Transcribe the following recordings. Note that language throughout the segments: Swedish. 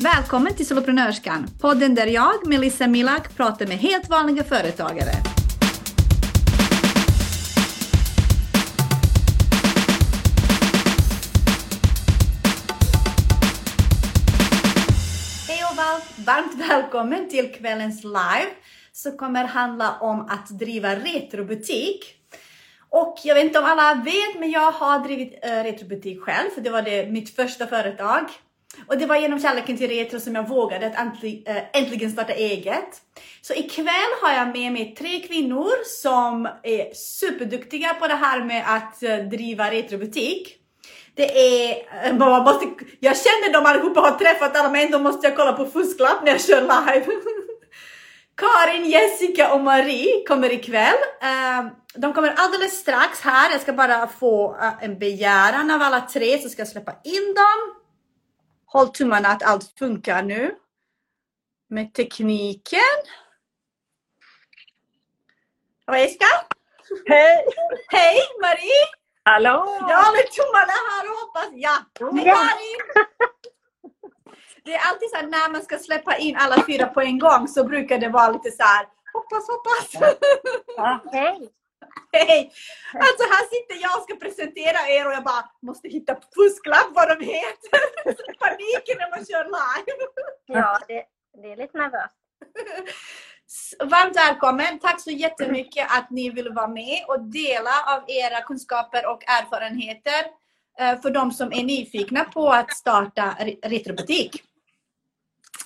Välkommen till Soloprenörskan, podden där jag, Melissa Milak, pratar med helt vanliga företagare. Hej och varmt välkommen till kvällens live som kommer handla om att driva retrobutik. Och jag vet inte om alla vet, men jag har drivit äh, retrobutik själv, för det var det, mitt första företag. Och det var genom kärleken till retro som jag vågade att äntligen, eh, äntligen starta eget. Så ikväll har jag med mig tre kvinnor som är superduktiga på det här med att eh, driva retrobutik. Det är, eh, man måste, jag känner dem allihopa har träffat alla men ändå måste jag kolla på fusklapp när jag kör live. Karin, Jessica och Marie kommer ikväll. De kommer alldeles strax här. Jag ska bara få en begäran av alla tre så ska jag släppa in dem. Håll tummarna att allt funkar nu. Med tekniken. Och Jessica? Hej! Hej Marie! Hallå! Jag håller tummarna här och hoppas. Ja! Hej Karin! Det är alltid så här när man ska släppa in alla fyra på en gång så brukar det vara lite så här hoppas, hoppas. Ja, hej! Hej! Alltså här sitter jag och ska presentera er och jag bara måste hitta fusklapp vad de heter. Paniken när man kör live. Ja, det, det är lite nervöst. Varmt välkommen! Tack så jättemycket att ni vill vara med och dela av era kunskaper och erfarenheter eh, för de som är nyfikna på att starta retrobutik.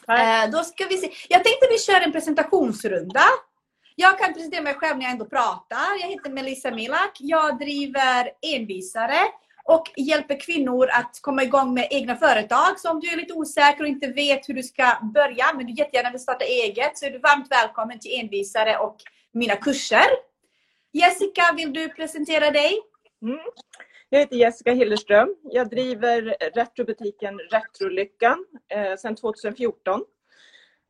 Eh, då ska vi se. Jag tänkte vi kör en presentationsrunda. Jag kan presentera mig själv när jag ändå pratar. Jag heter Melissa Milak. Jag driver envisare och hjälper kvinnor att komma igång med egna företag. Så om du är lite osäker och inte vet hur du ska börja, men du jättegärna vill starta eget, så är du varmt välkommen till envisare och mina kurser. Jessica, vill du presentera dig? Mm. Jag heter Jessica Hillerström. Jag driver retrobutiken Retrolyckan eh, sedan 2014.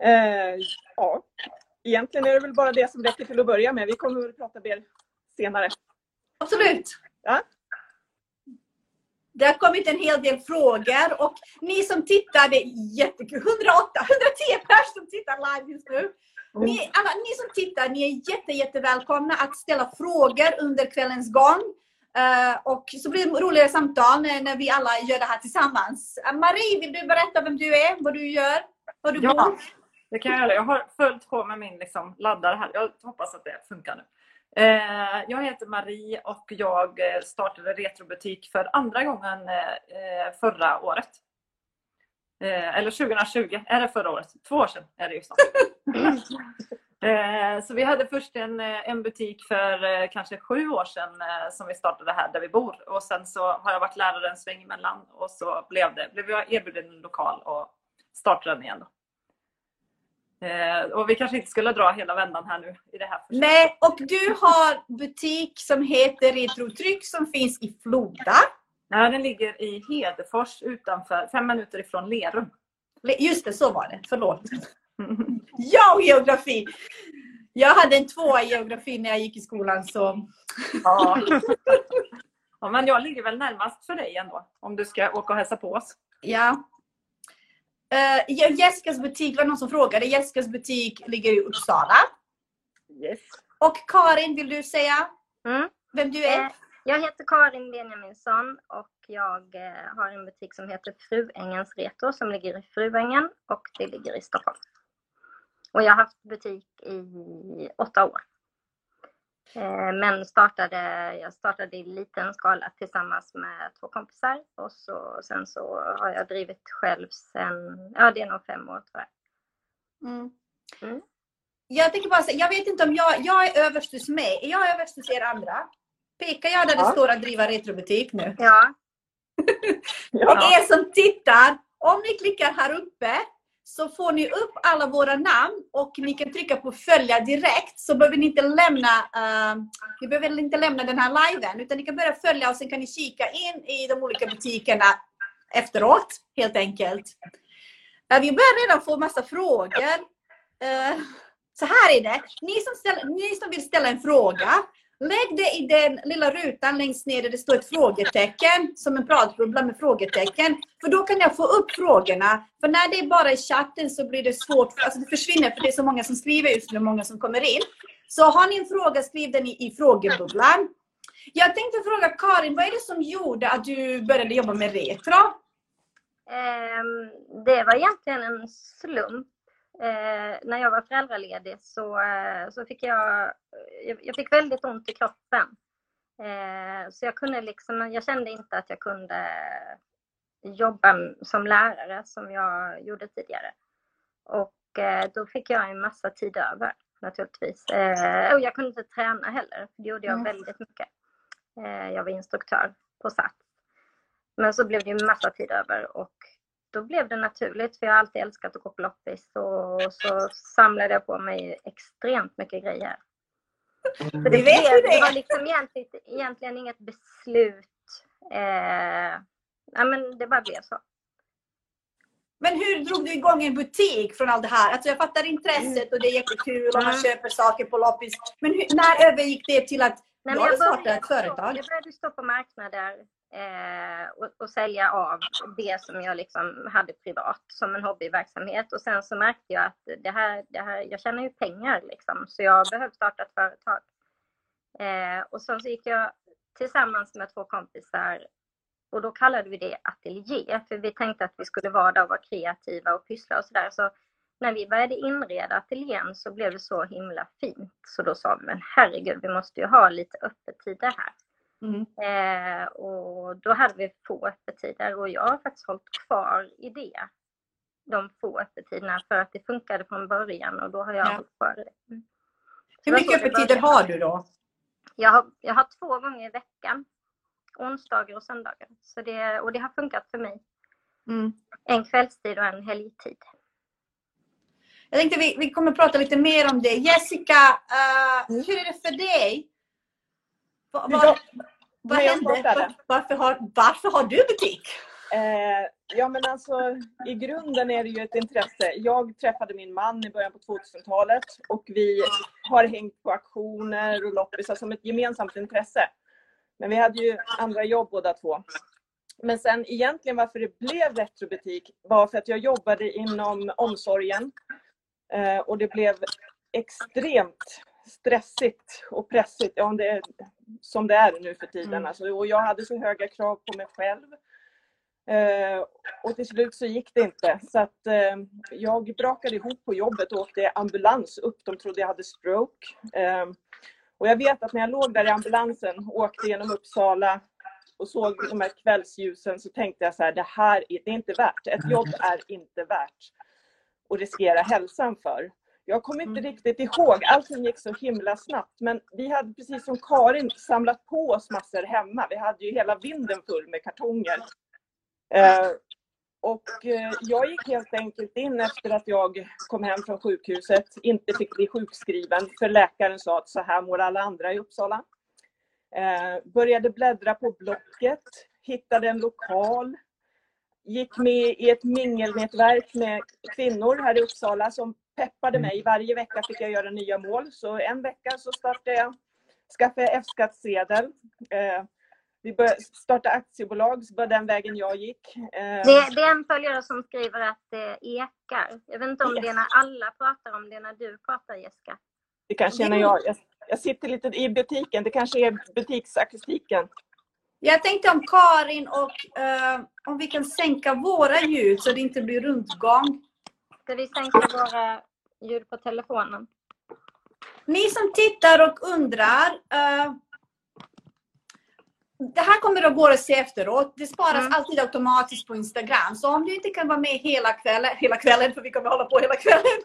Eh, ja, egentligen är det väl bara det som räcker till att börja med. Vi kommer väl prata mer senare. Absolut. Ja. Det har kommit en hel del frågor och ni som tittar, det är jättekul. 108, 110 personer som tittar live just nu. Ni, alla, ni som tittar, ni är jätte, jätte välkomna att ställa frågor under kvällens gång. Uh, och så blir det roligare samtal när, när, vi alla gör det här tillsammans. Uh, Marie, vill du berätta vem du är, vad du gör, var du ja, bor? Det kan jag göra. Jag har följt på med min liksom, laddare här. Jag hoppas att det funkar nu. Uh, jag heter Marie och jag startade retrobutik för andra gången förra året. eller 2020, är det förra året? Två år sedan är det ju snart. Eh, så vi hade först en, en butik för eh, kanske sju år sedan eh, som vi startade här där vi bor. Och sen så har jag varit lärare en sväng emellan och så blev, det, blev jag erbjuden en lokal och startade den igen. Då. Och vi kanske inte skulle dra hela vändan här nu i det här försöket. Nej, och du har butik som heter Retrotryck som finns i Floda. Nej, den ligger i Hedefors utanför, fem minuter ifrån Lerum. Just det, så var det. Förlåt. Ja, geografi! Jag hade en tvåa i geografi när jag gick i skolan så... Ja. ja, men jag ligger väl närmast för dig ändå. Om du ska åka och hälsa på oss. Ja. Uh, Jessicas butik, var någon som frågade. Jessicas butik ligger i Uppsala. Yes. Och Karin, vill du säga mm. vem du är? Eh, jag heter Karin Benjaminsson och jag eh, har en butik som heter Fruängens Retro som ligger i Fruängen och det ligger i Stockholm. Och jag har haft butik i åtta år. Eh, men startade, jag startade i liten skala tillsammans med två kompisar och så, sen så har jag drivit själv sen, ja det är nog fem år tror jag. Mm. Mm. Jag tänker bara säga, jag vet inte om jag, jag är överst hos mig, är jag överst hos er andra? Pekar jag där ja. det står att driva retrobutik nu? Ja. ja. Er som tittar, om ni klickar här uppe så får ni upp alla våra namn och ni kan trycka på följa direkt så behöver ni inte lämna, uh, ni behöver inte lämna den här liven utan ni kan börja följa och sen kan ni kika in i de olika butikerna efteråt helt enkelt. Uh, vi börjar redan få massa frågor. Uh, så här är det. Ni som, ställer, ni som vill ställa en fråga Lägg det i den lilla rutan längst ner där det står ett frågetecken, som en pratbubbla med frågetecken. För då kan jag få upp frågorna. För när det är bara i chatten så blir det svårt, alltså det försvinner för det är så många som skriver just nu många som kommer in. Så har ni en fråga, skriv den i, i frågebubblan. Jag tänkte fråga Karin, vad är det som gjorde att du började jobba med retro? Ehm, det var egentligen en slump. Eh, när jag var föräldraledig så, eh, så fick jag, jag, fick väldigt ont i kroppen. Eh, så jag kunde liksom, jag kände inte att jag kunde jobba som lärare som jag gjorde tidigare. Och eh, då fick jag en massa tid över naturligtvis. Eh, och jag kunde inte träna heller, det gjorde jag Mm. väldigt mycket. Eh, jag var instruktör på Sats. Men så blev det en massa tid över och då blev det naturligt, för jag har alltid älskat att gå på loppis och så samlade jag på mig extremt mycket grejer. Så det, blev, det var liksom egentligen, egentligen inget beslut. Eh, ja, men det bara blev så. Men hur drog du igång en butik från allt det här? Alltså jag fattar intresset och det är jättekul och man Mm. köper saker på loppis. Men hur, när övergick det till att Nej, du har jag startat ett företag? Jag började stå på marknader eh, och, och sälja av det som jag liksom hade privat som en hobbyverksamhet. Och sen så märkte jag att det här, det här, jag tjänar ju pengar liksom, så jag behövde starta ett företag. Eh, och sen så gick jag tillsammans med två kompisar och då kallade vi det ateljé, för vi tänkte att vi skulle vara där och vara kreativa och pyssla och sådär. Så när vi började inreda ateljén så blev det så himla fint. Så då sa vi, men herregud, vi måste ju ha lite öppettider här. Mm. Eh, och då hade vi få öppettider och jag har faktiskt hållit kvar i det. De få öppettiderna för att det funkade från början och då har jag Ja. hållit kvar i det. Mm. Hur mycket öppettider har du då? Jag har, jag har två gånger i veckan. Onsdagar och söndagar. Så det, och det har funkat för mig. Mm. En kvällstid och en helgtid. Jag tänkte vi, vi kommer prata lite mer om det. Jessica, Mm. hur är det för dig? Va, va, vad hände? startade? Varför har, varför har du butik? Eh, ja men alltså i grunden är det ju ett intresse. Jag träffade min man i början på 2000-talet och vi har hängt på auktioner och loppisar som ett gemensamt intresse. Men vi hade ju andra jobb båda två. Men sen egentligen varför det blev retrobutik var för att jag jobbade inom omsorgen eh, och det blev extremt stressigt och pressigt, ja, det är, som det är nu för tiden. Mm. Alltså, och jag hade så höga krav på mig själv. Eh, och till slut så gick det inte. Så att eh, jag brakade ihop på jobbet och åkte ambulans upp. De trodde jag hade stroke. Eh, och jag vet att när jag låg där i ambulansen och åkte genom Uppsala och såg de här kvällsljusen så tänkte jag så här, det här är, det är inte värt. Ett jobb är inte värt att riskera hälsan för. Jag kommer inte Mm. riktigt ihåg, allting gick så himla snabbt. Men vi hade precis som Karin samlat på oss massor hemma. Vi hade ju hela vinden full med kartonger. Eh, och eh, jag gick helt enkelt in efter att jag kom hem från sjukhuset, inte fick bli sjukskriven för läkaren sa att så här mår alla andra i Uppsala. Eh, började bläddra på Blocket, hittade en lokal, gick med i ett mingelnätverk med kvinnor här i Uppsala som peppade mig. Varje vecka fick jag göra nya mål. Så en vecka så startade jag, skaffade jag F-skattsedel. Eh, vi började starta aktiebolag, så var den vägen jag gick. Eh, Det, det är en följare som skriver att det ekar. Jag vet inte om Yes. det är när alla pratar om det när du pratar Jessica. Det kanske är när jag, jag, jag sitter lite i butiken, det kanske är butiksakustiken. Jag tänkte om Karin och eh, om vi kan sänka våra ljud så det inte blir rundgång. Ska vi sänka våra ljud på telefonen? Ni som tittar och undrar. eh, det här kommer att gå att se efteråt. Det sparas Mm. alltid automatiskt på Instagram. Så om du inte kan vara med hela kvällen, hela kvällen för vi kommer hålla på hela kvällen.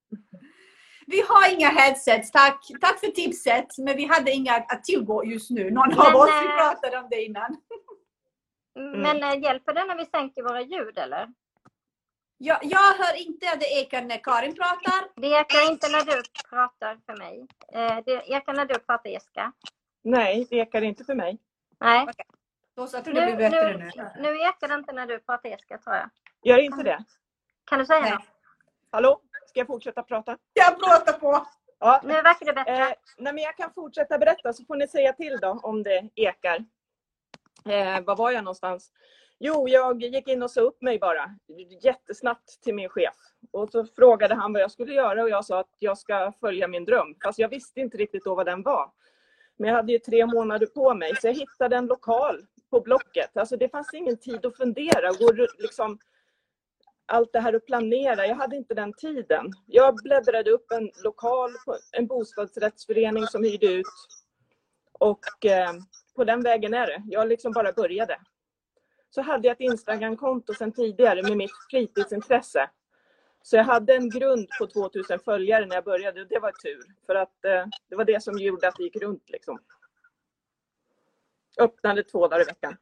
vi har inga headsets, tack. Tack för tipset. Men vi hade inga att tillgå just nu. Någon av oss, vi pratade om det innan. Men eh, hjälper det när vi sänker våra ljud eller? Jag, jag hör inte att det ekar när Karin pratar. Det ekar inte när du pratar för mig. Eh, Det ekar när du pratar Jessica. Nej, det ekar inte för mig. Nej, Då så, jag tror det nu, bättre nu, nu. nu ekar det inte när du pratar Jessica tror jag. Gör inte det? Kan du säga Nej. något? Hallå? Ska jag fortsätta prata? Jag pratar på. Ja, Nu verkar det bättre. Eh, nej, men jag kan fortsätta berätta så får ni säga till då om det ekar. Eh, var var jag någonstans? Jo, jag gick in och sa upp mig bara jättesnabbt till min chef. Och så frågade han vad jag skulle göra och jag sa att jag ska följa min dröm. Fast jag visste inte riktigt då vad den var. Men jag hade ju tre månader på mig så jag hittade en lokal på Blocket. Alltså det fanns ingen tid att fundera och gå liksom allt det här att planera. Jag hade inte den tiden. Jag bläddrade upp en lokal, en bostadsrättsförening som hyrde ut. Och eh, på den vägen är det. Jag liksom bara började. Så hade jag ett Instagramkonto sedan tidigare med mitt fritidsintresse. Så jag hade en grund på 2000 följare när jag började och det var tur. För att eh, det var det som gjorde att det gick runt liksom. Öppnade två dagar i veckan.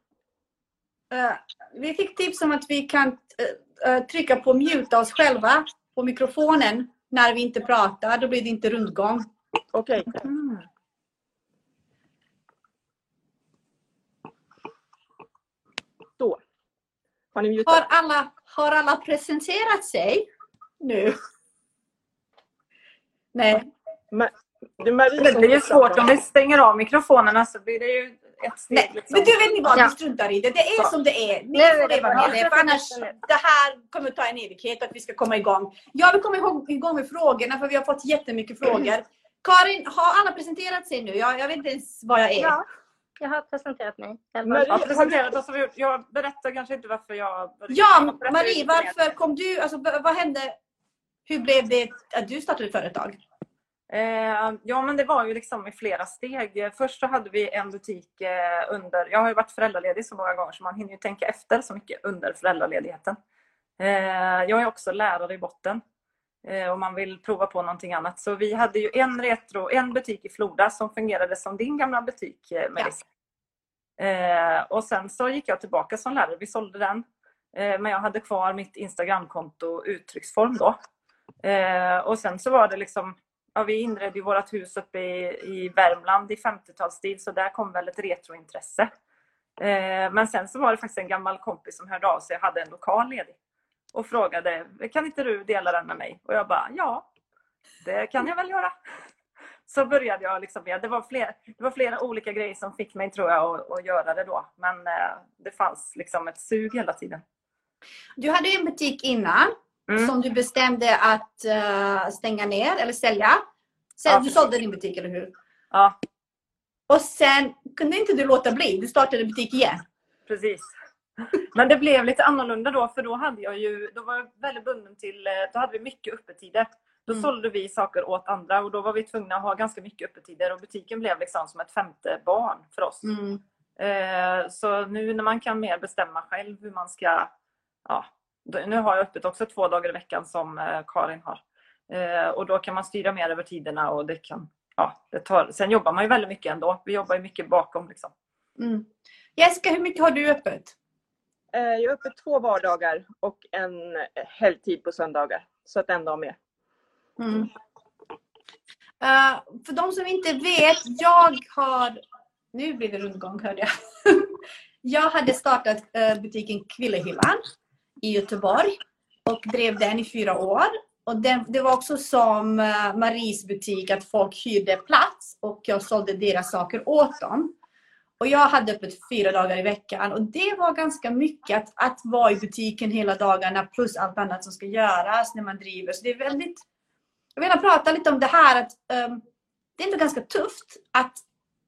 Uh, vi fick tips om att vi kan uh, uh, trycka på muta oss själva på mikrofonen när vi inte pratar. Då blir det inte rundgång. Okej. Okay. Mm. Så. Har ni mutat? Har alla, har alla presenterat sig nu? Nej. Ma det, det blir ju svårt om vi stänger av mikrofonerna så blir det ju ett steg. Nej, liksom. Men du vet ni vad, ja. vi struntar i det. Det är ja. som det är. Ni får leva med det. För annars, det här kommer ta en evighet att vi ska komma igång. Jag vill komma igång med frågorna för vi har fått jättemycket frågor. Karin, har alla presenterat sig nu? Jag, jag vet inte ens vad jag är. Ja, jag har presenterat mig. Marie, jag, har presenterat oss, jag berättar kanske inte varför jag... Ja, Marie, varför kom du? Alltså, vad hände? Hur blev det att du startade företag? Eh, ja, men det var ju liksom i flera steg. Först så hade vi en butik eh, under... Jag har ju varit föräldraledig så många gånger så man hinner ju tänka efter så mycket under föräldraledigheten. Eh, jag är också lärare i botten eh, och man vill prova på någonting annat. Så vi hade ju en retro, en butik i Floda som fungerade som din gamla butik, eh, Melissa. Ja. Eh, och sen så gick jag tillbaka som lärare. Vi sålde den. men jag hade kvar mitt Instagramkonto uttrycksform då. och sen så var det liksom ja, vi inredde ju vårt hus uppe i, i Värmland i 50-talsstil så där kom väl ett retrointresse. Men sen så var det faktiskt en gammal kompis som hörde av sig och hade en lokal ledig och frågade kan inte du dela den med mig? Och jag bara ja, det kan jag väl göra. Så började jag liksom med, det var, fler, det var flera olika grejer som fick mig tror jag att, att göra det då. Men eh, det fanns liksom ett sug hela tiden. Du hade en butik innan mm. som du bestämde att uh, stänga ner eller sälja. Sen, ja, du sålde din butik, eller hur? Ja. Och sen kunde inte du låta bli. Du startade butik igen. Precis. Men det blev lite annorlunda då, för då hade jag ju, då var jag väldigt bunden till, eh, då hade vi mycket öppettider. Då mm. sålde vi saker åt andra och då var vi tvungna att ha ganska mycket öppettider och butiken blev liksom som ett femte barn för oss. Mm. Eh, så nu när man kan mer bestämma själv hur man ska ja, nu har jag öppet också två dagar i veckan som eh, Karin har. Eh, och då kan man styra mer över tiderna och det kan, ja, det tar, sen jobbar man ju väldigt mycket ändå. Vi jobbar ju mycket bakom liksom. Mm. Jessica, hur mycket har du öppet? Eh, jag är öppet två vardagar och en eh, helgtid på söndagar. Så att en dag mer. Mm. Uh, för de som inte vet, jag har... Nu blir det rundgång hörde jag. jag hade startat uh, butiken Kvillehyllan i Göteborg och drev den i fyra år. Och den, det var också som uh, Maries butik, att folk hyrde plats och jag sålde deras saker åt dem. Och jag hade öppet fyra dagar i veckan och det var ganska mycket att, att vara i butiken hela dagarna plus allt annat som ska göras när man driver. Så det är väldigt... Jag vill prata lite om det här att um, det är ändå ganska tufft att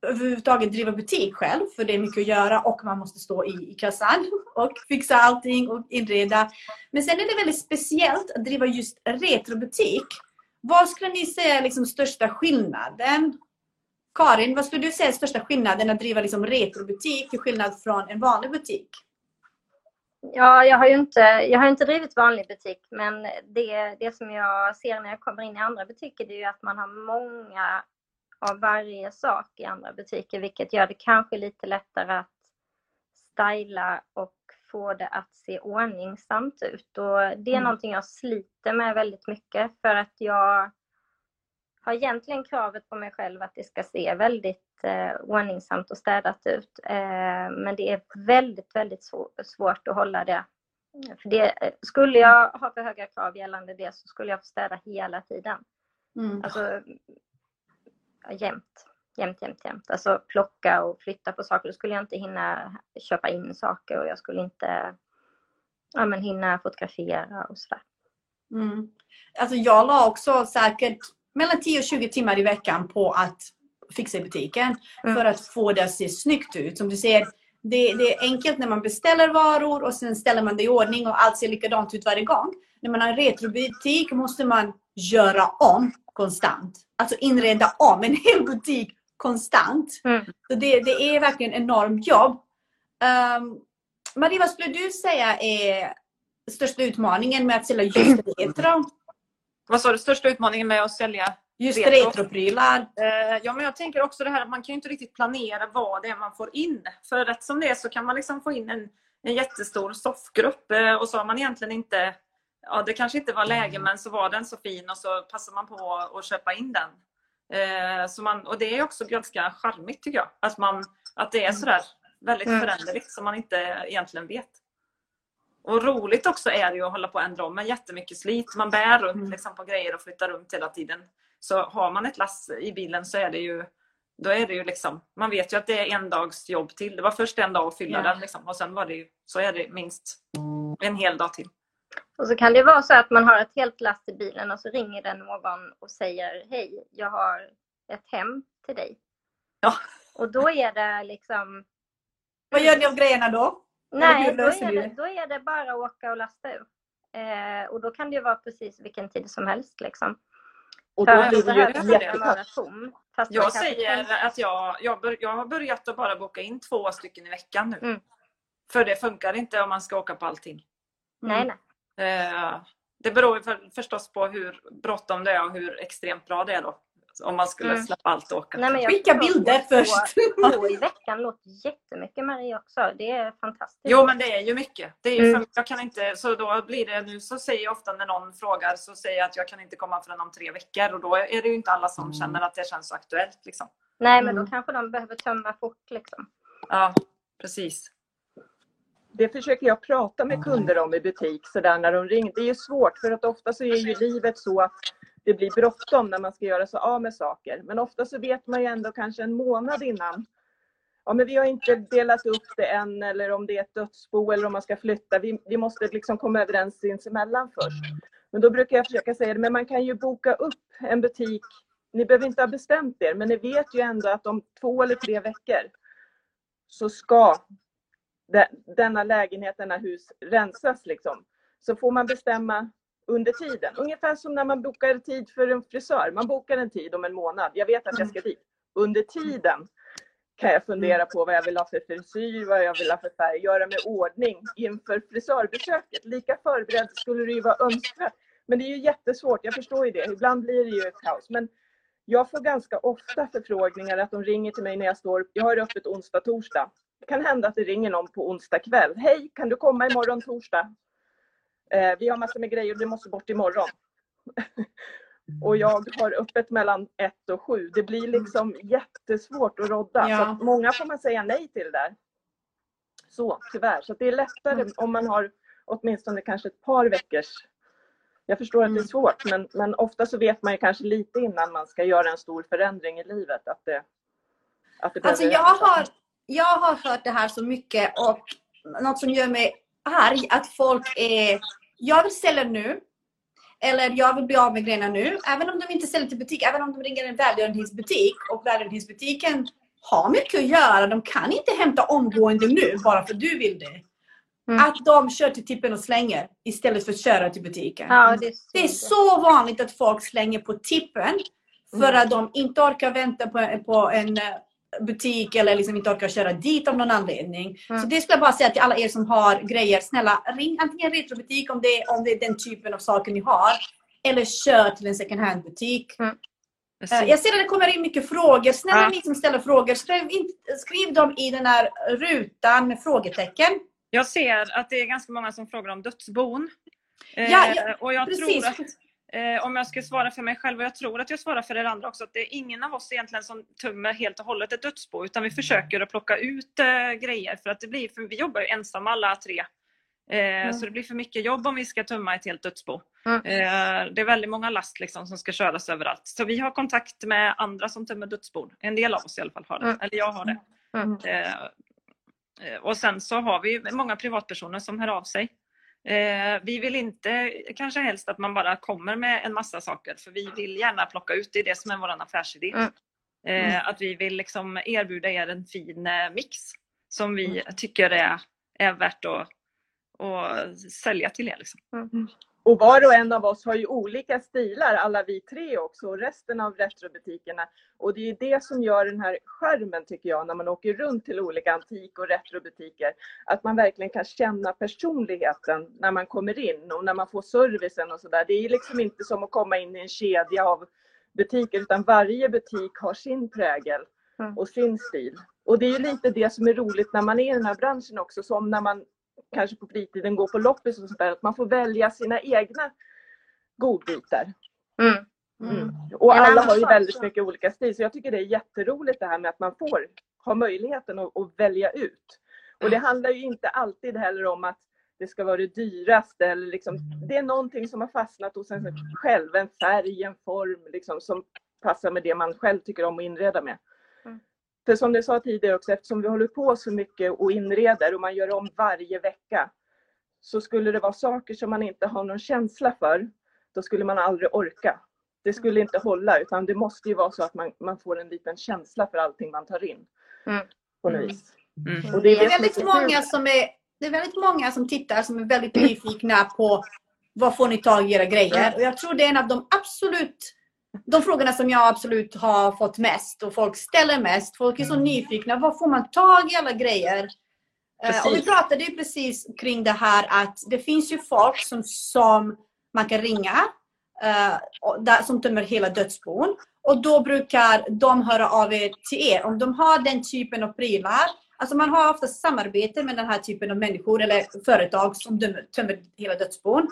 överhuvudtaget driva butik själv för det är mycket att göra och man måste stå i, i kassan och fixa allting och inreda. Men sen är det väldigt speciellt att driva just retrobutik. Vad skulle ni säga är liksom största skillnaden? Karin, vad skulle du säga är största skillnaden att driva liksom retrobutik till skillnad från en vanlig butik? Ja, jag har ju inte, jag har inte drivit vanlig butik, men det, det som jag ser när jag kommer in i andra butiker det är ju att man har många av varje sak i andra butiker, vilket gör det kanske lite lättare att styla och få det att se ordningsamt ut. Och det är mm. någonting jag sliter med väldigt mycket för att jag har egentligen kravet på mig själv att det ska se väldigt eh, ordningsamt och städat ut. Eh, men det är väldigt, väldigt svårt att hålla det. För det, skulle jag ha för höga krav gällande det så skulle jag få städa hela tiden. Mm. Alltså ja, jämt. Jämt, jämt, jämt. Alltså plocka och flytta på saker. Då skulle jag inte hinna köpa in saker och jag skulle inte ja, men hinna fotografera och sådär. Mm. Alltså jag la också säkert mellan 10 och 20 timmar i veckan på att fixa i butiken Mm. för att få det att se snyggt ut. Som du ser, det, det är enkelt när man beställer varor och sen ställer man det i ordning och allt ser likadant ut varje gång. När man har en retrobutik måste man göra om konstant. Alltså inreda om en hel butik konstant. Mm. Så det, det är verkligen enormt jobb. Um, Marie, vad skulle du säga är största utmaningen med att sälja just retro? Vad sa du, största utmaningen med att sälja? Just Retro. retroprylar. Eh, ja, men jag tänker också det här att man kan ju inte riktigt planera vad det är man får in. För rätt som det är så kan man liksom få in en, en jättestor soffgrupp eh, och så har man egentligen inte Ja, det kanske inte var läge men så var den så fin och så passar man på att köpa in den. Eh, så man, och det är också ganska charmigt tycker jag. Att, man, att det är sådär väldigt Mm. föränderligt som man inte egentligen vet. Och roligt också är det ju att hålla på och ändra om med jättemycket slit. Man bär runt Mm. liksom, på grejer och flyttar runt hela tiden. Så har man ett lass i bilen så är det ju då är det ju liksom, man vet ju att det är en dags jobb till. Det var först en dag att fylla Ja. den liksom, och sen var det ju, så är det minst en hel dag till. Och så kan det vara så att man har ett helt last i bilen och så ringer den någon och säger Hej, jag har ett hem till dig. Ja. Och då är det liksom Vad gör ni av grejerna då? Nej, då är, det, då är det bara att åka och lasta ur. Eh, och då kan det ju vara precis vilken tid som helst. Liksom. Och För då att blir det ju Jag säger kan- att jag, jag, bör, jag har börjat att bara boka in två stycken i veckan nu. Mm. För det funkar inte om man ska åka på allting. Nej, nej. Eh, det beror ju för, förstås på hur bråttom det är och hur extremt bra det är då. Om man skulle Mm. släppa allt och åka. nej Skicka bilder först. Två i veckan låter jättemycket Marie också. Det är fantastiskt. Jo men det är ju mycket. Det är ju Mm. för, jag kan inte, så då blir det nu så säger jag ofta när någon frågar så säger jag att jag kan inte komma förrän om tre veckor och då är det ju inte alla som känner att det känns så aktuellt. Liksom. Nej, men Mm. då kanske de behöver tömma fort liksom. Ja, precis. Det försöker jag prata med kunder om i butik sådär när de ringer. Det är ju svårt för att ofta så är ju livet så att det blir bråttom när man ska göra sig av med saker. Men ofta så vet man ju ändå kanske en månad innan. Ja, men vi har inte delat upp det än eller om det är ett dödsbo eller om man ska flytta. Vi, vi måste liksom komma överens sinsemellan först. Men då brukar jag försöka säga det, men man kan ju boka upp en butik. Ni behöver inte ha bestämt er, men ni vet ju ändå att om två eller tre veckor så ska de- denna lägenhet, denna hus rensas liksom. Så får man bestämma under tiden. Ungefär som när man bokar tid för en frisör. Man bokar en tid om en månad. Jag vet att jag ska dit. Under tiden kan jag fundera på vad jag vill ha för frisyr, vad jag vill ha för färg, göra mig ordning inför frisörbesöket. Lika förberedd skulle det ju vara önskvärt. Men det är ju jättesvårt, jag förstår ju det. Ibland blir det ju ett kaos. Men jag får ganska ofta förfrågningar att de ringer till mig när jag står, jag har öppet onsdag, torsdag. Det kan hända att det ringer någon på onsdag kväll. Hej, kan du komma imorgon torsdag? Eh, vi har massor med grejer och du måste bort imorgon. och jag har öppet mellan ett och sju. Det blir liksom jättesvårt att rodda. Ja. Så många får man säga nej till där. Så tyvärr. Så det är lättare om man har åtminstone kanske ett par veckors jag förstår att det är Mm. svårt men, men ofta så vet man ju kanske lite innan man ska göra en stor förändring i livet att det, att det Alltså jag har, jag har hört det här så mycket och något som gör mig arg att folk är, jag vill sälja nu. Eller jag vill bli av med grejerna nu. Även om de inte säljer till butik, även om de ringer en välgörenhetsbutik och välgörenhetsbutiken har mycket att göra. De kan inte hämta omgående nu bara för du vill det. Mm. Att de kör till tippen och slänger istället för att köra till butiken. Ja, det är, Det är så vanligt att folk slänger på tippen för Mm. att de inte orkar vänta på, på en butik eller liksom inte orkar köra dit av någon anledning. Mm. Så det skulle jag bara säga till alla er som har grejer. Snälla ring antingen retrobutik om det, om det är den typen av saker ni har. Eller kör till en second hand butik. Eh, Jag ser att det kommer in mycket frågor. Snälla Ja. ni som ställer frågor, skriv, in, skriv dem i den här rutan med frågetecken. Jag ser att det är ganska många som frågar om dödsbon. Eh, Ja, ja, och jag Precis. tror att Eh, om jag ska svara för mig själv, och jag tror att jag svarar för er andra också, att det är ingen av oss egentligen som tömmer helt och hållet ett dödsbo, utan vi försöker att plocka ut eh, grejer för att det blir, för vi jobbar ju ensamma alla tre. Eh, Så det blir för mycket jobb om vi ska tömma ett helt dödsbo. Mm. Eh, det är väldigt många last liksom som ska köras överallt. Så vi har kontakt med andra som tömmer dödsbon. En del av oss i alla fall har det. Mm. Eller jag har det. Mm. Eh, eh, och sen så har vi många privatpersoner som hör av sig. Eh, vi vill inte kanske helst att man bara kommer med en massa saker för vi vill gärna plocka ut, det är det som är vår affärsidé. Mm. Eh, att vi vill liksom erbjuda er en fin eh, mix som vi tycker är, är värt att, att sälja till er. Liksom. Och var och en av oss har ju olika stilar, alla vi tre också och resten av retrobutikerna. Och det är det som gör den här skärmen tycker jag när man åker runt till olika antik och retrobutiker. Att man verkligen kan känna personligheten när man kommer in och när man får servicen och sådär. Det är liksom inte som att komma in i en kedja av butiker utan varje butik har sin prägel Mm. och sin stil. Och det är ju lite det som är roligt när man är i den här branschen också, som när man kanske på fritiden går på loppis och sånt där, att man får välja sina egna godbitar. Mm. Mm. Och En alla har ju väldigt som- mycket olika stil, så jag tycker det är jätteroligt det här med att man får ha möjligheten att, att välja ut. Och det handlar ju inte alltid heller om att det ska vara det dyraste eller liksom, det är någonting som har fastnat hos en själv, en färg, en form liksom, som passar med det man själv tycker om att inreda med. För som du sa tidigare också, eftersom vi håller på så mycket och inreder och man gör om varje vecka, så skulle det vara saker som man inte har någon känsla för, då skulle man aldrig orka. Det skulle inte hålla, utan det måste ju vara så att man, man får en liten känsla för allting man tar in. Mm. På något Mm. vis. Mm. Och Det är väldigt många som är det är väldigt många som tittar som är väldigt nyfikna på vad får ni tag i era grejer? Och jag tror det är en av de absolut de frågorna som jag absolut har fått mest och folk ställer mest. Folk är så nyfikna. Var får man tag i alla grejer? Eh, och vi Precis. pratade ju precis kring det här att det finns ju folk som, som man kan ringa där, som tömmer hela dödsbon. Och då brukar de höra av er till er om de har den typen av prylar. Alltså man har ofta samarbete med den här typen av människor eller företag som tömmer hela dödsbon.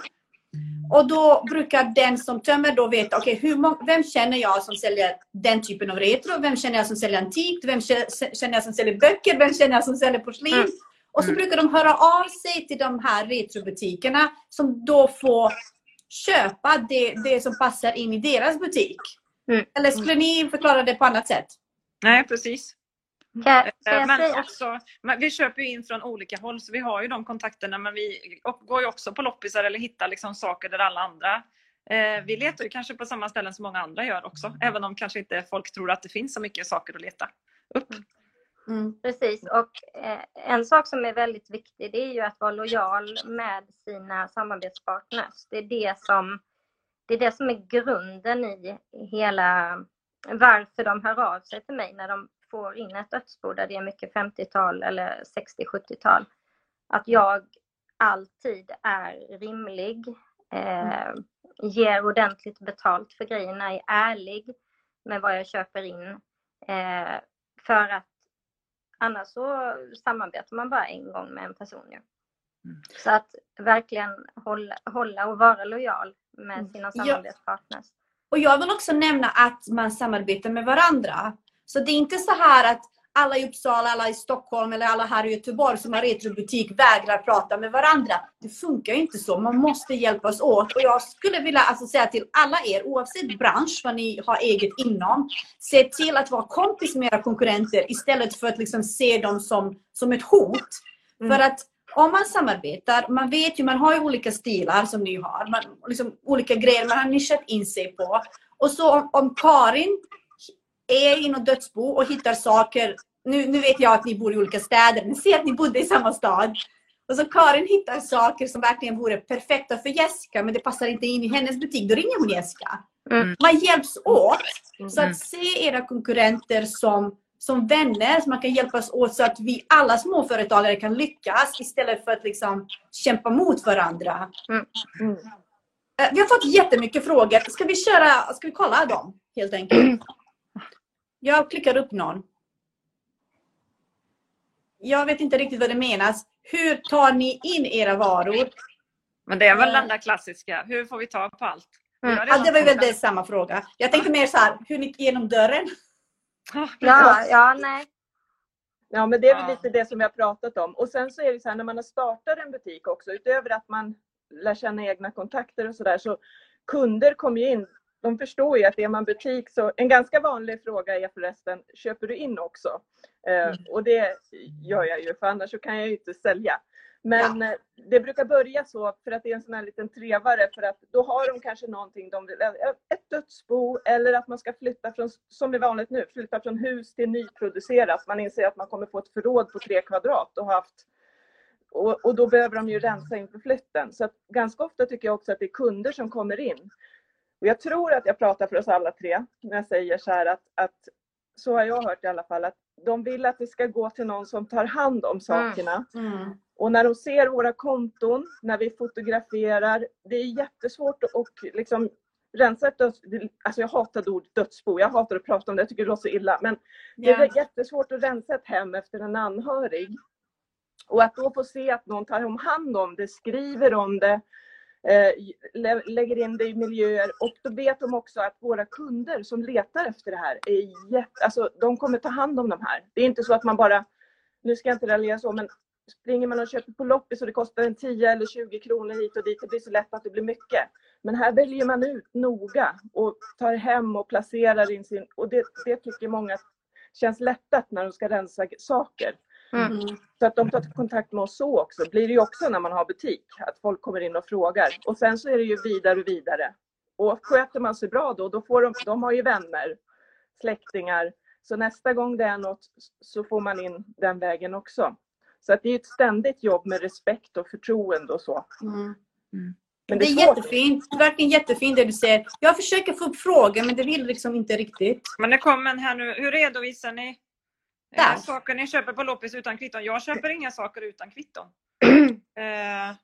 Och då brukar den som tömmer då veta, okej, hur mång- vem känner jag som säljer den typen av retro? Vem känner jag som säljer antikt? Vem kä- känner jag som säljer böcker? Vem känner jag som säljer porslin? Mm. Och så Mm. brukar de höra av sig till de här retrobutikerna som då får köpa det, det som passar in i deras butik. Mm. Eller skulle ni förklara det på annat sätt? Nej, precis. Kan Eh, Men också, vi köper ju in från olika håll så vi har ju de kontakterna men vi går ju också på loppisar eller hittar liksom saker där alla andra eh, vi letar ju kanske på samma ställen som många andra gör också, även om kanske inte folk tror att det finns så mycket saker att leta upp. Mm. Precis, och eh, en sak som är väldigt viktig det är ju att vara lojal med sina samarbetspartners. Det är det som, det är, det som är grunden i hela varför de hör av sig till mig när de får in ett dödsbo där det är mycket 50-tal eller 60-70-tal. Att jag alltid är rimlig, eh, ger ordentligt betalt för grejerna, är ärlig med vad jag köper in. Eh, för att annars så samarbetar man bara en gång med en person ju. Mm. Så att verkligen hålla, hålla och vara lojal med Mm. sina Ja. samarbetspartners. Och jag vill också nämna att man samarbetar med varandra. Så det är inte så här att alla i Uppsala, alla i Stockholm eller alla här i Göteborg som har retrobutik vägrar prata med varandra. Det funkar ju inte så. Man måste hjälpas åt. Och jag skulle vilja alltså säga till alla er, oavsett bransch, vad ni har eget inom, se till att vara kompis med era konkurrenter istället för att liksom se dem som, som ett hot. Mm. För att om man samarbetar, man vet ju, man har ju olika stilar som ni har, man, liksom, olika grejer man har nischat in sig på. Och så om, om Karin är i något dödsbo och hittar saker, nu, nu vet jag att ni bor i olika städer, men säg att ni bodde i samma stad. Och så Karin hittar saker som verkligen vore perfekta för Jessica, men det passar inte in i hennes butik, då ringer hon Jessica. Mm. Man hjälps åt. Så Mm. att se era konkurrenter som, som vänner, så man kan hjälpas åt så att vi alla småföretagare kan lyckas istället för att liksom kämpa mot varandra. Mm. Eh, Vi har fått jättemycket frågor. Ska vi köra, ska vi kolla dem helt enkelt? Jag klickar upp någon. Jag vet inte riktigt vad det menas. Hur tar ni in era varor? Men det är väl Eh. den där klassiska, hur får vi tag på allt? Mm. Ja, redan det var väl det samma fråga. Jag tänkte mer så här, hur ni genom dörren? Ja, Ja, ja, nej. Ja, men det är väl Ja. lite det som har pratat om. Och sen så är det så här när man har startat en butik också, utöver att man lär känna egna kontakter och sådär, så kunder kommer ju in. De förstår ju att är man butik så, en ganska vanlig fråga är förresten, köper du in också? Eh, och det gör jag ju, för annars så kan jag ju inte sälja. Men eh, det brukar börja så för att det är en sån här liten trevare för att då har de kanske någonting de vill, eh, ett dödsbo eller att man ska flytta från, som är vanligt nu, flytta från hus till nyproducerat. Man inser att man kommer få ett förråd på tre kvadrat och haft och, och då behöver de ju rensa inför flytten. Så ganska ofta tycker jag också att det är kunder som kommer in. Och jag tror att jag pratar för oss alla tre när jag säger så här att, att så har jag hört i alla fall, att de vill att det ska gå till någon som tar hand om sakerna. Mm. Och när de ser våra konton, när vi fotograferar, det är jättesvårt att liksom rensa ett döds... Alltså jag hatar ordet dödsbo, jag hatar att prata om det, jag tycker det låter så illa. Men det är jättesvårt att rensa ett hem efter en anhörig. Och att då få se att någon tar om hand om det, skriver om det, Eh, lägger in det i miljöer och då vet de också att våra kunder som letar efter det här är jätte, alltså de kommer ta hand om de här. Det är inte så att man bara, nu ska jag inte raljera så, men springer man och köper på loppis och det kostar en 10 eller 20 kronor hit och dit, det blir så lätt att det blir mycket. Men här väljer man ut noga och tar hem och placerar in sin, och det, det tycker många känns lättat när de ska rensa saker. Mm. Så att de tar kontakt med oss så också. blir det ju också när man har butik. Att folk kommer in och frågar. Och sen så är det ju vidare och vidare. Och sköter man sig bra då, då får de, de har ju vänner, släktingar. Så nästa gång det är något så får man in den vägen också. Så att det är ett ständigt jobb med respekt och förtroende och så. Mm. Men Det det är är svårt. jättefint. Verkligen jättefint det du säger. Jag försöker få upp frågor men det vill liksom inte riktigt. Men det kommer en här nu. Hur redovisar ni Där. eh, saker ni köper på loppis utan kvitton? Jag köper inga saker utan kvitton. eh,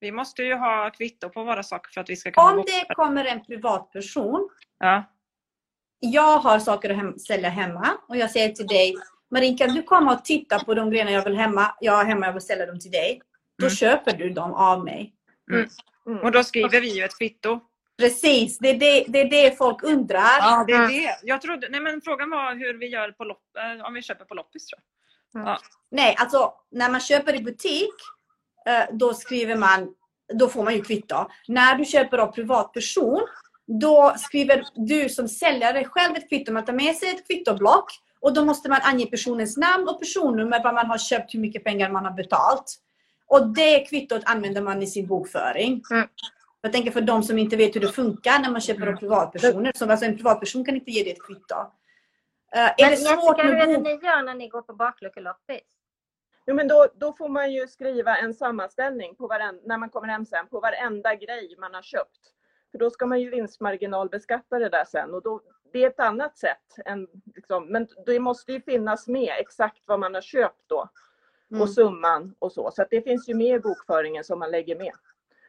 vi måste ju ha kvitto på våra saker för att vi ska kunna Om det kommer en privatperson. Ja. Jag har saker att hem, sälja hemma och jag säger till dig Marin kan du komma och titta på de grejerna jag vill hemma? Jag har hemma, jag vill sälja dem till dig. Då Mm. köper du dem av mig. Mm. Och då skriver vi ju ett kvitto. Precis, det är det, det, är det folk undrar. Ja, det är det. Jag trodde, nej men frågan var hur vi gör på lopp, eh, om vi köper på loppis tror jag. Ja. Nej, alltså när man köper i butik, eh, då skriver man, då får man ju kvitto. När du köper av privatperson, då skriver du som säljare själv ett kvitto. Man tar med sig ett kvittoblock och då måste man ange personens namn och personnummer, vad man har köpt, hur mycket pengar man har betalt. Och det kvittot använder man i sin bokföring. Mm. Jag tänker för de som inte vet hur det funkar när man köper av privatpersoner. Så alltså en privatperson kan inte ge dig ett kvitto. Eh, är Men det svårt Jessica, hur är det ni gör när ni går på bakluckeloppis? Jo, men då, då får man ju skriva en sammanställning på varen, när man kommer hem sen på varenda grej man har köpt. För då ska man ju vinstmarginalbeskatta det där sen och då, det är ett annat sätt. Än, liksom, men det måste ju finnas med exakt vad man har köpt då Mm. och summan och så. Så att det finns ju med i bokföringen som man lägger med.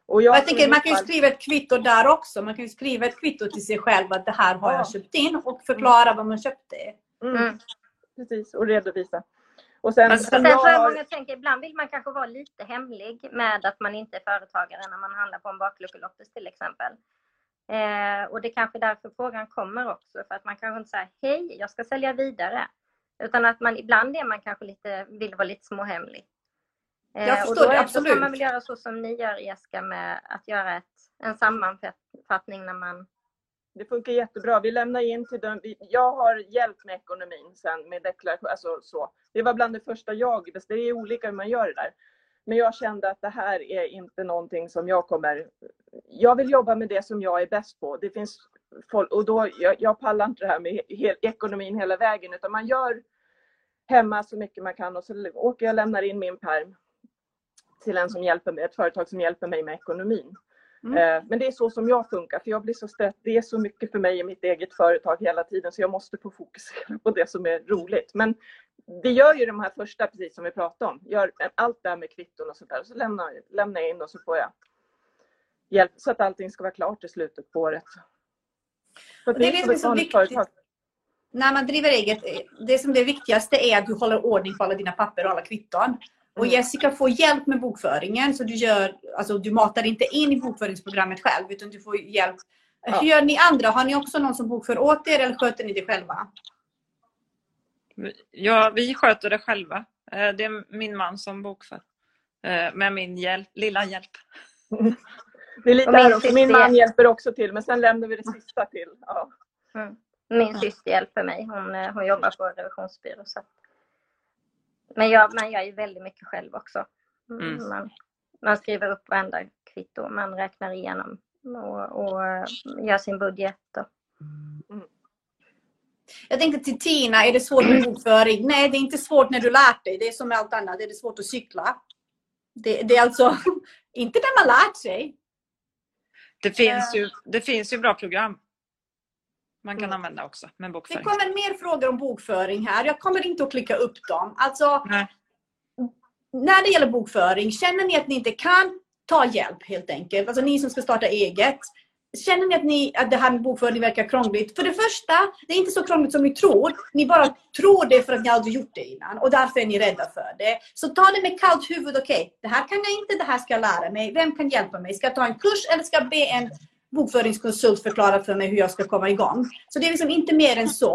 Och jag, jag tänker, man kan ju skriva ett kvitto där också. Man kan ju skriva ett kvitto till sig själv att det här har Ja. jag köpt in och förklara vad man köpte. Mm, Mm. Precis, och redovisa. Och sen, Alltså, sen jag jag tänker, ibland vill man kanske vara lite hemlig med att man inte är företagare när man handlar på en bakluckeloppis till exempel. Eh, och det är kanske därför frågan kommer också, för att man kanske inte säger hej, jag ska sälja vidare. Utan att man ibland är man kanske lite, vill vara lite småhemlig. Eh, Jag och förstår då, det, är- Då absolut. kan man väl göra så som ni gör Jessica med att göra ett, en sammanfattning när man Det funkar jättebra. Vi lämnar in till den. vi- Jag har hjälp med ekonomin sen med deklaration. Alltså så. Det var bland det första jag Det är olika hur man gör det där. Men jag kände att det här är inte någonting som jag kommer... Jag vill jobba med det som jag är bäst på. Det finns folk, och då, jag, jag pallar inte det här med he, ekonomin hela vägen utan man gör hemma så mycket man kan och så åker jag och lämnar in min perm till en som hjälper mig, ett företag som hjälper mig med ekonomin. Mm. Eh, Men det är så som jag funkar, för jag blir så stressad. Det är så mycket för mig i mitt eget företag hela tiden, så jag måste få fokusera på det som är roligt. Men vi gör ju de här första, precis som vi pratade om. Gör allt det här med kvitton och sånt där. Så lämnar, lämnar jag in och så får jag hjälp så att allting ska vara klart i slutet på året. Det är det som är så viktigt. företag. När man driver eget, det som det viktigaste är att du håller ordning på alla dina papper och alla kvitton. Och Mm. Jessica får hjälp med bokföringen, så du, gör, alltså, du matar inte in i bokföringsprogrammet själv, utan du får hjälp. Ja. Hur gör ni andra? Har ni också någon som bokför åt er eller sköter ni det själva? Ja, vi sköter det själva. Eh, det är min man som bokför. Eh, med min hjälp, lilla hjälp. Det är lite här också. Min man hjälper också till, men sen lämnar vi det sista till. Ja. Mm. Min syster hjälper mig. Hon, eh, hon jobbar på revisionsbyrå. Så. Men, jag, men jag är väldigt mycket själv också. Mm. Man, man skriver upp varenda kvitto, man räknar igenom och, och gör sin budget. Och. Mm. Jag tänkte till Tina, är det svårt med bokföring? Nej, det är inte svårt när du lärt dig. Det är som med allt annat, det är svårt att cykla. Det, det är alltså inte när man lärt sig. Det finns, ju, det finns ju bra program man kan mm. använda också med bokföring. Det kommer mer frågor om bokföring här. Jag kommer inte att klicka upp dem. Alltså, Nej. när det gäller bokföring, känner ni att ni inte kan ta hjälp helt enkelt? Alltså ni som ska starta eget. Känner ni att, ni att det här med bokföring verkar krångligt? För det första, det är inte så krångligt som ni tror. Ni bara tror det för att ni aldrig gjort det innan och därför är ni rädda för det. Så ta det med kallt huvud. Okej, okay, det här kan jag inte, det här ska jag lära mig. Vem kan hjälpa mig? Ska jag ta en kurs eller ska jag be en bokföringskonsult förklara för mig hur jag ska komma igång. Så det är liksom inte mer än så.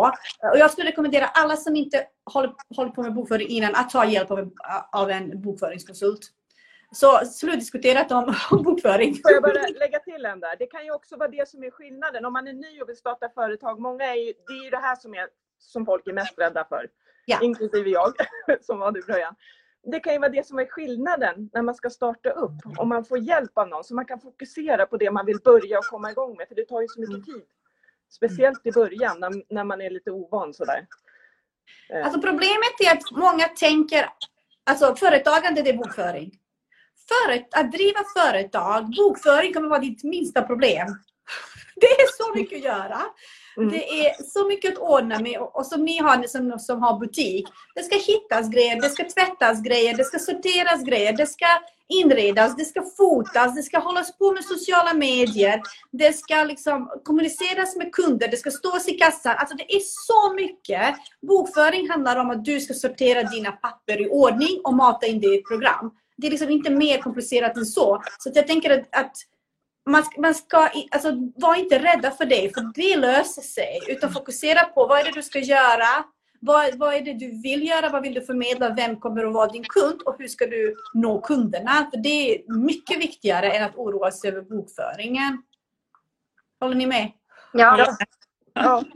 Och jag skulle rekommendera alla som inte håller, håller på med bokföring innan att ta hjälp av en, av en bokföringskonsult. Så slutdiskuterat om, om bokföring. Får jag bara lägga till en där? Det kan ju också vara det som är skillnaden. Om man är ny och vill starta företag, många är ju, det är ju det här som, är, som folk är mest rädda för. Ja. Inklusive jag, som var det i början. Det kan ju vara det som är skillnaden när man ska starta upp. Om man får hjälp av någon så man kan fokusera på det man vill börja och komma igång med. För det tar ju så mycket tid. Speciellt i början när, när man är lite ovan sådär. Eh. Alltså problemet är att många tänker, alltså företagande det är bokföring. För att driva företag, bokföring kommer vara ditt minsta problem. Det är så mycket att göra. Mm. Det är så mycket att ordna med och som ni har som, som har butik. Det ska hittas grejer, det ska tvättas grejer, det ska sorteras grejer, det ska inredas, det ska fotas, det ska hållas på med sociala medier, det ska liksom kommuniceras med kunder, det ska stås i kassan. Alltså det är så mycket. Bokföring handlar om att du ska sortera dina papper i ordning och mata in det i ett program. Det är liksom inte mer komplicerat än så. Så jag tänker att, att man, man ska alltså, var inte rädda för det, för det löser sig. Utan fokusera på vad är det du ska göra, vad, vad är det du vill göra, vad vill du förmedla, vem kommer att vara din kund och hur ska du nå kunderna? För det är mycket viktigare än att oroa sig över bokföringen. Håller ni med? Ja. ja.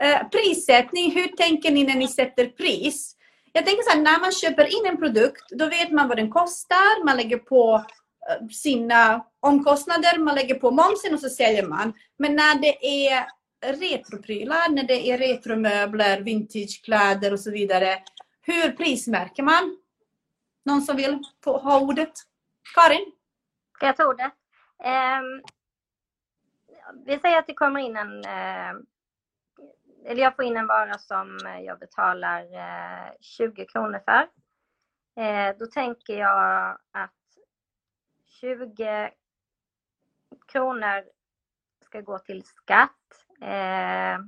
Eh, prissättning, hur tänker ni när ni sätter pris? Jag tänker så här, när man köper in en produkt, då vet man vad den kostar, man lägger på Eh, sina omkostnader, man lägger på momsen och så säljer man. Men när det är retroprylar, när det är retromöbler, vintagekläder och så vidare. Hur prismärker man? Någon som vill ha ordet? Karin? Ska jag ta ordet? Um, vi säger att det kommer in en uh, eller jag får in en vara som jag betalar eh, uh, 20 kronor för. Uh, då tänker jag att 20 kronor ska gå till skatt. Eh,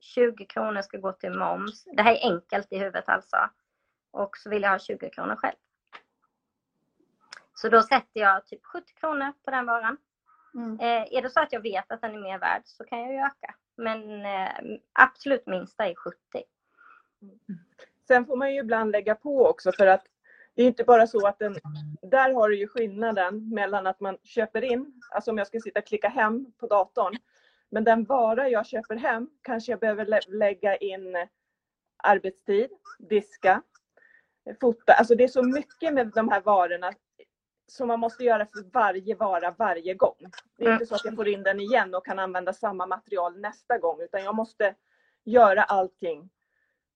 20 kronor ska gå till moms. Det här är enkelt i huvudet alltså. Och så vill jag ha 20 kronor själv. Så då sätter jag typ 70 kronor på den varan. Mm. Eh, är det så att jag vet att den är mer värd så kan jag ju öka. Men eh, absolut minsta är 70. Sen får man ju ibland lägga på också för att det är inte bara så att den, där har du ju skillnaden mellan att man köper in, alltså om jag ska sitta och klicka hem på datorn, men den vara jag köper hem kanske jag behöver lägga in arbetstid, diska, fota. Alltså det är så mycket med de här varorna som man måste göra för varje vara varje gång. Det är inte så att jag får in den igen och kan använda samma material nästa gång utan jag måste göra allting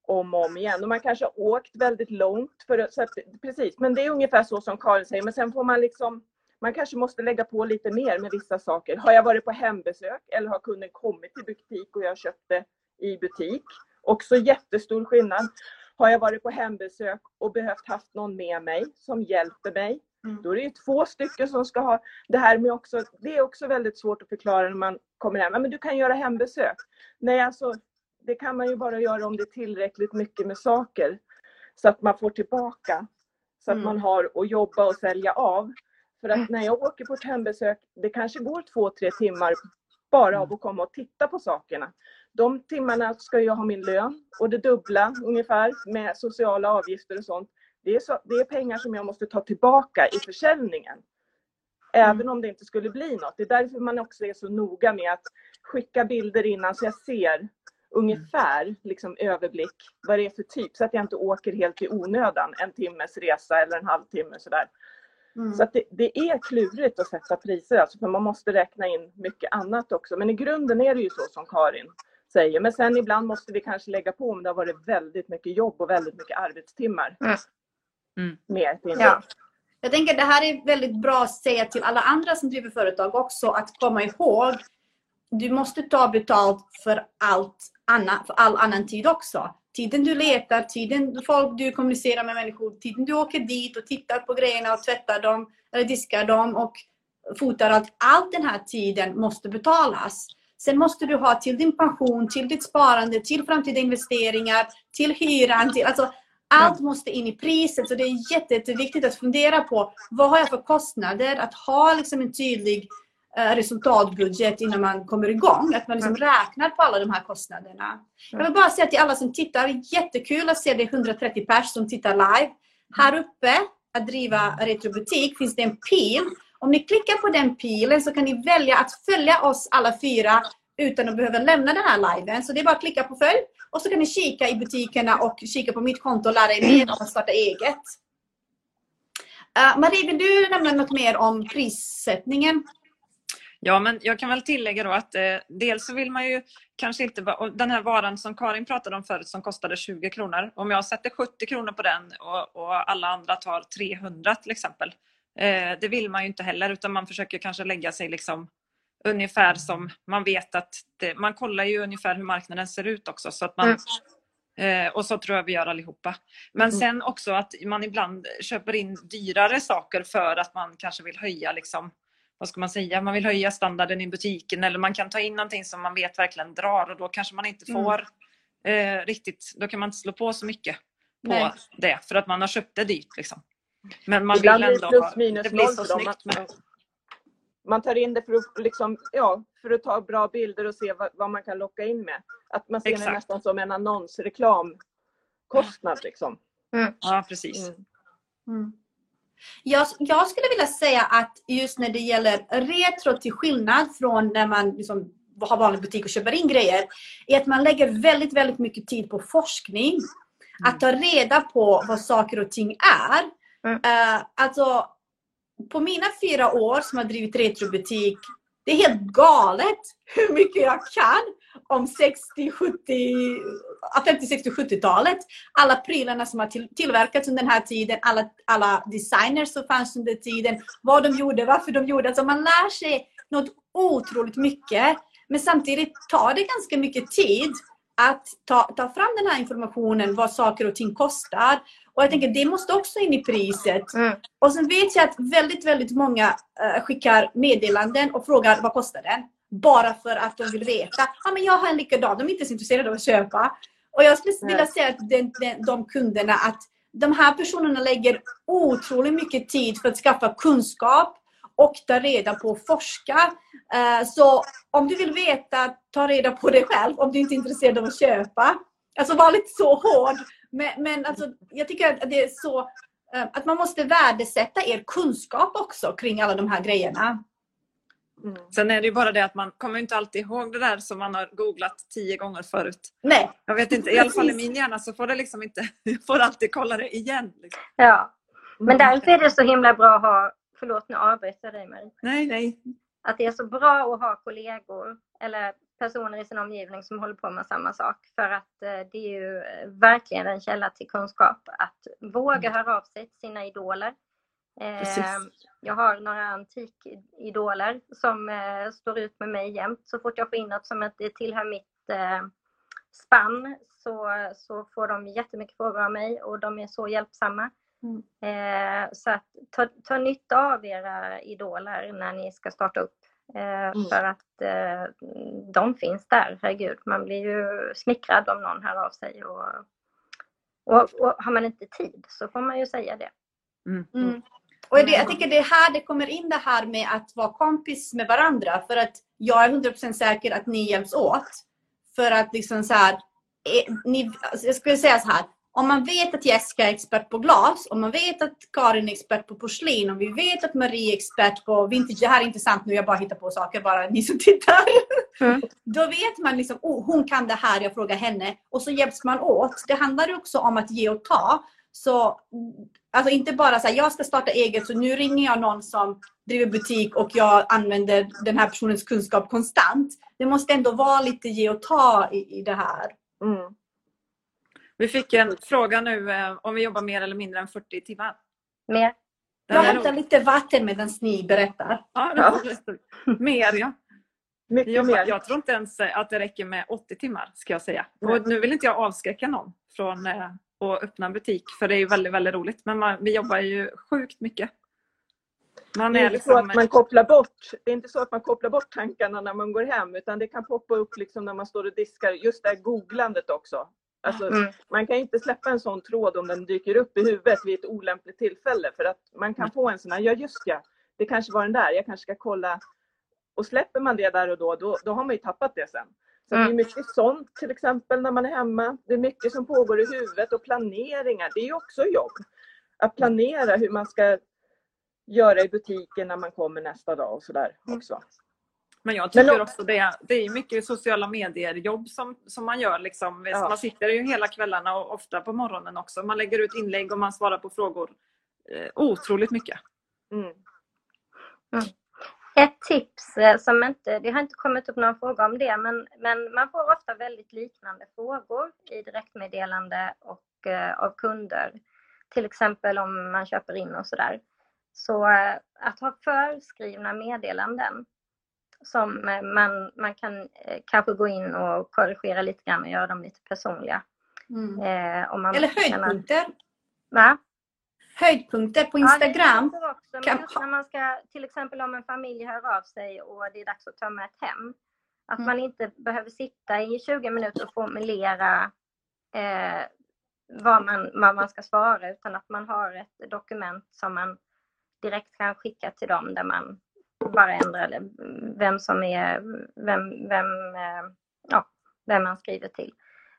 om och om igen. Och man kanske har åkt väldigt långt. För, så att, precis, men det är ungefär så som Karin säger. Men sen får man liksom man kanske måste lägga på lite mer med vissa saker. Har jag varit på hembesök eller har kunden kommit till butik och jag köpt det i butik? Också jättestor skillnad. Har jag varit på hembesök och behövt haft någon med mig som hjälper mig? Mm. Då är det två stycken som ska ha det här med också. Det är också väldigt svårt att förklara när man kommer hem. Men du kan göra hembesök. Nej, alltså det kan man ju bara göra om det är tillräckligt mycket med saker. Så att man får tillbaka. Så att mm. man har att jobba och sälja av. För att när jag åker på ett hembesök, det kanske går två, tre timmar bara av att komma och titta på sakerna. de timmarna ska jag ha min lön och det dubbla ungefär med sociala avgifter och sånt. Det är, så, det är pengar som jag måste ta tillbaka i försäljningen. Även Mm. om det inte skulle bli något. Det är därför man också är så noga med att skicka bilder innan så jag ser ungefär liksom överblick vad det är för typ så att jag inte åker helt i onödan en timmes resa eller en halvtimme sådär. Mm. Så att det, det är klurigt att sätta priser alltså, för man måste räkna in mycket annat också. Men i grunden är det ju så som Karin säger. Men sen ibland måste vi kanske lägga på om det har varit väldigt mycket jobb och väldigt mycket arbetstimmar. Mm. Mm. Med. Ja. Jag tänker att det här är väldigt bra att säga till alla andra som driver företag också att komma ihåg. Du måste ta betalt för allt annat, för all annan tid också. Tiden du letar, tiden folk du kommunicerar med människor, tiden du åker dit och tittar på grejerna och tvättar dem eller diskar dem och fotar allt. Allt den här tiden måste betalas. Sen måste du ha till din pension, till ditt sparande, till framtida investeringar, till hyran. Till, alltså, allt måste in i priset. Så det är jätte, jätteviktigt att fundera på vad har jag för kostnader? Att ha liksom en tydlig resultatbudget innan man kommer igång. Att man liksom räknar på alla de här kostnaderna. Jag vill bara säga till alla som tittar, jättekul att se det 130 pers som tittar live. Här uppe, att driva retrobutik, finns det en pil. Om ni klickar på den pilen så kan ni välja att följa oss alla fyra utan att behöva lämna den här liven. Så det är bara att klicka på följ och så kan ni kika i butikerna och kika på mitt konto och lära er mer om att starta eget. Uh, Marie, vill du nämna något mer om prissättningen? Ja, men jag kan väl tillägga då att eh, dels så vill man ju kanske inte... Den här varan som Karin pratade om förut som kostade 20 kronor. Om jag sätter 70 kronor på den och, och alla andra tar 300 till exempel. Eh, det vill man ju inte heller utan man försöker kanske lägga sig liksom ungefär som man vet att... Det, man kollar ju ungefär hur marknaden ser ut också så att man... Eh, och så tror jag vi gör allihopa. Men Mm. sen också att man ibland köper in dyrare saker för att man kanske vill höja liksom, vad ska man säga, man vill höja standarden i butiken eller man kan ta in någonting som man vet verkligen drar och då kanske man inte Mm. får eh, riktigt, då kan man inte slå på så mycket på Nej. det för att man har köpt det dyrt. Liksom. Men man Ibland vill blir ändå, det plus minus det blir så snyggt. Man, man tar in det för att, liksom, ja, för att ta bra bilder och se vad, vad man kan locka in med. Att man ser det Exakt. nästan som en annons, reklamkostnad liksom. ja, precis. Mm. Mm. Jag, jag skulle vilja säga att just när det gäller retro till skillnad från när man liksom har vanlig butik och köper in grejer, är att man lägger väldigt, väldigt mycket tid på forskning. Att ta reda på vad saker och ting är. Mm. Eh, alltså, på mina fyra år som har drivit retrobutik, det är helt galet hur mycket jag kan om 60, 70, ja, 50, 60, 70-talet. Alla prylarna som har till, tillverkats under den här tiden, alla, alla designers som fanns under tiden, vad de gjorde, varför de gjorde. Alltså man lär sig något otroligt mycket. Men samtidigt tar det ganska mycket tid att ta, ta fram den här informationen, vad saker och ting kostar. Och jag tänker det måste också in i priset. Mm. Och sen vet jag att väldigt, väldigt många eh, skickar meddelanden och frågar vad kostar den? Bara för att de vill veta. Ja, men jag har en likadan. De är inte så intresserade av att köpa. Och jag skulle vilja säga att den, den, de kunderna, att de här personerna lägger otroligt mycket tid för att skaffa kunskap och ta reda på och forska. Eh, Så om du vill veta, ta reda på det själv om du inte är intresserad av att köpa. Alltså var lite så hård. Men, men alltså, jag tycker att det är så eh, att man måste värdesätta er kunskap också kring alla de här grejerna. Mm. Sen är det ju bara det att man kommer inte alltid ihåg det där som man har googlat tio gånger förut. Nej, Jag vet inte, i alla fall i min hjärna så får det liksom inte, jag får alltid kolla det igen. Liksom. Ja. Men därför är det så himla bra att ha, förlåt nu avbryter jag dig Marie, Nej, nej. att det är så bra att ha kollegor eller personer i sin omgivning som håller på med samma sak. För att eh, det är ju eh, verkligen en källa till kunskap. Att våga höra av sig till sina idoler. Eh, Precis. jag har några antikidoler som eh, står ut med mig jämt. Så fort jag får in något som inte tillhör mitt eh, spann så, så får de jättemycket frågor av mig och de är så hjälpsamma. Mm. Eh, så att ta, ta nytta av era idoler när ni ska starta upp. Eh, För att eh, de finns där, herregud. Man blir ju smickrad om någon hör av sig. Och, och, och har man inte tid så får man ju säga det. Mm. Och det, jag tycker det är här det kommer in det här med att vara kompis med varandra. För att jag är 100% säker att ni hjälps åt. för att liksom så här, eh, ni, alltså jag skulle säga så här, om man vet att Jessica är expert på glas, om man vet att Karin är expert på porslin, om vi vet att Marie är expert på vintage, det här är intressant nu, jag bara hittar på saker, bara ni som tittar. Mm. Då vet man liksom, oh, hon kan det här, jag frågar henne. Och så hjälps man åt. Det handlar också om att ge och ta. Så alltså inte bara så här, jag ska starta eget så nu ringer jag någon som driver butik och jag använder den här personens kunskap konstant. Det måste ändå vara lite ge och ta i, i det här. Mm. Vi fick en fråga nu eh, om vi jobbar mer eller mindre än 40 timmar. Mer? Den Jag hämtar lite vatten medan ni berättar. Ja, Ja. Mer ja. Mycket Jag, mer. jag tror inte ens eh, att det räcker med 80 timmar ska jag säga. Och nu vill inte jag avskräcka någon från att öppna en butik för det är ju väldigt, väldigt roligt. Men man, vi jobbar ju sjukt mycket. Man Det är är inte så liksom... att man kopplar bort, det är inte så att man kopplar bort tankarna när man går hem utan det kan poppa upp liksom när man står och diskar. Just det här googlandet också. Alltså, Mm. Man kan inte släppa en sån tråd om den dyker upp i huvudet vid ett olämpligt tillfälle för att man kan få en sån här, ja just ja, det kanske var den där, jag kanske ska kolla. Och släpper man det där och då, då, då har man ju tappat det sen. Så det är Mm. mycket sånt till exempel när man är hemma. Det är mycket som pågår i huvudet och planeringar, det är ju också jobb. Att planera hur man ska göra i butiken när man kommer nästa dag och sådär också. Men jag Men tycker om- också det, det är mycket sociala medier-jobb som, som man gör. Liksom. Ja. Man sitter ju hela kvällarna och ofta på morgonen också. Man lägger ut inlägg och man svarar på frågor. Eh, otroligt mycket. Mm. Ett tips eh, som inte, det har inte kommit upp någon fråga om det, men, men man får ofta väldigt liknande frågor i direktmeddelande och eh, av kunder. Till exempel om man köper in och sådär. Så eh, att ha förskrivna meddelanden som eh, man, man kan eh, kanske gå in och korrigera lite grann och göra dem lite personliga. Mm. Eh, om man Eller känner- höjdpunkter. Va? Höjdpunkter på Ja, Instagram. är också, kan just när man ska, till exempel om en familj hör av sig och det är dags att tömma ett hem. Att Mm. man inte behöver sitta i 20 minuter och formulera eh, vad, man, vad man ska svara utan att man har ett dokument som man direkt kan skicka till dem där man bara ändrar vem som är, vem, vem, eh, ja, vem man skriver till.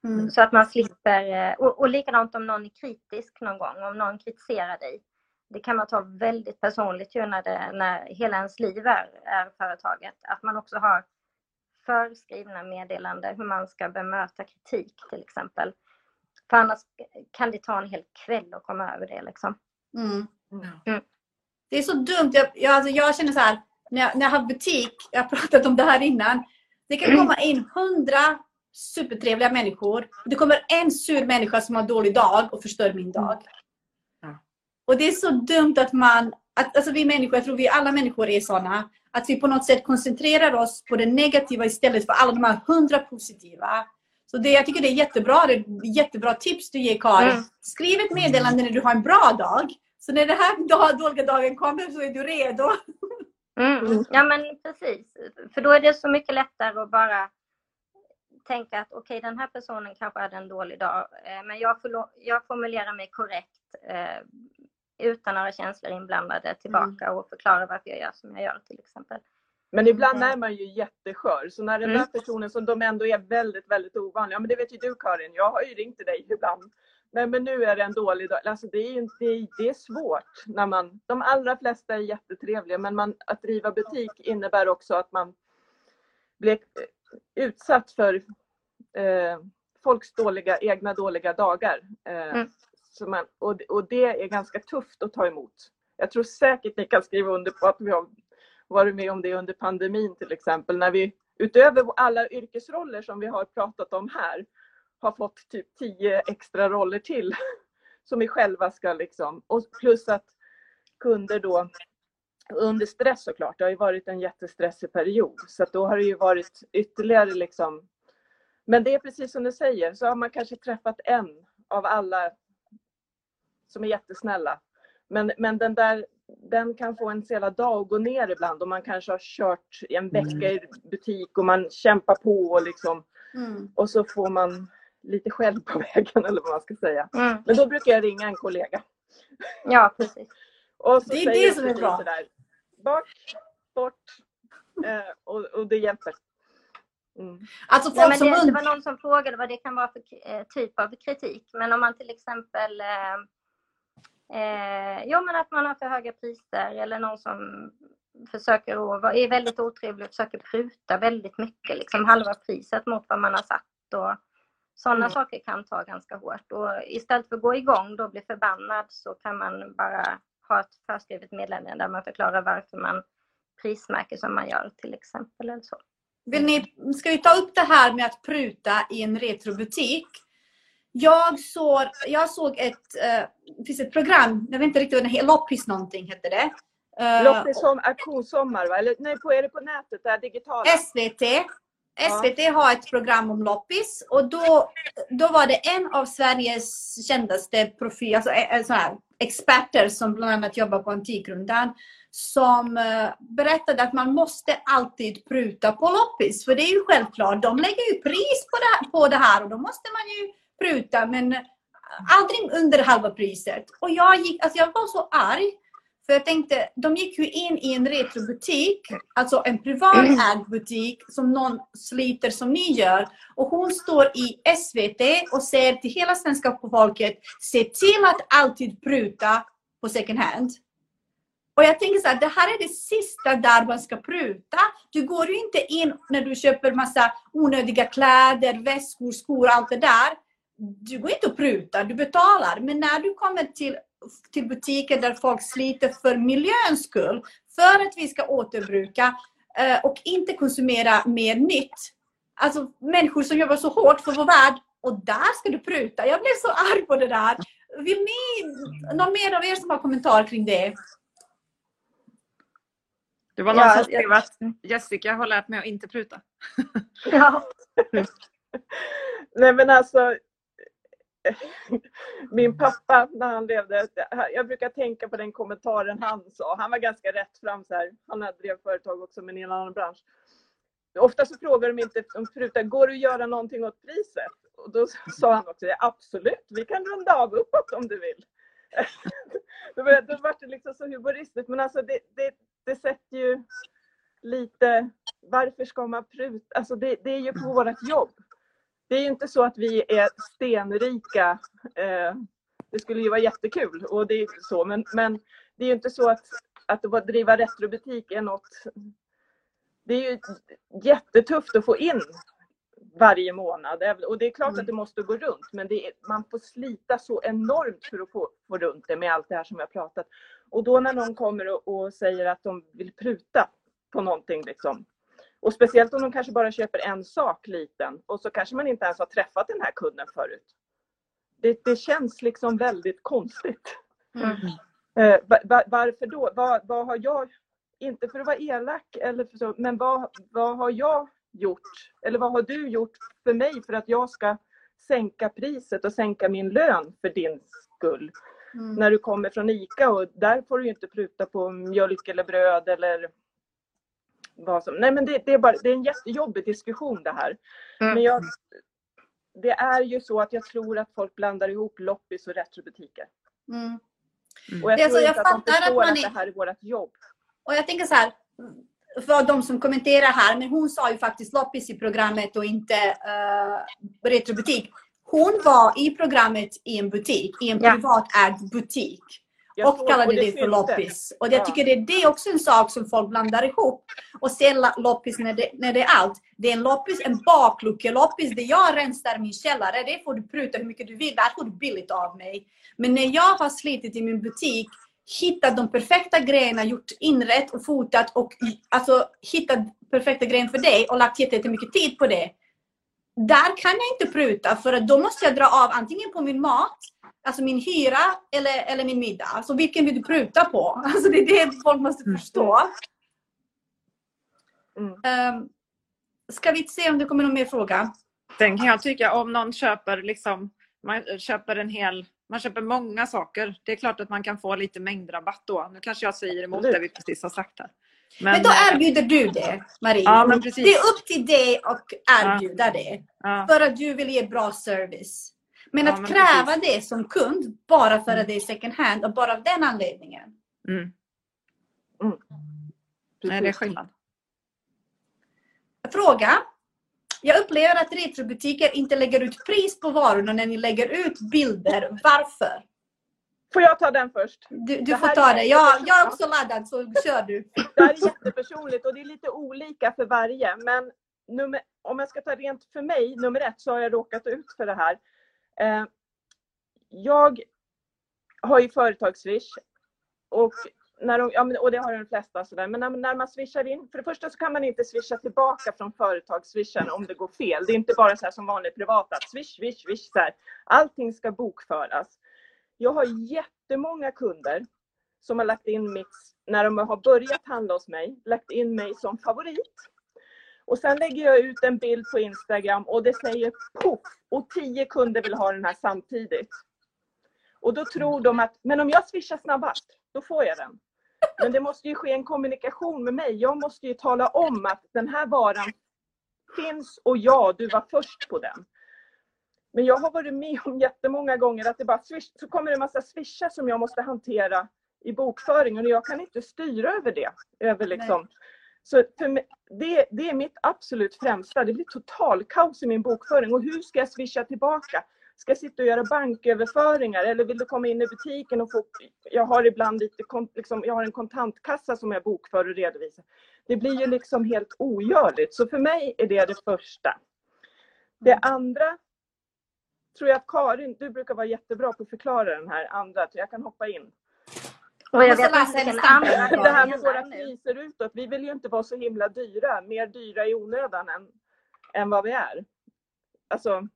Mm. Så att man slipper, eh, och, och likadant om någon är kritisk någon gång, om någon kritiserar dig. Det kan man ta väldigt personligt ju när, det, när hela ens liv är, är företaget. Att man också har förskrivna meddelanden hur man ska bemöta kritik till exempel. För annars kan det ta en hel kväll att komma över det liksom. Mm. Mm. Det är så dumt. Jag, jag, alltså jag känner så här, när jag, när jag har butik, jag har pratat om det här innan. Det kan komma in hundra supertrevliga människor. Det kommer en sur människa som har en dålig dag och förstör min dag. Ja. Och det är så dumt att man, att, alltså vi människor, jag tror vi alla människor är sådana, att vi på något sätt koncentrerar oss på det negativa istället för alla de här hundra positiva. Så det, jag tycker det är jättebra, det är jättebra tips du ger Karin. Mm. Skriv ett meddelande när du har en bra dag. Så när den här dag, dåliga dagen kommer så är du redo. Mm. Ja men precis. För då är det så mycket lättare att bara tänka att okej den här personen kanske hade en dålig dag eh, men jag, jag formulerar mig korrekt eh, utan några känslor inblandade tillbaka och förklarar varför jag gör som jag gör till exempel. Men ibland Mm. är man ju jätteskör. Så när den Mm. där personen som de ändå är väldigt, väldigt ovanliga. Ja, men det vet ju du Karin. Jag har ju ringt till dig ibland. Nej, men nu är det en dålig dag. Alltså, det, är, det, det är svårt. När man, de allra flesta är jättetrevliga. Men man, att driva butik innebär också att man blir eh, utsatt för eh, folks dåliga, egna dåliga dagar. Eh, Mm. man, och, och det är ganska tufft att ta emot. Jag tror säkert ni kan skriva under på att vi har varit med om det under pandemin till exempel. När vi utöver alla yrkesroller som vi har pratat om här har fått typ tio extra roller till som vi själva ska liksom. Och plus att kunder då under stress såklart. Det har ju varit en jättestressig period så då har det ju varit ytterligare liksom. Men det är precis som du säger så har man kanske träffat en av alla som är jättesnälla. Men, men den där den kan få en hela dag att gå ner ibland och man kanske har kört en vecka i butik och man kämpar på och liksom Mm. och så får man lite skäll på vägen eller vad man ska säga. Mm. Men då brukar jag ringa en kollega. Ja precis. Och så Det är säger det som är bra. Sådär, bort, bort. Eh, och, och det hjälper. Mm. Alltså Nej, folk men som det, det var någon som frågade vad det kan vara för eh, typ av kritik. Men om man till exempel eh, eh, Jo men att man har för höga priser eller någon som försöker att vara, är väldigt otrevlig och försöker pruta väldigt mycket, liksom halva priset mot vad man har satt. Och sådana Mm. saker kan ta ganska hårt. Och istället för att gå igång och bli förbannad så kan man bara ha ett förskrivet meddelande där man förklarar varför man prismärker som man gör till exempel. Eller så. Vill ni, ska vi ta upp det här med att pruta i en retrobutik? Jag såg, jag såg ett, eh, finns ett program, jag vet inte riktigt vad det heter, Loppis någonting hette det. Eh, Loppis som auktionssommar, va? Eller nej, på, är det på nätet? Det här digitala? SVT. SVT har ett program om loppis och då, då var det en av Sveriges kändaste profil, alltså, eh, eh, så här, experter som bland annat jobbar på Antikrundan som eh, berättade att man måste alltid pruta på loppis. För det är ju självklart, de lägger ju pris på det, här, på det här och då måste man ju pruta men aldrig under halva priset. Och jag, gick, alltså jag var så arg för jag tänkte, de gick ju in i en retrobutik, alltså en privatägd butik som någon sliter som ni gör. Och hon står i SVT och säger till hela svenska folket, se till att alltid pruta på second hand. Och jag tänker så här, det här är det sista där man ska pruta. Du går ju inte in när du köper massa onödiga kläder, väskor, skor, allt det där. Du går inte och prutar, du betalar. Men när du kommer till, till butiker där folk sliter för miljöns skull, för att vi ska återbruka eh, och inte konsumera mer nytt. Alltså människor som jobbar så hårt för vår värld och där ska du pruta. Jag blev så arg på det där. Vill ni, någon mer av er som har kommentar kring det? Det var någon Ja, som jag- skrev att Jessica har lärt mig att inte pruta. Ja. Nej men alltså min pappa när han levde, jag brukar tänka på den kommentaren han sa. Han var ganska rätt fram så här. Han drev företag också men i en annan bransch. Ofta så frågar de inte om pruta, går det att göra någonting åt priset? Och då sa han också, ja, absolut, vi kan runda av uppåt om du vill. då då var det liksom så humoristiskt, men alltså det, det, det sätter ju lite, varför ska man pruta? Alltså det, det är ju på vårt jobb. Det är inte så att vi är stenrika. Eh, det skulle ju vara jättekul och det är så, men, men det är ju inte så att, att driva retrobutik är något det är ju jättetufft att få in varje månad. Och det är klart att det måste gå runt, men är, man får slita så enormt för att få, få runt det med allt det här som jag pratat. Och då när någon kommer och, och säger att de vill pruta på någonting, liksom, och speciellt om de kanske bara köper en sak liten och så kanske man inte ens har träffat den här kunden förut. Det, det känns liksom väldigt konstigt. Mm. Eh, va- va- varför då? Vad, vad har jag, inte för att vara elak, eller så, men vad, vad har jag gjort? Eller vad har du gjort för mig för att jag ska sänka priset och sänka min lön för din skull? Mm. När du kommer från ICA och där får du inte pruta på mjölk eller bröd eller vad som. Nej men det, det, är, bara, det är en jättejobbig diskussion det här. Mm. Men jag, det är ju så att jag tror att folk blandar ihop loppis och retrobutiker. Mm. Och jag Det tror så, jag inte att de fattar att förstår man att är- det här är vårt jobb. Och jag tänker så här, för de som kommenterar här, men hon sa ju faktiskt loppis i programmet och inte uh, retrobutik. Hon var i programmet i en butik, i en Ja. privatägd butik. Jag och kallade och det, för loppis. Och jag Ja. tycker det är, det är också en sak som folk blandar ihop. Och ser loppis när det, när det är allt. Det är en loppis, en bakluckeloppis där jag rensar min källare. Det får du pruta hur mycket du vill. Där får du billigt av mig. Men när jag har slitit i min butik, hittat de perfekta grejerna, gjort inrätt och fotat och alltså hittat perfekta grejer för dig och lagt jätte- jättemycket tid på det. Där kan jag inte pruta för att då måste jag dra av antingen på min mat, alltså min hyra eller, eller min middag. Alltså vilken vill du pruta på? Alltså det är det folk måste förstå. Mm. Um, ska vi se om det kommer någon mer fråga? Sen kan jag tycka om någon köper liksom, man köper en hel, man köper många saker. Det är klart att man kan få lite mängdrabatt då. Nu kanske jag säger emot det vi precis har sagt här. Men, då eh, erbjuder du det, Marie. Ja, men precis. Det är upp till dig att erbjuda det. ja, För att du vill ge bra service. Men Ja, att men kräva det som kund bara för att det är second hand och bara av den anledningen. mm. Mm. Nej, det är skillnad. Fråga. Jag upplever att retrobutiker inte lägger ut pris på varorna när ni lägger ut bilder. Varför? Får jag ta den först? Du, du får ta det. Jag, jag är också laddad så kör du. Det här är jättepersonligt och det är lite olika för varje. Men nummer, om jag ska ta rent för mig, nummer ett, så har jag råkat ut för det här. Eh, jag har ju företagsswish och, när de, ja, men- och det har de flesta. Sådär. Men när, när man swishar in, för det första så kan man inte swisha tillbaka från företagsswishen om det går fel. Det är inte bara så här som vanligt privat att swish, swish, swish. Så här. Allting ska bokföras. Jag har jättemånga kunder som har lagt in mitt, när de har börjat handla hos mig, lagt in mig som favorit. Och sen lägger jag ut en bild på Instagram och det säger poff och tio kunder vill ha den här samtidigt. Och då tror de att, men om jag swishar snabbast, då får jag den. Men det måste ju ske en kommunikation med mig. Jag måste ju tala om att den här varan finns och ja, du var först på den. Men jag har varit med om jättemånga gånger att det bara swish, så kommer det en massa swishar som jag måste hantera i bokföringen och jag kan inte styra över det. Över liksom. Så mig, det, det är mitt absolut främsta. Det blir total kaos i min bokföring. Och hur ska jag swisha tillbaka? Ska jag sitta och göra banköverföringar eller vill du komma in i butiken och få... Jag har ibland lite, liksom, jag har en kontantkassa som jag bokför och redovisar. Det blir ju liksom helt ogörligt. Så för mig är det det första. Det andra tror jag att Karin, du brukar vara jättebra på att förklara den här andra, så jag kan hoppa in. Och jag vet läsa inte vilken Det här med våra priser utåt, vi vill ju inte vara så himla dyra, mer dyra i onödan än, än vad vi är. Alltså,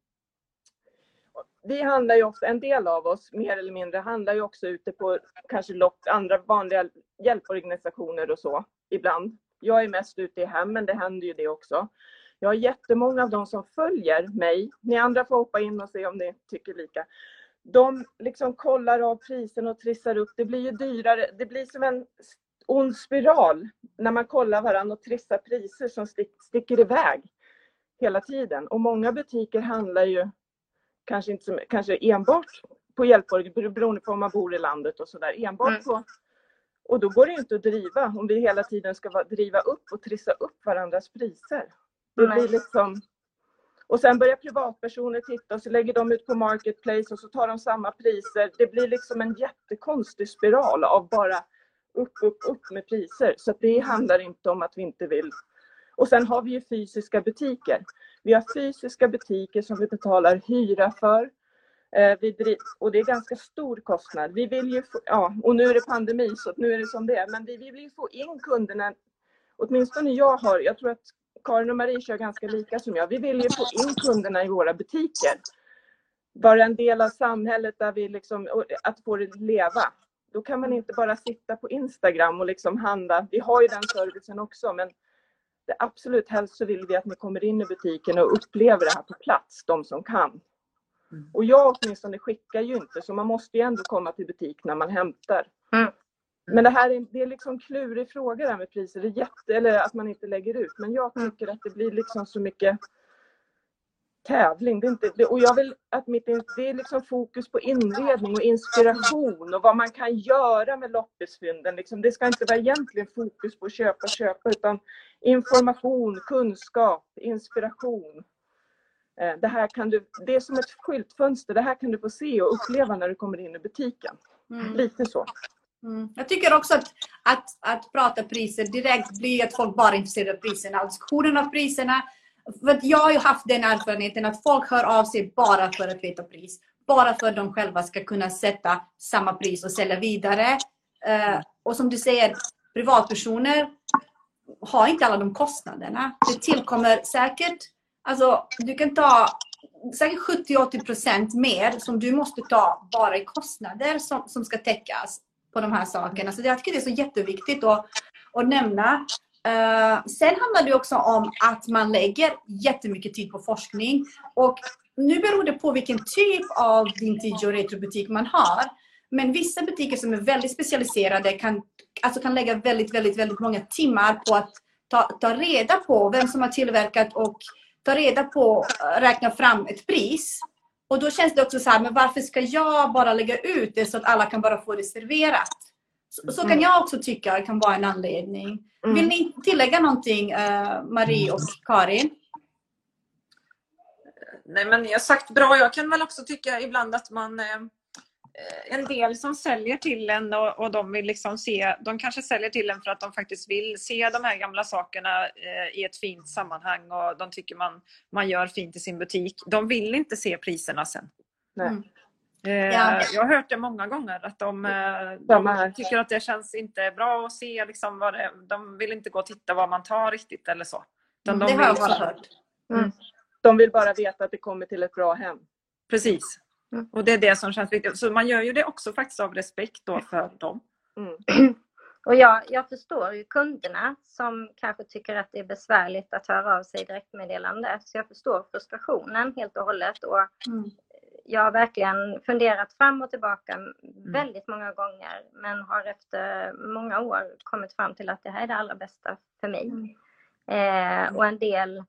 vi handlar ju också, en del av oss, mer eller mindre, handlar ju också ute på kanske lopp, andra vanliga hjälporganisationer och så, ibland. Jag är mest ute i hemmen, det händer ju det också. Jag har jättemånga av de som följer mig, ni andra får hoppa in och se om ni tycker lika. De liksom kollar av prisen och trissar upp, det blir ju dyrare, det blir som en ond spiral när man kollar varandra och trissar priser som stick, sticker iväg hela tiden. Och många butiker handlar ju kanske inte som, kanske enbart på hjälporganisationer beroende på om man bor i landet och sådär. Enbart Mm. på och då går det inte att driva om vi hela tiden ska va- driva upp och trissa upp varandras priser. Det blir liksom... Och sen börjar privatpersoner titta och så lägger de ut på Marketplace och så tar de samma priser. Det blir liksom en jättekonstig spiral av bara upp, upp, upp med priser. Så det handlar inte om att vi inte vill. Och sen har vi ju fysiska butiker. Vi har fysiska butiker som vi betalar hyra för. Eh, vi driv, och det är ganska stor kostnad. Vi vill ju få, ja, och nu är det pandemi så nu är det som det är. Men vi vill ju få in kunderna. Åtminstone jag har, jag tror att Karin och Marie kör ganska lika som jag. Vi vill ju få in kunderna i våra butiker. Vara en del av samhället där vi liksom, att få det leva. Då kan man inte bara sitta på Instagram och liksom handla. Vi har ju den servicen också men det absolut helst så vill vi att ni kommer in i butiken och upplever det här på plats, de som kan. Och jag åtminstone skickar ju inte så man måste ju ändå komma till butik när man hämtar. Mm. Men det här är, det är liksom klurig fråga det här med priser. Det är jätte, eller att man inte lägger ut. Men jag Mm. tycker att det blir liksom så mycket tävling. Det är inte, och jag vill att mitt, det är liksom fokus på inredning och inspiration och vad man kan göra med loppisfynden. Liksom, det ska inte vara egentligen fokus på att köpa, köpa utan information, kunskap, inspiration. Eh, Det, här kan du, det är som ett skyltfönster. Det här kan du få se och uppleva när du kommer in i butiken. Mm. Lite så. Mm. Jag tycker också att, att, att prata priser direkt blir att folk bara är intresserade av priserna och diskussionen av priserna. För att jag har ju haft den erfarenheten att folk hör av sig bara för att veta pris. Bara för att de själva ska kunna sätta samma pris och sälja vidare. Uh, och som du säger, privatpersoner har inte alla de kostnaderna. Det tillkommer säkert, alltså du kan ta säkert 70-80 procent mer som du måste ta bara i kostnader som, som ska täckas på de här sakerna. Så jag tycker det är så jätteviktigt att, att nämna. Uh, sen handlar det också om att man lägger jättemycket tid på forskning. Och nu beror det på vilken typ av vintage och retrobutik man har. Men vissa butiker som är väldigt specialiserade kan, alltså kan lägga väldigt, väldigt, väldigt många timmar på att ta, ta reda på vem som har tillverkat och ta reda på, eh, räkna fram ett pris. Och då känns det också så här, men varför ska jag bara lägga ut det så att alla kan bara få det serverat? Så, så kan jag också tycka kan vara en anledning. Mm. Vill ni tillägga någonting, eh, Marie och Karin? Nej men jag har sagt bra. Jag kan väl också tycka ibland att man eh, en del som säljer till en och, och, de vill liksom se, de kanske säljer till en för att de faktiskt vill se de här gamla sakerna eh, i ett fint sammanhang och de tycker man, man gör fint i sin butik. De vill inte se priserna sen. Nej. Eh, Ja. Jag har hört det många gånger att de, eh, här. de tycker att det känns inte bra att se liksom vad det, de vill inte gå och titta vad man tar riktigt eller så. Utan Mm, de det har jag hört. De vill bara veta att det kommer till ett bra hem. Precis. Mm. Och det är det som känns viktigt. Så man gör ju det också faktiskt av respekt då för dem. Mm. Och jag, jag förstår ju kunderna som kanske tycker att det är besvärligt att höra av sig i direktmeddelande. Så jag förstår frustrationen helt och hållet. Och Mm. jag har verkligen funderat fram och tillbaka väldigt många gånger. Men har efter många år kommit fram till att det här är det allra bästa för mig. Mm. Eh, och en del,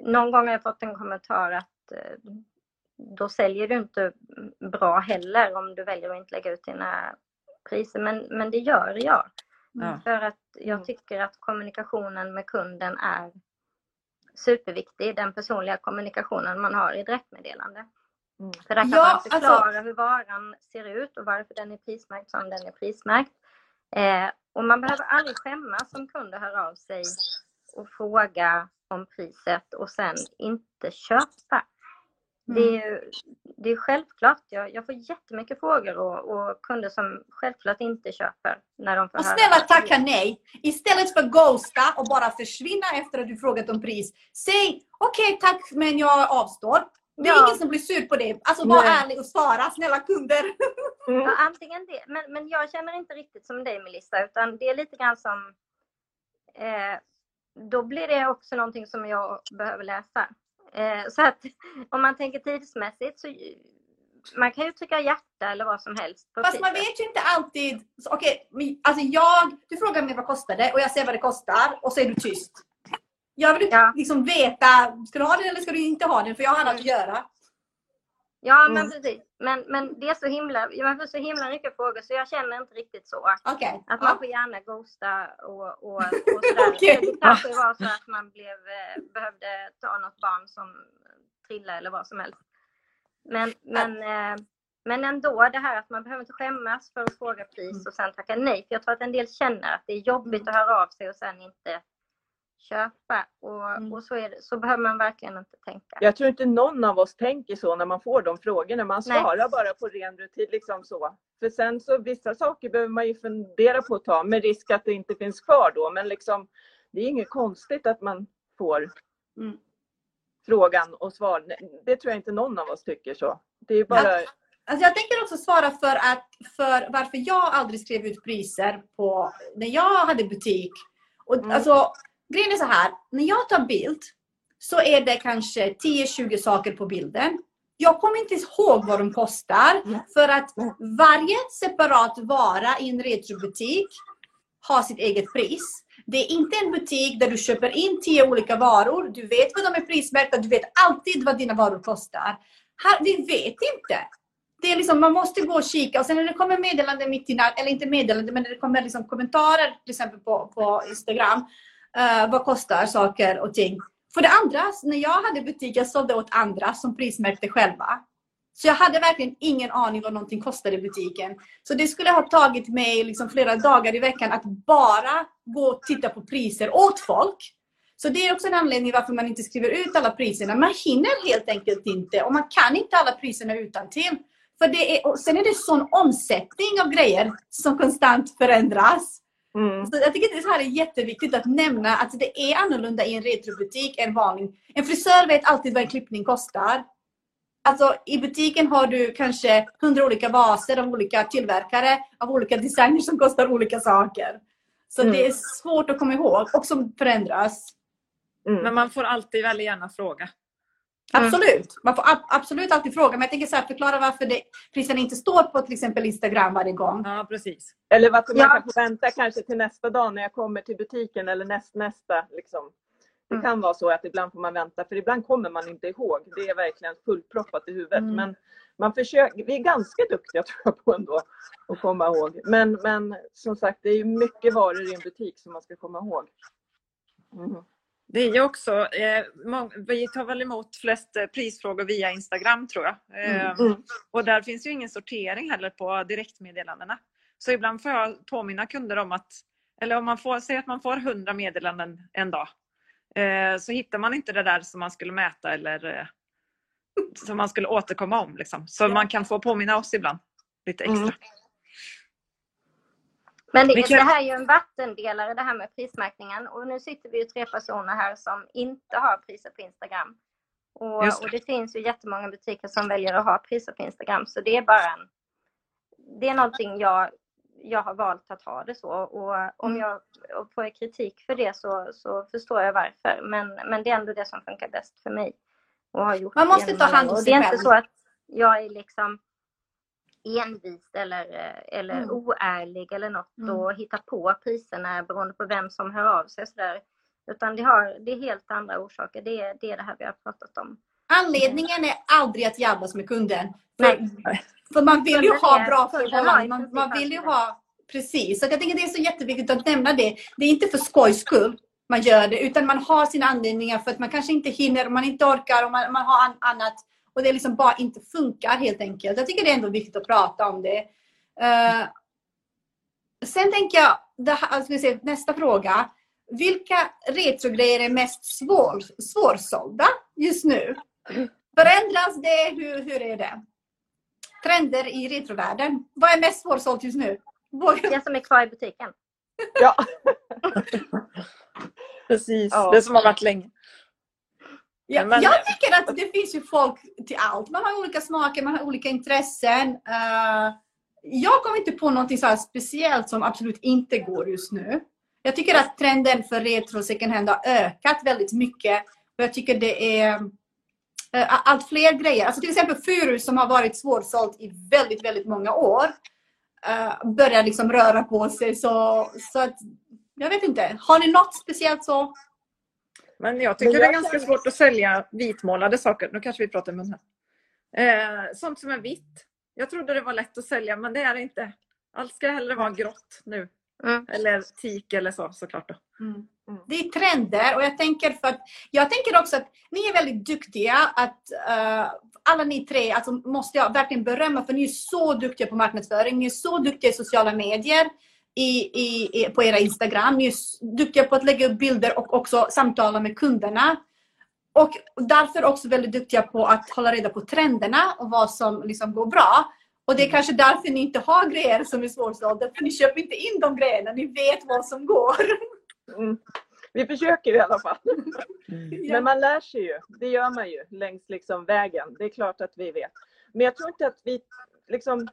någon gång har jag fått en kommentar att eh, då säljer du inte bra heller om du väljer att inte lägga ut dina priser. Men, men det gör jag. Ja. För att jag Mm. tycker att kommunikationen med kunden är superviktig. Den personliga kommunikationen man har i direktmeddelande. Mm. För där kan Ja, man förklara hur varan ser ut och varför den är prismärkt som den är prismärkt. Eh, och man behöver aldrig skämmas som kund och höra av sig och fråga om priset och sen inte köpa. Det Mm. är, ju- det är självklart. Jag, jag får jättemycket frågor och, och kunder som självklart inte köper när de får Och höra. snälla tacka nej. Istället för ghosta och bara försvinna efter att du frågat om pris. Säg okej tack men jag avstår. Det är Ja. ingen som blir sur på det. Alltså var Nej. ärlig och svara snälla kunder. Mm. Ja, antingen det. Men, men jag känner inte riktigt som dig Melissa, utan det är lite grann som... Eh, då blir det också någonting som jag behöver läsa. Eh, så att om man tänker tidsmässigt så man kan ju trycka hjärta eller vad som helst Fast man priset. vet ju inte alltid. Okej, men alltså jag, du frågar mig vad kostar det och jag säger vad det kostar och så är du tyst. Jag vill Ja. liksom veta, ska du ha den eller ska du inte ha den? För jag har annat att göra. Ja, men Mm. precis. Men, men det är så himla, man får så himla mycket frågor så jag känner inte riktigt så. Okej. Att man Ja. får gärna ghosta och, och, och sådär. Okej. Det kanske var så att man blev, eh, behövde ta något barn som trillade eller vad som helst. Men, men, eh, men ändå det här att man behöver inte skämmas för att fråga pris och sen tacka nej. För jag tror att en del känner att det är jobbigt att höra av sig och sen inte köpa. Och, Mm. och så, det, så behöver man verkligen inte tänka. Jag tror inte någon av oss tänker så när man får de frågorna. Man Nej. svarar bara på ren rutin. Liksom så. För sen så vissa saker behöver man ju fundera på att ta med risk att det inte finns kvar då. Men liksom, det är inget konstigt att man får Mm. frågan och svar. Nej, Det tror jag inte någon av oss tycker så. Det är bara... Alltså jag tänker också svara för, att, för varför jag aldrig skrev ut priser på när jag hade butik. Och, Mm. alltså, grejen är så här, när jag tar bild så är det kanske 10-20 saker på bilden. Jag kommer inte ihåg vad de kostar för att varje separat vara i en retrobutik har sitt eget pris. Det är inte en butik där du köper in 10 olika varor. Du vet vad de är prismärkta. Du vet alltid vad dina varor kostar. Här, vi vet inte. Det är liksom, man måste gå och kika och sen när det kommer meddelanden mitt i natt, eller inte meddelanden, men när det kommer liksom kommentarer till exempel på, på Instagram. Uh, vad kostar saker och ting? För det andra, när jag hade butik, jag sålde åt andra som prismärkte själva. Så jag hade verkligen ingen aning vad någonting kostade i butiken. Så det skulle ha tagit mig liksom flera dagar i veckan att bara gå och titta på priser åt folk. Så det är också en anledning varför man inte skriver ut alla priserna. Man hinner helt enkelt inte och man kan inte alla priserna utan till. För det är, och sen är det sån omsättning av grejer som konstant förändras. Mm. Så jag tycker att det här är jätteviktigt att nämna att det är annorlunda i en retrobutik än vanlig. En frisör vet alltid vad en klippning kostar. Alltså i butiken har du kanske hundra olika vaser av olika tillverkare, av olika designers som kostar olika saker. Så Mm. det är svårt att komma ihåg och som förändras. Mm. Men man får alltid väldigt gärna fråga. Absolut. Man får ab- absolut alltid fråga. Men jag tänker så här, förklara varför det, priserna inte står på till exempel Instagram varje gång. Ja, precis. Eller varför man Ja. kan få vänta kanske till nästa dag när jag kommer till butiken eller näst, nästa. Liksom. Det Mm. kan vara så att ibland får man vänta för ibland kommer man inte ihåg. Det är verkligen fullproppat i huvudet. Mm. Men man försöker, vi är ganska duktiga tror jag på ändå att komma ihåg. Men, men som sagt det är mycket varor i en butik som man ska komma ihåg. Mm. Det är ju också, eh, vi tar väl emot flest eh, prisfrågor via Instagram tror jag. Eh, Mm. Och där finns ju ingen sortering heller på direktmeddelandena. Så ibland får jag påminna kunder om att, eller om man får, säg att man får 100 meddelanden en dag. Eh, så hittar man inte det där som man skulle mäta eller eh, som man skulle återkomma om. Liksom. Så Ja. man kan få påminna oss ibland lite extra. Mm. Men det, det här är ju en vattendelare det här med prismärkningen och nu sitter vi ju tre personer här som inte har priser på Instagram. Och, det. och det finns ju jättemånga butiker som väljer att ha priser på Instagram så det är bara en, det är någonting jag, jag har valt att ha det så och om Mm. jag får kritik för det så, så förstår jag varför men, men det är ändå det som funkar bäst för mig. Och har gjort Man måste ta hand om sig Det är inte själv. så att jag är liksom envis eller, eh, eller Mm. oärlig eller något Mm. och hittar på priserna beroende på vem som hör av sig. Så där. Utan det, har, det är helt andra orsaker. Det är, det är det här vi har pratat om. Anledningen är aldrig att jävlas med kunden. Nej. För man vill ju ha bra förhållanden. Man, man vill ju ha... Precis. Så jag tänker det är så jätteviktigt att nämna det. Det är inte för skojs skull man gör det, utan man har sina anledningar för att man kanske inte hinner, man inte orkar och man, man har an, annat. Och det liksom bara inte funkar helt enkelt. Jag tycker det är ändå viktigt att prata om det. Eh, sen tänker jag, det här, ska vi se, nästa fråga. Vilka retrogrejer är mest svår, svårsålda just nu? Förändras det? Hur, hur är det? Trender i retrovärlden. Vad är mest svårsålt just nu? Det som är kvar i butiken. Ja. Precis, Ja. det som har varit länge. Ja, Men- jag tycker att det finns ju folk till allt. Man har olika smaker, man har olika intressen. Eh, jag kommer inte på någonting så speciellt som absolut inte går just nu. Jag tycker att trenden för retro second hand har ökat väldigt mycket. Och jag tycker det är eh, allt fler grejer. Alltså till exempel Furu som har varit svårsålt i väldigt, väldigt många år. Uh, börjar liksom röra på sig. Så, så att, jag vet inte. Har ni något speciellt så? Men jag tycker Men det är jag ganska känner- svårt att sälja vitmålade saker. Nu kanske vi pratar mun här. Eh, sånt som är vitt. Jag trodde det var lätt att sälja men det är det inte. Allt ska hellre vara grått nu. Mm. Eller teak eller så såklart. Då. Mm. Mm. Det är trender och jag tänker för att jag tänker också att ni är väldigt duktiga att uh, alla ni tre, alltså måste jag verkligen berömma för ni är så duktiga på marknadsföring, ni är så duktiga i sociala medier, i, i, på era Instagram, ni är duktiga på att lägga upp bilder och också samtala med kunderna. Och därför också väldigt duktiga på att hålla reda på trenderna och vad som liksom går bra. Och det är kanske därför ni inte har grejer som är svårsålda, för ni köper inte in de grejerna, ni vet vad som går. Mm. Vi försöker i alla fall. Ja. Men man lär sig ju. Det gör man ju längs liksom vägen. Det är klart att vi vet. Men jag tror inte att vi liksom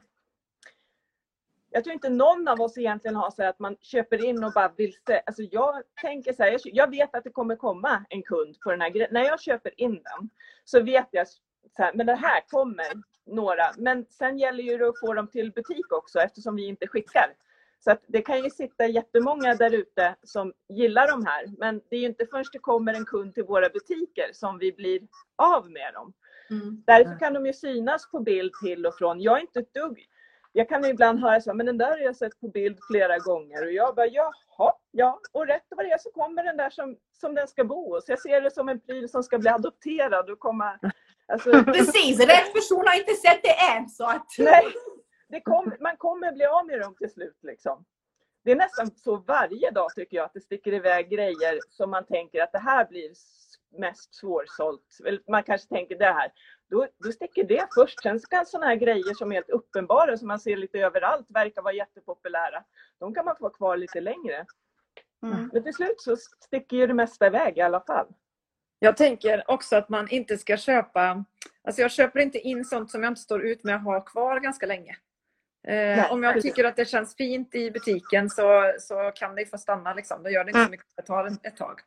jag tror inte någon av oss egentligen har så att man köper in och bara vill se. Alltså jag tänker så här, jag, vet att det kommer komma en kund på den här grejen. När jag köper in den så vet jag så här, men det här kommer några. Men sen gäller ju det att få dem till butik också eftersom vi inte skickar. Så det kan ju sitta jättemånga där ute som gillar de här. Men det är ju inte först det kommer en kund till våra butiker som vi blir av med dem. Mm. Därför kan de ju synas på bild till och från. Jag är inte ett dugg... Jag kan ibland höra så men den där har jag sett på bild flera gånger. Och jag bara, jaha, ja. Och rätt vad det är så kommer den där som, som den ska bo hos. Jag ser det som en pryl som ska bli adopterad och komma... Alltså, Precis, rätt person har inte sett det än. Så att... nej, det kom, man kommer bli av med dem till slut. Liksom. Det är nästan så varje dag tycker jag att det sticker iväg grejer som man tänker att det här blir mest svårsålt. Eller Man kanske tänker det här. Då, då sticker det först. Sen kan sådana här grejer som är helt uppenbara som man ser lite överallt verkar vara jättepopulära. De kan man få kvar lite längre. Mm. Men till slut så sticker ju det mesta iväg i alla fall. Jag tänker också att man inte ska köpa... Alltså jag köper inte in sånt som jag inte står ut med att ha kvar ganska länge. Eh, om jag tycker att det känns fint i butiken så, så kan det få stanna. Liksom. Då gör det inte så mycket att en- ett tag.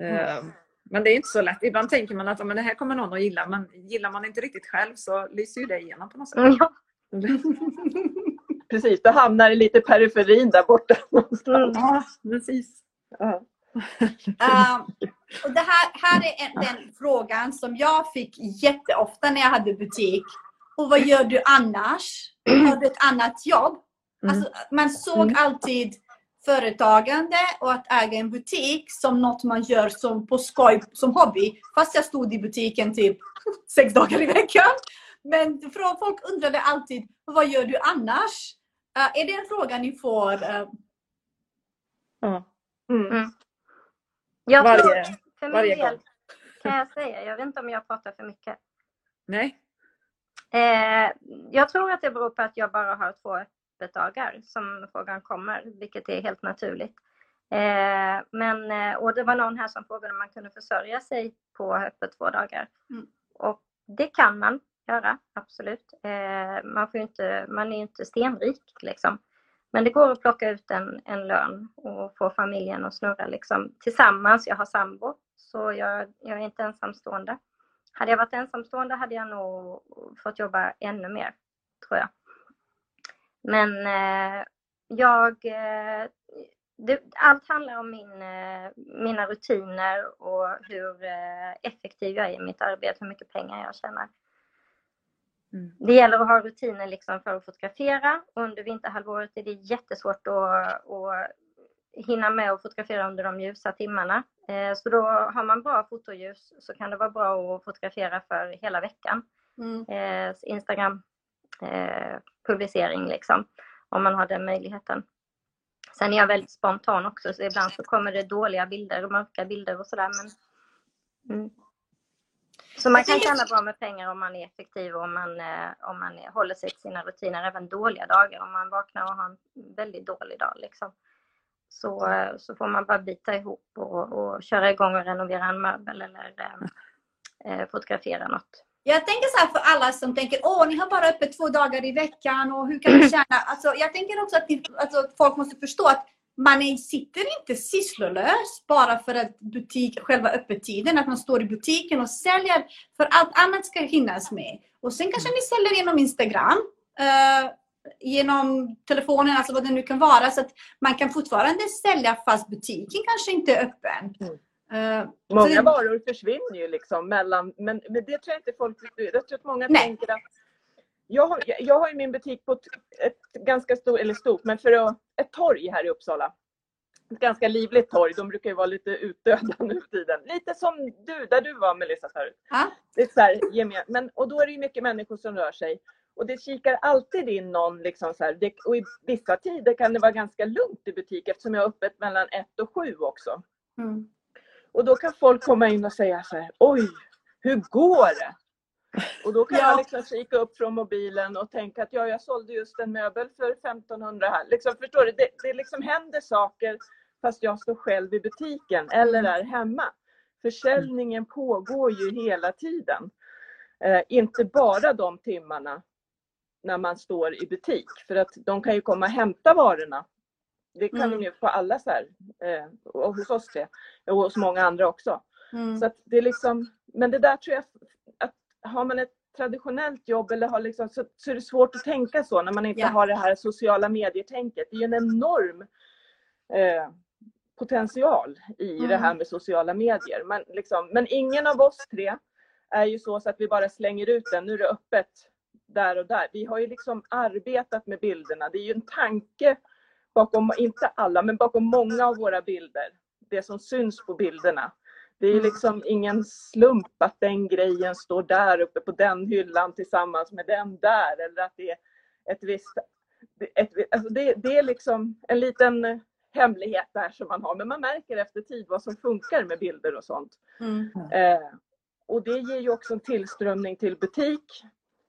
Eh, Men det är inte så lätt. Ibland tänker man att men det här kommer någon att gilla. Men gillar man inte riktigt själv så lyser ju det igenom på något sätt. Ja. Precis, då hamnar det lite i periferin där borta någonstans. Ja, precis. Ja. Ehm, och det här, här är en, den frågan som jag fick jätteofta när jag hade butik. Och vad gör du annars? Har du ett annat jobb? Mm. Alltså, man såg Mm. alltid företagande och att äga en butik som något man gör som på skoj, som hobby. Fast jag stod i butiken typ sex dagar i veckan. Men folk undrade alltid, vad gör du annars? Uh, är det en fråga ni får? Uh... Ja. Mm. Mm. Jag Varje- tror, för min varje del gång. kan jag säga, jag vet inte om jag pratar för mycket. Nej. Eh, jag tror att det beror på att jag bara har två öppetdagar som frågan kommer, vilket är helt naturligt. Eh, men, eh, och det var någon här som frågade om man kunde försörja sig på öppet två dagar. Mm. Och det kan man göra, absolut. Eh, man, får inte, man är inte stenrik liksom. Men det går att plocka ut en, en lön och få familjen att snurra liksom, tillsammans. Jag har sambo, så jag, jag är inte ensamstående. Hade jag varit ensamstående hade jag nog fått jobba ännu mer, tror jag. Men eh, jag... Eh, det, allt handlar om min, eh, mina rutiner och hur effektiv jag är i mitt arbete, hur mycket pengar jag tjänar. Mm. Det gäller att ha rutiner liksom för att fotografera. Under vinterhalvåret är det jättesvårt att, att hinna med att fotografera under de ljusa timmarna. Så då har man bra fotoljus så kan det vara bra att fotografera för hela veckan. Mm. Instagram publicering liksom, om man har den möjligheten. Sen är jag väldigt spontan också så ibland så kommer det dåliga bilder och mörka bilder och sådär. Men, mm. Så man kan tjäna bra med pengar om man är effektiv och om man, eh, om man håller sig till sina rutiner även dåliga dagar. Om man vaknar och har en väldigt dålig dag liksom. Så, eh, så får man bara bita ihop och, och köra igång och renovera en möbel eller eh, eh, fotografera något. Jag tänker så här för alla som tänker, åh, ni har bara öppet två dagar i veckan och hur kan ni tjäna? Alltså, jag tänker också att ni, alltså, folk måste förstå att man är, sitter inte sysslolös bara för att butik, själva öppettiden, att man står i butiken och säljer, för allt annat ska hinnas med. Och sen kanske ni säljer genom Instagram, eh, genom telefonen, alltså vad det nu kan vara, så att man kan fortfarande sälja fast butiken kanske inte är öppen. Eh, Många Så- varor försvinner ju liksom mellan, men, men det tror jag inte folk Jag tror att många Nej. tänker att jag har, jag har min butik på ett, ett ganska stort, eller stort, men för att, ett torg här i Uppsala. Ett ganska livligt torg. De brukar ju vara lite utdöda nu för tiden. Lite som du, där du var Melissa förut. Det är så här, gemen, men, och då är det ju mycket människor som rör sig. Och det kikar alltid in någon. Liksom så här, det, och i vissa tider kan det vara ganska lugnt i butik eftersom jag har öppet mellan ett och sju också. Mm. Och då kan folk komma in och säga så här, oj, hur går det? Och då kan Ja. jag liksom kika upp från mobilen och tänka att ja, jag sålde just en möbel för 1500 här. Liksom, förstår du? Det, det liksom händer saker fast jag står själv i butiken eller är hemma. Försäljningen pågår ju hela tiden. Eh, inte bara de timmarna när man står i butik. För att de kan ju komma och hämta varorna. Det kan Mm. de ju på alla så här, eh, och hos oss det, och hos många andra också. Mm. Så det är liksom, men det där tror jag, att har man ett traditionellt jobb eller har liksom, så, så är det svårt att tänka så när man inte Ja. har det här sociala medier-tänket. Det är ju en enorm eh, potential i Mm. det här med sociala medier. Men, liksom, men ingen av oss tre är ju så, så att vi bara slänger ut den. Nu är det öppet där och där. Vi har ju liksom arbetat med bilderna. Det är ju en tanke bakom, inte alla, men bakom många av våra bilder. Det som syns på bilderna. Det är Mm. liksom ingen slump att den grejen står där uppe på den hyllan tillsammans med den där. Eller att det är ett visst... Ett, alltså det, det är liksom en liten hemlighet där som man har. Men man märker efter tid vad som funkar med bilder och sånt. Mm. Eh, och det ger ju också en tillströmning till butik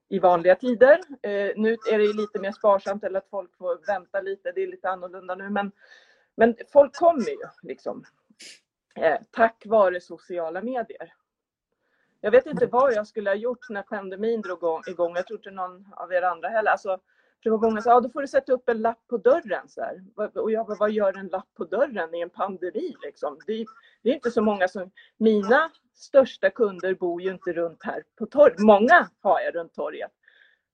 i vanliga tider. Eh, nu är det lite mer sparsamt eller att folk får vänta lite. Det är lite annorlunda nu. Men, men folk kommer ju liksom. Eh, tack vare sociala medier. Jag vet inte vad jag skulle ha gjort när pandemin drog igång- Jag tror inte någon av er andra heller. Alltså, för det var många som sa, ja, då får du sätta upp en lapp på dörren. Så här. Vad- Och jag bara, vad gör en lapp på dörren i en pandemi? Liksom? Det, det är inte så många som... Mina största kunder bor ju inte runt här på torget. Många har jag runt torget.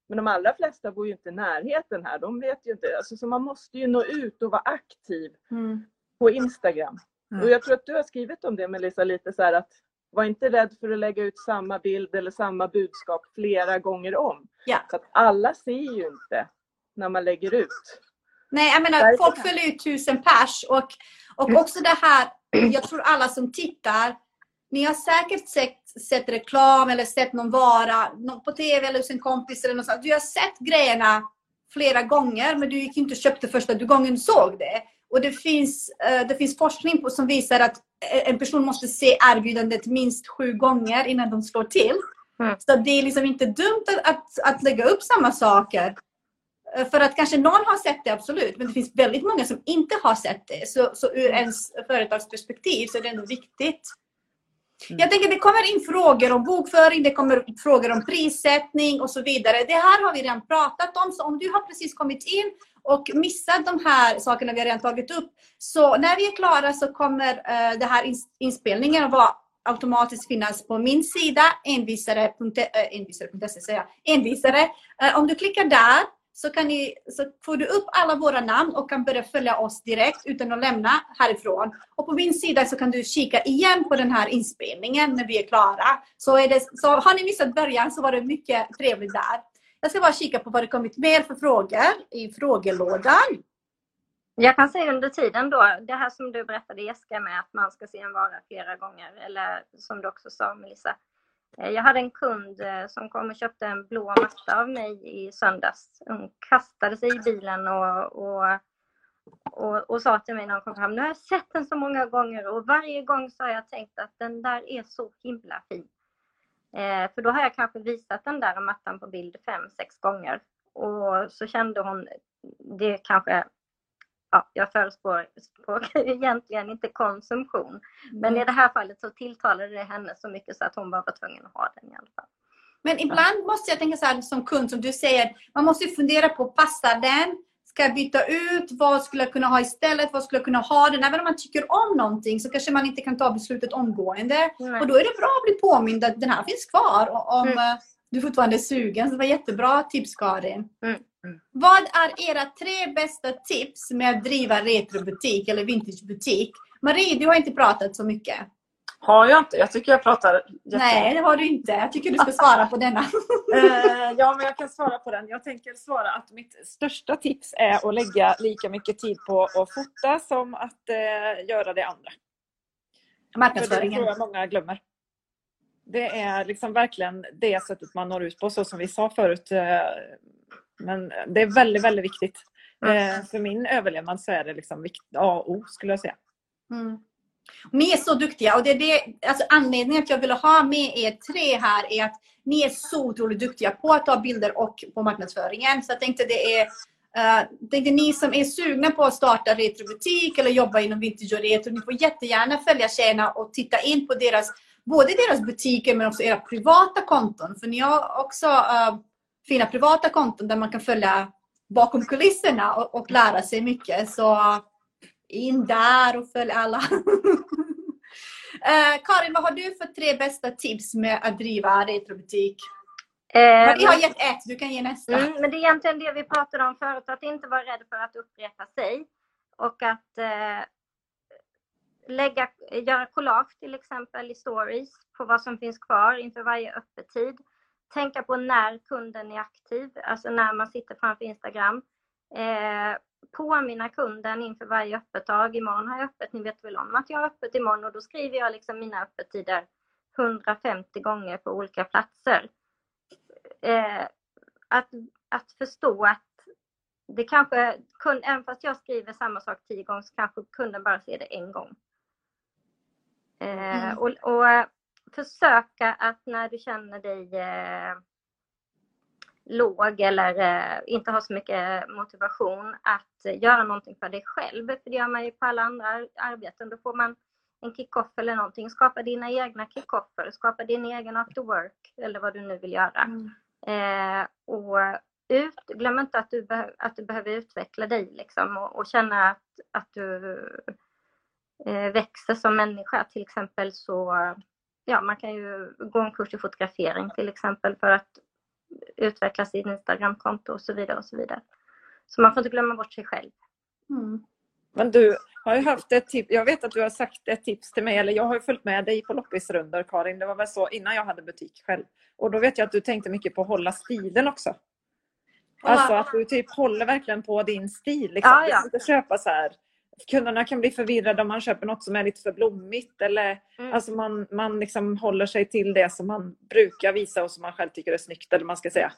Men de allra flesta bor ju inte i närheten här. De vet ju inte. Alltså, så man måste ju nå ut och vara aktiv Mm. på Instagram. Mm. Och jag tror att du har skrivit om det Melissa, lite så här att var inte rädd för att lägga ut samma bild eller samma budskap flera gånger om. Ja. Så att alla ser ju inte när man lägger ut. Nej, jag menar folk följer ju tusen pers och, och Mm. också det här, jag tror alla som tittar, ni har säkert sett, sett reklam eller sett någon vara någon på tv eller hos en kompis eller något sånt. Du har sett grejerna flera gånger men du gick inte och köpte första gången du såg det. Och det finns, eh, det finns forskning på, som visar att eh, en person måste se erbjudandet minst sju gånger innan de slår till. Mm. Så det är liksom inte dumt att, att, att lägga upp samma saker. Eh, För att kanske någon har sett det, absolut. Men det finns väldigt många som inte har sett det. Så, så ur ens företagsperspektiv så är det ändå viktigt. Mm. Jag tänker det kommer in frågor om bokföring, det kommer frågor om prissättning och så vidare. Det här har vi redan pratat om. Så om du har precis kommit in och missat de här sakerna vi har redan tagit upp. Så när vi är klara så kommer eh, uh, den här ins- inspelningen att vara automatiskt finnas på min sida, envisare.se, Envisare, eh, envisare. Eh, om du klickar där så, kan ni, så får du upp alla våra namn och kan börja följa oss direkt utan att lämna härifrån. Och på min sida så kan du kika igen på den här inspelningen när vi är klara. Så, är det, så har ni missat början så var det mycket trevligt där. Jag ska bara kika på vad det kommit mer för frågor i frågelådan. Jag kan säga under tiden då, det här som du berättade Jessica med att man ska se en vara flera gånger, eller som du också sa Melissa. Eh, jag hade en kund eh, som kom och köpte en blå matta av mig i söndags. Hon kastade sig i bilen och, och, och, och sa till mig när hon kom fram, nu har jag sett den så många gånger och varje gång så har jag tänkt att den där är så himla fin. Eh, för då har jag kanske visat den där mattan på bild fem, sex gånger. Och så kände hon, det kanske ja, jag förespråkar egentligen inte konsumtion. Men i det här fallet så tilltalade det henne så mycket så att hon bara var tvungen att ha den i alla fall. Men ibland måste jag tänka så här som kund, som du säger, man måste ju fundera på, passar den? Ska jag byta ut? Vad skulle jag kunna ha istället? Vad skulle jag kunna ha den? Även om man tycker om någonting så kanske man inte kan ta beslutet omgående. Nej. Och då är det bra att bli påmind att den här finns kvar och om Mm. eh, du fortfarande är sugen. Så det var jättebra tips Karin. Vad är era tre bästa tips med att driva retrobutik eller vintagebutik? Marie, du har inte pratat så mycket. Har jag inte? Jag tycker jag pratar jättebra. Nej, det har du inte. Jag tycker du ska svara på denna. Eh, ja, men jag kan svara på den. Jag tänker svara att mitt största tips är att lägga lika mycket tid på att fota som att eh, göra det andra. För det Marknadsföringen. tror jag många glömmer. Det är liksom verkligen det sättet man når ut på, så som vi sa förut. eh, Men det är väldigt, väldigt viktigt. Eh, För min överlevnad så är det liksom vikt- A och O skulle jag säga. Mm. Ni är så duktiga och det är det, alltså anledningen att jag ville ha med er tre här är att ni är så otroligt duktiga på att ta bilder och på marknadsföringen. Så jag tänkte det är Uh, tänkte ni som är sugna på att starta retrobutik eller jobba inom vintage och retro, ni får jättegärna följa tjejerna och titta in på deras, både deras butiker men också era privata konton. För ni har också uh, fina privata konton där man kan följa bakom kulisserna och, och lära sig mycket. Så in där och följ alla. Eh, Karin, vad har du för tre bästa tips med att driva retrobutik? Eh, har gett ett, du kan ge nästa. Mm, men det är egentligen det vi pratade om förut, att inte vara rädd för att upprepa sig. Och att eh, lägga, göra collage till exempel i stories på vad som finns kvar inför varje öppettid. Tänka på när kunden är aktiv, alltså när man sitter framför Instagram. Eh, påminna kunden inför varje öppet dag. Imorgon har jag öppet, ni vet väl om att jag har öppet imorgon och då skriver jag liksom mina öppettider 150 gånger på olika platser eh, att, att förstå att det kanske, kund, även fast jag skriver samma sak tio gånger så kanske kunden bara ser det en gång. Eh, Mm. och, och försöka att när du känner dig eh, låg eller eh, inte har så mycket motivation att eh, göra någonting för dig själv. För det gör man ju på alla andra arbeten. Då får man en kick-off eller någonting. Skapa dina egna kick-offer, skapa din egen after work eller vad du nu vill göra. Mm. Eh, och ut, glöm inte att du, att du behöver utveckla dig liksom, och, och känna att, att du eh, växer som människa. Till exempel så, ja man kan ju gå en kurs i fotografering till exempel för att utveckla sitt Instagramkonto och så vidare och så vidare. Så man får inte glömma bort sig själv. Mm. Men du har ju haft ett tips. Jag vet att du har sagt ett tips till mig, eller jag har ju följt med dig på loppisrundor Karin. Det var väl så innan jag hade butik själv. Och då vet jag att du tänkte mycket på att hålla stilen också. Alltså att du typ håller verkligen på din stil. Liksom. Ja, Du ja. kan inte köpa så här. Kunderna kan bli förvirrade om man köper något som är lite för blommigt. Eller, Mm. alltså man man liksom håller sig till det som man brukar visa och som man själv tycker är snyggt. Eller man ska säga.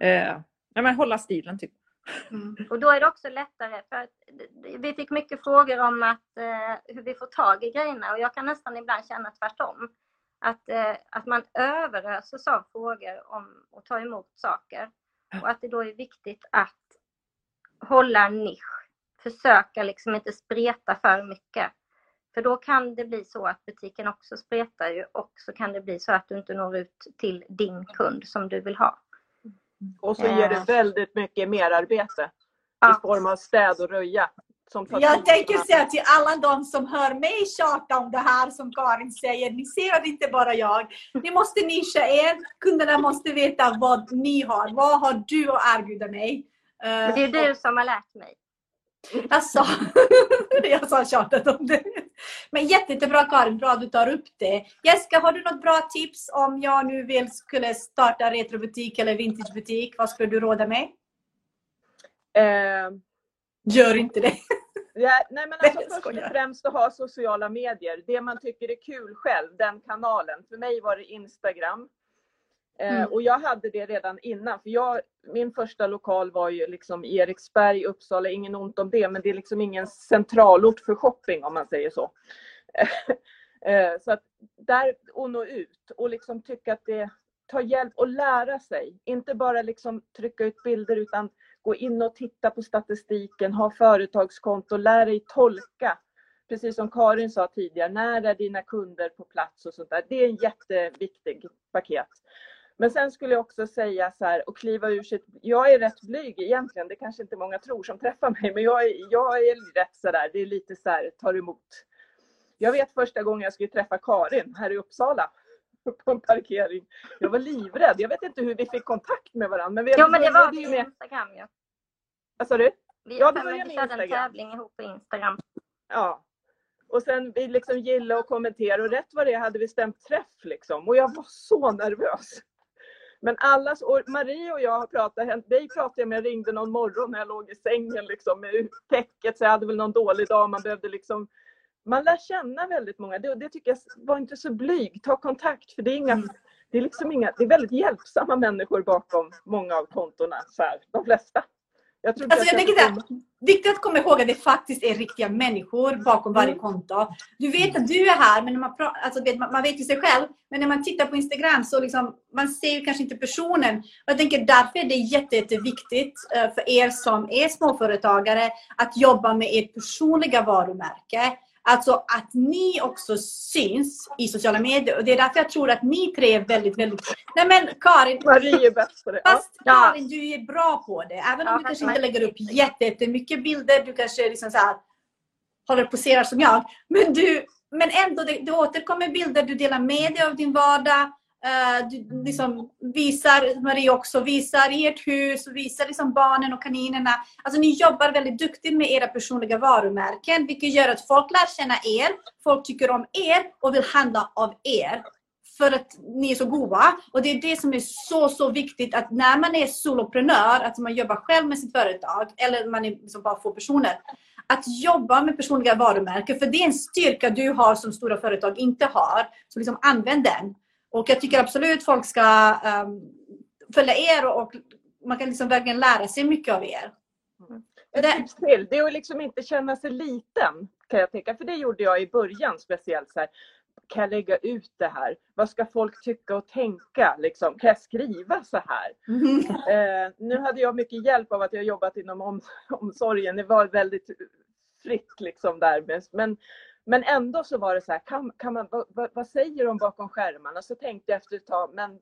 Eh, ja, men hålla stilen typ. Mm. Och då är det också lättare för att vi fick mycket frågor om att, eh, hur vi får tag i grejerna och jag kan nästan ibland känna tvärtom. Att, eh, att man överöses av frågor om att ta emot saker. Och att det då är viktigt att hålla en nisch. Försöka liksom inte spreta för mycket. För då kan det bli så att butiken också spretar ju och så kan det bli så att du inte når ut till din kund som du vill ha. Och så ger det Eh. väldigt mycket merarbete i Ja. form av städ och röja. Jag tänker säga till alla de som hör mig tjata om det här som Karin säger, ni ser att det inte bara jag. Ni måste nischa er, kunderna måste veta vad ni har. Vad har du att erbjuda mig? Eh, Men det är du som har lärt mig. Alltså, jag sa tjatat om det. Men jätte, jättebra Karin, bra att du tar upp det. Jessica, har du något bra tips om jag nu vill skulle starta retrobutik eller vintagebutik? Vad skulle du råda mig? Eh, Gör inte det. ja, nej men alltså först och främst att ha sociala medier. Det man tycker är kul själv, den kanalen. För mig var det Instagram. Eh, Mm. Och jag hade det redan innan. För jag, min första lokal var ju liksom i Eriksberg, Uppsala. Ingen ont om det, men det är liksom ingen centralort för shopping om man säger så. Eh, så att där och nå ut och liksom tycka att det tar hjälp och lära sig. Inte bara liksom trycka ut bilder utan gå in och titta på statistiken, ha företagskonto, lär dig tolka. Precis som Karin sa tidigare, när är dina kunder på plats och sånt där. Det är en jätteviktig paket. Men sen skulle jag också säga så här och kliva ur sitt... Jag är rätt blyg egentligen, det kanske inte många tror som träffar mig, men jag är, jag är rätt så där, det är lite så här, tar emot. Jag vet första gången jag skulle träffa Karin här i Uppsala på en parkering. Jag var livrädd. Jag vet inte hur vi fick kontakt med varandra. Men vi Jo men det var via med... Instagram ju. Vad sa du? Vi, Ja, det med körde en tävling ihop på Instagram. Ja. Och sen vi liksom gilla och kommentera och rätt vad det hade vi stämt träff liksom. Och jag var så nervös. Men allas, och Marie och jag har pratat, dig pratade jag med, jag ringde någon morgon när jag låg i sängen liksom med täcket så jag hade väl någon dålig dag, man behövde liksom man lär känna väldigt många. Det, det tycker jag, var inte så blyg, ta kontakt för det är inga, det är liksom inga, det är väldigt hjälpsamma människor bakom många av kontona, så här, de flesta. Jag tror Alltså jag jag tänker det här, viktigt att komma ihåg att det faktiskt är riktiga människor bakom varje Mm. konto. Du vet att du är här, men man, pra- alltså, vet, man, man vet ju sig själv. Men när man tittar på Instagram så liksom, man ser ju kanske inte personen. Och jag tänker därför är det jätte, jätteviktigt eh, för er som är småföretagare att jobba med ert personliga varumärke. Alltså att ni också syns i sociala medier. Och det är därför jag tror att ni tre är väldigt, väldigt... Nej men Karin, Marie är bäst på det. Fast Ja. Karin, du är bra på det. Även om Ja, du kanske inte lägger upp jätte- jättemycket bilder. Du kanske liksom så här, håller på och poserar som jag. Men, du, men ändå, det, det återkommer bilder. Du delar med dig av din vardag. Eh, du liksom visar, Marie också, visar ert hus. Visar liksom barnen och kaninerna. Alltså ni jobbar väldigt duktigt med era personliga varumärken. Vilket gör att folk lär känna er. Folk tycker om er och vill handla av er för att ni är så goda. Och det är det som är så, så viktigt att när man är soloprenör, att man jobbar själv med sitt företag eller man är liksom bara få personer. Att jobba med personliga varumärken, för det är en styrka du har som stora företag inte har. Så liksom använd den. Och jag tycker absolut folk ska um, följa er och, och man kan liksom verkligen lära sig mycket av er. Ett Det- tips till, det är att liksom inte känna sig liten kan jag tänka. För det gjorde jag i början speciellt. Så här, kan jag lägga ut det här? Vad ska folk tycka och tänka? Liksom, kan jag skriva så här? Eh, nu hade jag mycket hjälp av att jag jobbat inom om, omsorgen. Det var väldigt fritt liksom där. Men, men ändå så var det så här, kan, kan man, vad, vad, säger de bakom skärmarna? Så tänkte jag efter ett tag, men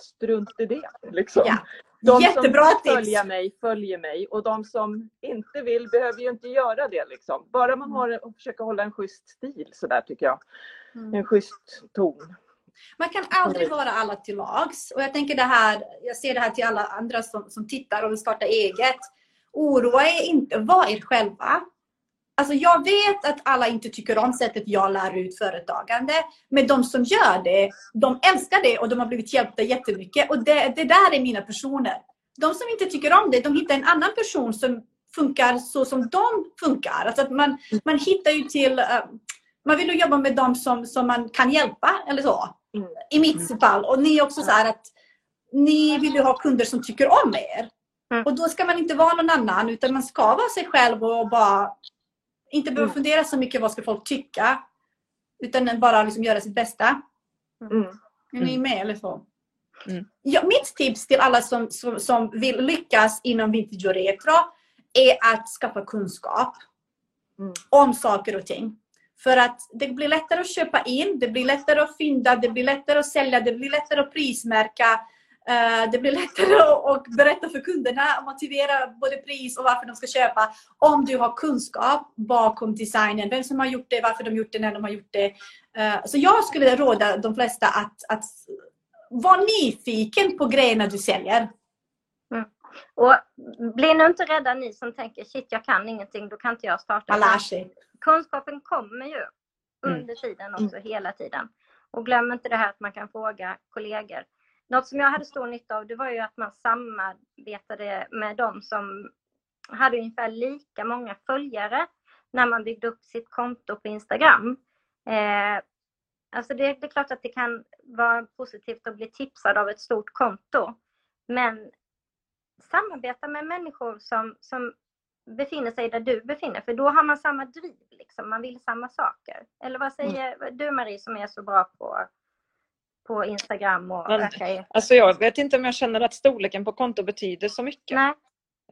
strunt i det. Liksom. Ja. De Jättebra som vill följa mig, följer mig. Och de som inte vill behöver ju inte göra det. Liksom. Bara man har, och försöker hålla en schysst stil så där tycker jag. Mm. En schysst ton. Man kan aldrig vara alla till lags. Och jag tänker det här, jag ser det här till alla andra som, som tittar och vill starta eget. Oroa er inte, var er själva. Alltså jag vet att alla inte tycker om sättet jag lär ut företagande. Men de som gör det, de älskar det och de har blivit hjälpta jättemycket. Och det, det där är mina personer. de som inte tycker om det, de hittar en annan person som funkar så som de funkar. Alltså att man, man hittar ju till... Uh, man vill ju jobba med dem som, som man kan hjälpa eller så. Mm. I mitt fall. Och ni är också så här att ni vill ju ha kunder som tycker om er. Mm. Och då ska man inte vara någon annan utan man ska vara sig själv och bara inte behöva Mm. fundera så mycket vad ska folk tycka. Utan bara liksom göra sitt bästa. Mm. Är ni med eller så? Mm. Ja, mitt tips till alla som, som, som vill lyckas inom vintage och retro är att skaffa kunskap Mm. om saker och ting. För att det blir lättare att köpa in, det blir lättare att fynda, det blir lättare att sälja, det blir lättare att prismärka. Eh, det blir lättare att, berätta för kunderna och motivera både pris och varför de ska köpa. Om du har kunskap bakom designen, vem som har gjort det, varför de gjort det, när de har gjort det. Eh, så jag skulle råda de flesta att, att vara nyfiken på grejerna du säljer. Och bli nu inte rädda ni som tänker shit jag kan ingenting, då kan inte jag starta. Man lär sig. Kunskapen kommer ju Mm. under tiden också, hela tiden. Och glöm inte det här att man kan fråga kollegor. Något som jag hade stor nytta av det var ju att man samarbetade med de som hade ungefär lika många följare när man byggde upp sitt konto på Instagram. Eh, alltså det, det är klart att det kan vara positivt att bli tipsad av ett stort konto. Men samarbeta med människor som, som befinner sig där du befinner för då har man samma driv. Liksom. Man vill samma saker. Eller vad säger du Marie som är så bra på, på Instagram och Men- öka i... Alltså jag vet inte om jag känner att storleken på konto betyder så mycket. Nej,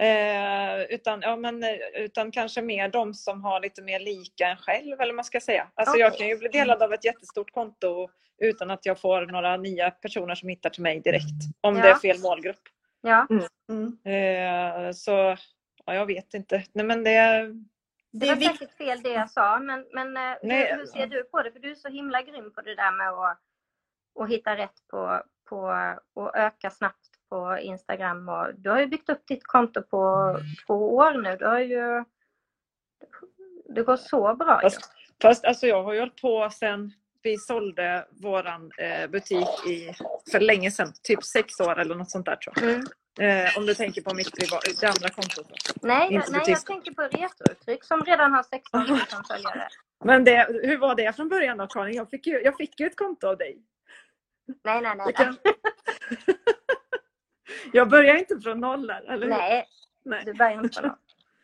Eh, utan, ja, men, eh, utan kanske mer de som har lite mer lika en själv eller man ska säga. Alltså jag Okej. kan ju bli delad av ett jättestort konto utan att jag får några nya personer som hittar till mig direkt. Om det är Ja. fel målgrupp. ja. Mm. Eh, så ja, jag vet inte. Nej, men det, Det Det var säkert fel det jag sa, men, men eh, Nej. hur, hur ser du på det? För du är så himla grym på det där med att, att hitta rätt på, på och öka snabbt på Instagram. Och du har ju byggt upp ditt konto på två år nu. Du har ju... Det går så bra. Fast, fast alltså jag har ju hållit på sen vi sålde våran eh, butik i, för länge sedan, typ sex år eller något sånt där tror jag. Mm. Eh, om du tänker på mitt priva, det andra kontot. Nej, Inte nej, jag tänker på retrouttryck som redan har 16 000 följare. Men det, hur var det från början då Karin? Jag fick ju, jag fick ju ett konto av dig. Nej, nej, nej. Kan- jag börjar inte från noll där, eller hur? Nej, Nej. du börjar inte på något.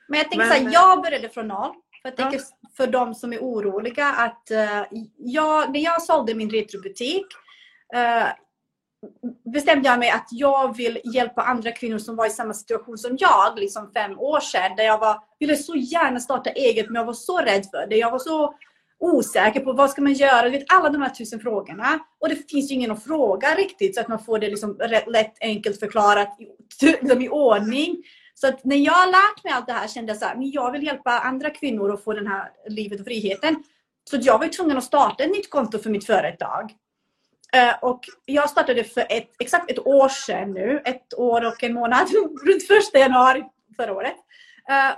Men jag tänker Men- så här, jag började från noll. För jag Ja. tänker för de som är oroliga att eh, jag, när jag sålde min retrobutik eh, bestämde jag mig att jag vill hjälpa andra kvinnor som var i samma situation som jag, liksom fem år sedan. Där jag var, ville så gärna starta eget men jag var så rädd för det. Jag var så osäker på vad ska man göra? Vet, alla de här tusen frågorna. Och det finns ju ingen att fråga riktigt så att man får det liksom rätt, lätt enkelt förklarat i, liksom i ordning. Så att när jag har lärt mig allt det här kände jag så här, men jag vill hjälpa andra kvinnor att få den här livet och friheten. Så jag var tvungen att starta ett nytt konto för mitt företag. Eh, och jag startade för ett, exakt ett år sedan nu, ett år och en månad, runt första januari förra året. Eh,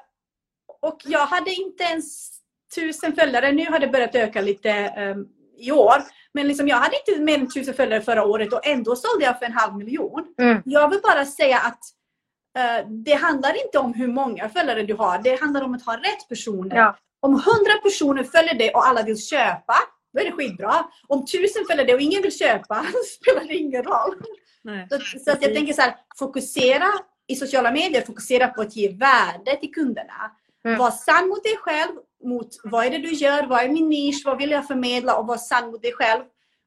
och jag hade inte ens tusen följare, nu har det börjat öka lite eh, i år. Men liksom jag hade inte mer än tusen följare förra året och ändå sålde jag för en halv miljon. Mm. Jag vill bara säga att eh, det handlar inte om hur många följare du har, det handlar om att ha rätt personer. Ja. Om hundra personer följer dig och alla vill köpa, då är det skitbra. Om tusen följer dig och ingen vill köpa, spelar det ingen roll. Nej. Så, så att jag tänker så här, fokusera i sociala medier, fokusera på att ge värde till kunderna. Mm. Var sann mot dig själv, mot vad är det du gör, vad är min nisch, vad vill jag förmedla och var sann mot dig själv.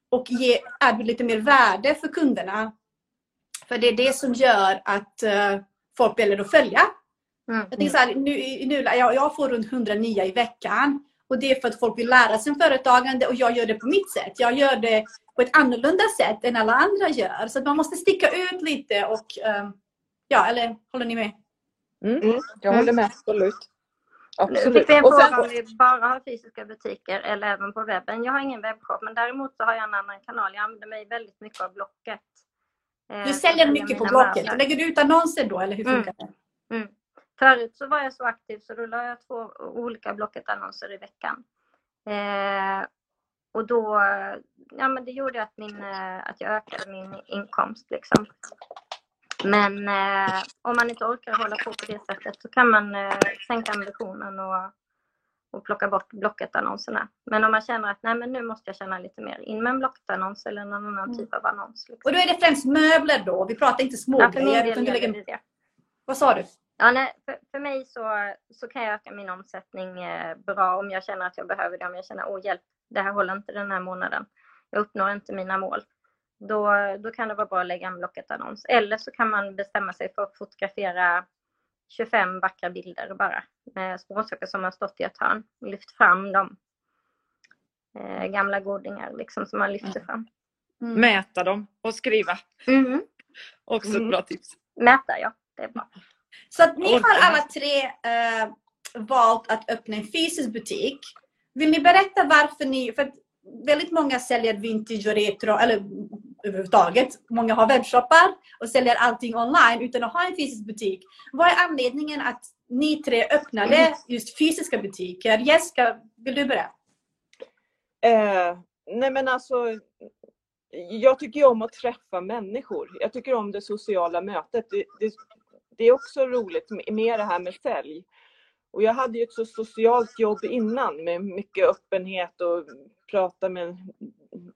Och ge, erbjud lite mer värde för kunderna. För det är det som gör att eh, folk väljer att följa. Mm. Jag tänker så här, nu, nu, jag, jag får runt 100 nya i veckan. Och det är för att folk vill lära sig om företagande och jag gör det på mitt sätt. Jag gör det på ett annorlunda sätt än alla andra gör. Så att man måste sticka ut lite och ehm, ja, eller håller ni med? Mm. Jag håller med, absolut. Nu absolut. fick vi en Och sen- fråga om vi bara har fysiska butiker eller även på webben. Jag har ingen webbshop men däremot så har jag en annan kanal. Jag använder mig väldigt mycket av Blocket. Eh, Du säljer mycket på Blocket. möbler. Lägger du ut annonser då eller hur Mm. funkar det? Förut så var jag så aktiv så då la jag två olika Blocket-annonser i veckan. Eh, och då, ja men det gjorde att, min, eh, att jag ökade min inkomst liksom. Men eh, om man inte orkar hålla på på det sättet så kan man eh, sänka ambitionen och, och plocka bort Blocket-annonserna. Men om man känner att nej, men nu måste jag tjäna lite mer, in med en Blocket-annons eller någon annan Mm. typ av annons. Liksom. Och då är det främst möbler då? Vi pratar inte Ja, smågrejer. du lägger... det. Vad sa du? Ja, nej, för, för mig så, så kan jag öka min omsättning eh, bra om jag känner att jag behöver det. Om jag känner, åh hjälp, det här håller inte den här månaden. Jag uppnår inte mina mål. Då, då kan det vara bra att lägga en Blocket-annons. Eller så kan man bestämma sig för att fotografera 25 vackra bilder bara. Med småsaker som har stått i ett hörn. Lyft fram dem. Eh, gamla godingar liksom som man lyfter fram. Mm. Mäta dem och skriva. Mm. Också Mm. ett bra tips. Mäta, ja. Det är bra. Så att ni har alla tre eh, valt att öppna en fysisk butik. Vill ni berätta varför ni... För väldigt många säljer vintage och retro, eller överhuvudtaget. Många har webbshoppar och säljer allting online utan att ha en fysisk butik. Vad är anledningen att ni tre öppnade just fysiska butiker? Jessica, vill du börja? Eh, nej men alltså, jag tycker ju om att träffa människor. Jag tycker om det sociala mötet. Det, det, det är också roligt med, med det här med sälj. Och jag hade ju ett så socialt jobb innan med mycket öppenhet och prata med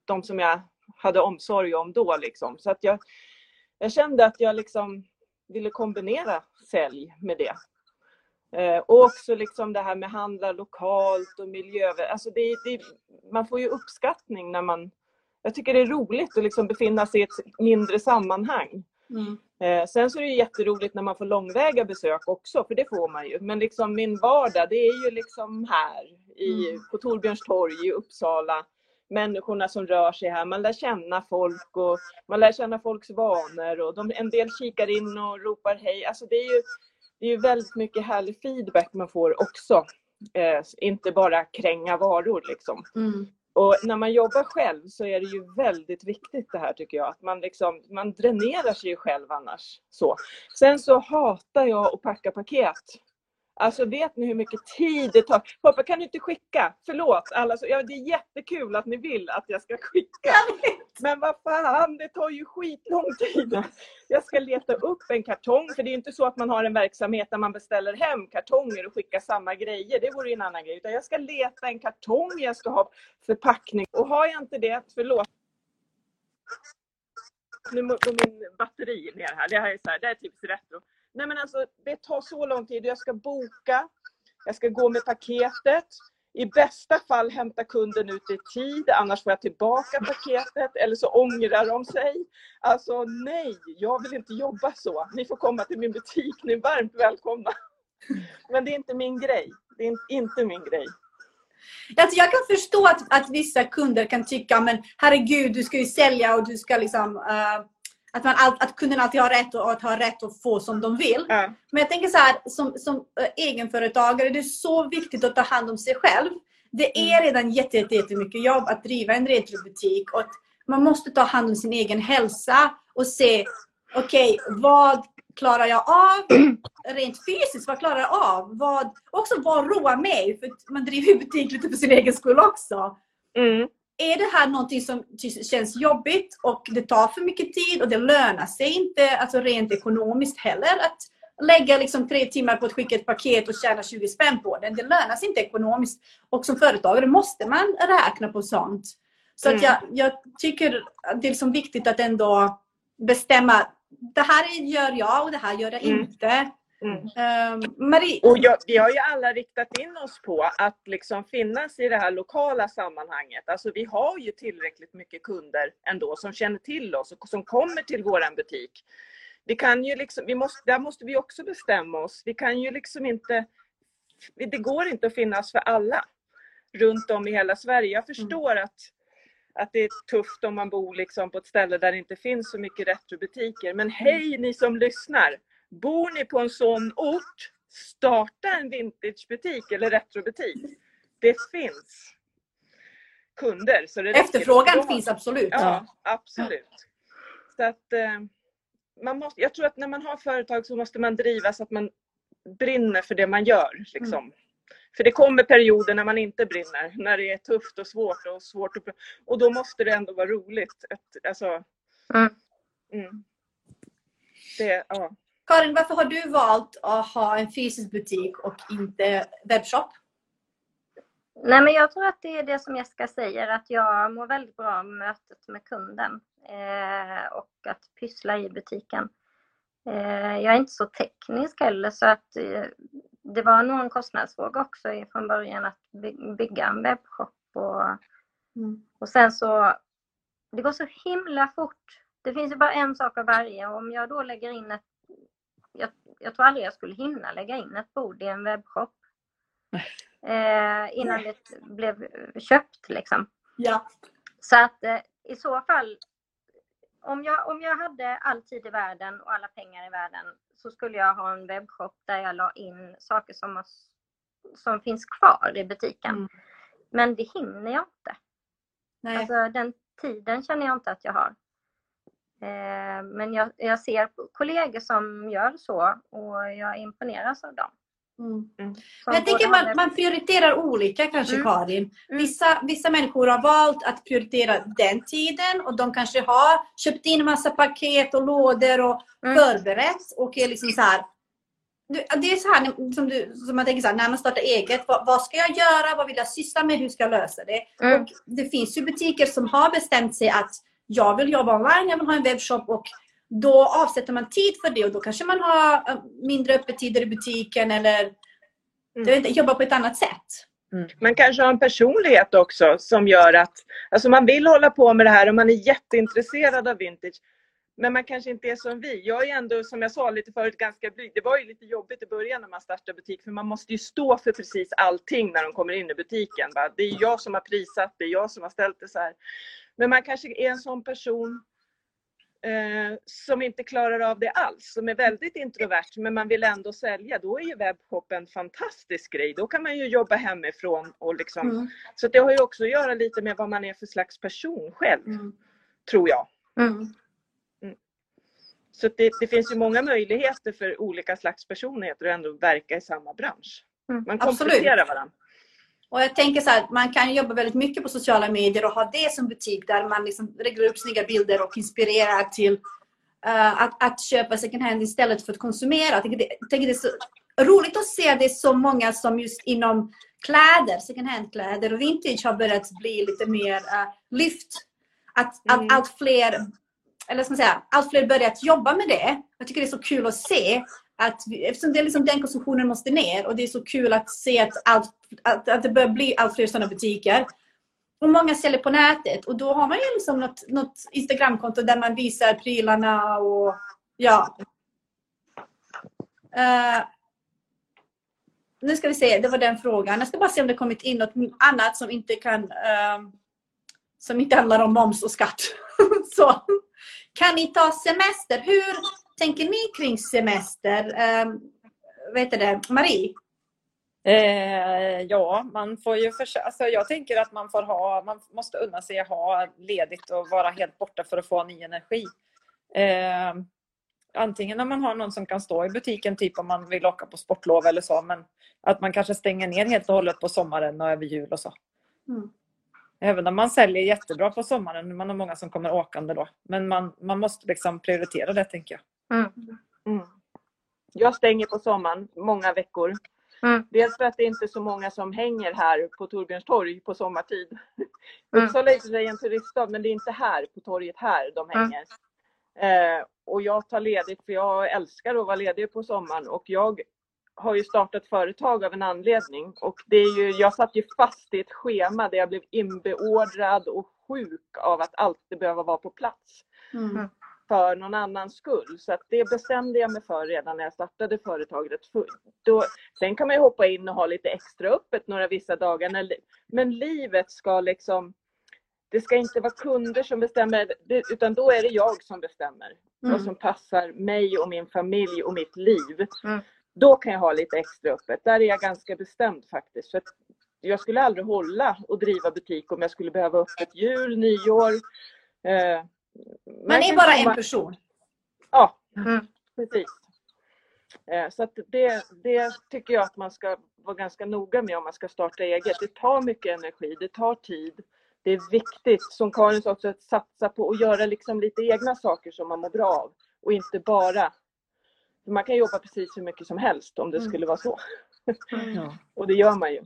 de som jag hade omsorg om då. Liksom. Så att jag, jag kände att jag liksom ville kombinera sälj med det. Eh, och också liksom det här med handla lokalt och miljö. Alltså det, det, man får ju uppskattning när man... Jag tycker det är roligt att liksom befinna sig i ett mindre sammanhang. Mm. Eh, sen så är det jätteroligt när man får långväga besök också, för det får man ju. Men liksom min vardag, det är ju liksom här i, Mm. på Torbjörns torg i Uppsala. Människorna som rör sig här. Man lär känna folk och man lär känna folks vanor och de, en del kikar in och ropar hej. Alltså det är ju, det är ju väldigt mycket härlig feedback man får också. Eh, inte bara kränga varor liksom. Mm. Och när man jobbar själv så är det ju väldigt viktigt det här tycker jag. Att man, liksom, man dränerar sig själv annars. Så. Sen så hatar jag att packa paket. Alltså vet ni hur mycket tid det tar? Pappa kan du inte skicka? Förlåt. Alla, så, ja, det är jättekul att ni vill att jag ska skicka. Men vad fan, det tar ju skitlång tid. Jag ska leta upp en kartong. För det är inte så att man har en verksamhet där man beställer hem kartonger och skickar samma grejer. Det vore ju en annan grej. Utan jag ska leta en kartong, jag ska ha förpackning. Och har jag inte det, förlåt. Nu går min batteri ner här. Det här är, så här, det här är typ retro. Nej men alltså det tar så lång tid. Jag ska boka. Jag ska gå med paketet. I bästa fall hämta kunden ut i tid, annars får jag tillbaka paketet eller så ångrar de sig. Alltså nej, jag vill inte jobba så. Ni får komma till min butik, ni är varmt välkomna. Men det är inte min grej. Det är inte min grej. Alltså jag kan förstå att, att vissa kunder kan tycka men herregud, du ska ju sälja och du ska liksom Uh att, man all, att kunden alltid har rätt och att ha rätt att få som de vill. Ja. Men jag tänker så här, som, som äh, egenföretagare, det är så viktigt att ta hand om sig själv. Det är redan jätte, jätte, jättemycket jobb att driva en retrobutik och man måste ta hand om sin egen hälsa och se, okej, vad klarar jag av rent fysiskt? Vad klarar jag av? Vad, också vad roar mig? För man driver ju butik lite för sin egen skull också Mm. Är det här någonting som känns jobbigt och det tar för mycket tid och det lönar sig inte, alltså rent ekonomiskt heller, att lägga liksom tre timmar på att skicka ett paket och tjäna 20 spänn på det. Det lönar sig inte ekonomiskt. Och som företagare måste man räkna på sånt. Så att Mm. jag, jag tycker att det är liksom viktigt att ändå bestämma, det här gör jag och det här gör jag Mm. inte. Mm. Um, Marie, Och jag, vi har ju alla riktat in oss på att liksom finnas i det här lokala sammanhanget. Alltså vi har ju tillräckligt mycket kunder ändå som känner till oss och som kommer till våran butik. Vi kan ju liksom, vi måste, där måste vi också bestämma oss. Vi kan ju liksom inte, det går inte att finnas för alla runt om i hela Sverige. Jag förstår att, att det är tufft om man bor liksom på ett ställe där det inte finns så mycket retrobutiker. Men hej ni som lyssnar! Bor ni på en sån ort, starta en vintagebutik eller retrobutik. Det finns kunder. Så det efterfrågan finns absolut. Ja, absolut. Så att, eh, man måste, jag tror att när man har företag så måste man driva så att man brinner för det man gör. Liksom. För det kommer perioder när man inte brinner, när det är tufft och svårt och svårt att, och då måste det ändå vara roligt. Alltså, Mm. mm. det, ja. Karin, varför har du valt att ha en fysisk butik och inte webbshop? Nej, men jag tror att det är det som Jessica säger, att jag mår väldigt bra av mötet med kunden eh, och att pyssla i butiken. Eh, jag är inte så teknisk heller så att eh, det var nog en kostnadsfråga också från början att by bygga en webbshop och, Mm. och sen så, det går så himla fort. Det finns ju bara en sak av varje och om jag då lägger in ett, jag, jag tror aldrig jag skulle hinna lägga in ett bord i en webbshop eh, innan det blev köpt liksom. Ja. Så att eh, i så fall, om jag, om jag hade all tid i världen och alla pengar i världen så skulle jag ha en webbshop där jag la in saker som, har, som finns kvar i butiken. Mm. Men det hinner jag inte. Nej. Alltså den tiden känner jag inte att jag har. Eh, men jag, jag ser kollegor som gör så och jag imponeras av dem. Mm. Men jag tänker man, man prioriterar olika kanske Mm. Karin. Vissa, vissa människor har valt att prioritera den tiden och de kanske har köpt in massa paket och lådor och Mm. förberett och är liksom så här. Det är så här som, du, som man tänker så här, när man startar eget. Vad, vad ska jag göra? Vad vill jag syssla med? Hur ska jag lösa det? Mm. Och det finns ju butiker som har bestämt sig att jag vill jobba online, jag vill ha en webbshop och då avsätter man tid för det och då kanske man har eh, mindre öppettider i butiken eller jag vet inte, jobba på ett annat sätt. Man kanske har en personlighet också som gör att alltså man vill hålla på med det här och man är jätteintresserad av vintage. Men man kanske inte är som vi. Jag är ändå, som jag sa lite förut, ganska blyg. Det var ju lite jobbigt i början när man startade butik för man måste ju stå för precis allting när de kommer in i butiken. Va? Det är jag som har prisat, det är jag som har ställt det så här. Men man kanske är en sån person eh, som inte klarar av det alls, som är väldigt introvert men man vill ändå sälja. Då är ju webbshop en fantastisk grej. Då kan man ju jobba hemifrån och liksom Mm. så det har ju också att göra lite med vad man är för slags person själv, Mm. tror jag. Mm. Så det, det finns ju många möjligheter för olika slags personligheter att ändå verka i samma bransch. Mm, Man absolut. kompletterar varandra. Och jag tänker så här, man kan jobba väldigt mycket på sociala medier och ha det som butik där man liksom lägger upp snygga bilder och inspirerar till eh, att, att köpa second hand istället för att konsumera. Jag tänker, det, jag tänker det är så roligt att se att det är så många som just inom kläder, second hand-kläder och vintage har börjat bli lite mer uh, lyft. Att, Mm. att allt fler eller ska man säga, allt fler börjat jobba med det. Jag tycker det är så kul att se att vi, eftersom det är liksom den konsumtionen måste ner och det är så kul att se att, allt, att, att det börjar bli allt fler sådana butiker. Och många säljer på nätet och då har man ju liksom något, något Instagramkonto där man visar prylarna och ja. Uh, nu ska vi se, det var den frågan. Jag ska bara se om det kommit in något annat som inte kan uh, som inte handlar om moms och skatt. så. Kan ni ta semester? Hur tänker ni kring semester? Um, vet det? Marie? Eh, ja, man får ju försöka. Alltså jag tänker att man får ha, man måste unna sig att ha ledigt och vara helt borta för att få ny energi. Eh, antingen om man har någon som kan stå i butiken, typ om man vill åka på sportlov eller så, men att man kanske stänger ner helt och hållet på sommaren och över jul och så. Mm. Även om man säljer jättebra på sommaren, man har många som kommer åkande då. Men man, man måste liksom prioritera det tänker jag. Mm. Mm. Jag stänger på sommaren många veckor. Mm. Dels för att det inte är så många som hänger här på Torbjörns torg på sommartid. Mm. Uppsala är i och för sig en turiststad men det är inte här på torget här de Mm. hänger. Eh, och jag tar ledigt för jag älskar att vara ledig på sommaren och jag har ju startat företag av en anledning och det är ju, jag satt ju fast i ett schema där jag blev inbeordrad och sjuk av att alltid behöva vara på plats Mm. För någon annans skull. Så det bestämde jag mig för redan när jag startade företaget. För Då, sen kan man ju hoppa in och ha lite extra öppet några vissa dagar. När, men livet ska liksom... Det ska inte vara kunder som bestämmer, utan då är det jag som bestämmer vad Mm. som passar mig och min familj och mitt liv. Mm. Då kan jag ha lite extra öppet. Där är jag ganska bestämd faktiskt. För jag skulle aldrig hålla och driva butik om jag skulle behöva öppet jul, nyår. Eh, Man är bara en person. Ja, Mm. precis. Eh, Så att det, det tycker jag att man ska vara ganska noga med om man ska starta eget. Det tar mycket energi, det tar tid. Det är viktigt, som Karin sa också, att satsa på att göra liksom lite egna saker som man mår bra av. Och inte bara Man kan jobba precis hur mycket som helst om det Mm. skulle vara så. Ja. Och det gör man ju.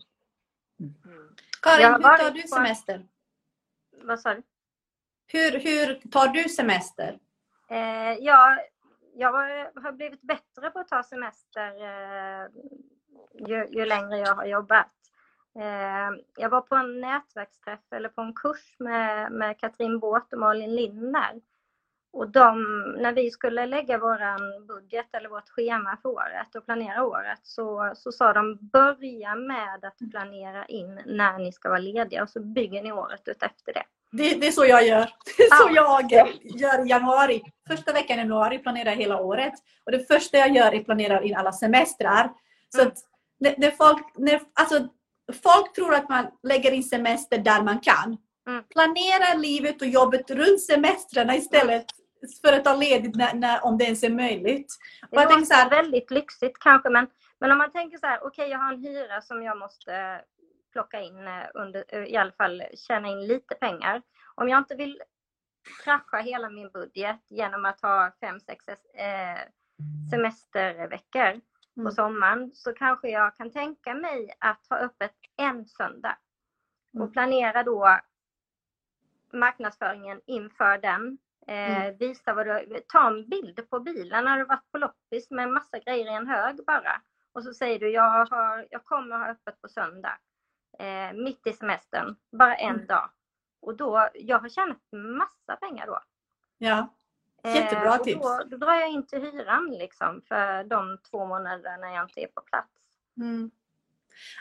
Mm. Mm. Karin, hur tar du semester? Vad sa du? Hur, hur tar du semester? Eh, ja, jag har- blivit bättre på att ta semester eh, ju, ju längre jag har jobbat. Eh, jag var på en nätverksträff eller på en kurs med, med Katrin Båt och Malin Lindner. Och de, när vi skulle lägga vår budget eller vårt schema för året och planera året så, så sa de börja med att planera in när ni ska vara lediga och så bygger ni året ut efter det. Det, det är så jag gör. Det är så Ja. jag gör i januari. Första veckan i januari planerar jag hela året. Och det första jag gör är att planera in alla semestrar. Så Mm. när, när folk, när, alltså, folk tror att man lägger in semester där man kan. Mm. Planera livet och jobbet runt semestrarna istället för att ta ledigt när, när, om det ens är möjligt. Det låter så här, väldigt lyxigt kanske, men, men om man tänker så här, okej jag har en hyra som jag måste plocka in eh, under, eh, i alla fall tjäna in lite pengar. Om jag inte vill krascha hela min budget genom att ha fem, sex eh, semesterveckor på Mm. sommaren så kanske jag kan tänka mig att ha öppet en söndag och Mm. planera då marknadsföringen inför den. Eh, Mm. Visa vad du, ta en bild på bilen när du varit på loppis med massa grejer i en hög bara. Och så säger du, jag, har, jag kommer ha öppet på söndag. Eh, mitt i semestern, bara en Mm. dag. Och då, jag har tjänat massa pengar då. ja, Jättebra och tips. Då, då drar jag in till hyran liksom för de två månaderna jag inte är på plats. Mm.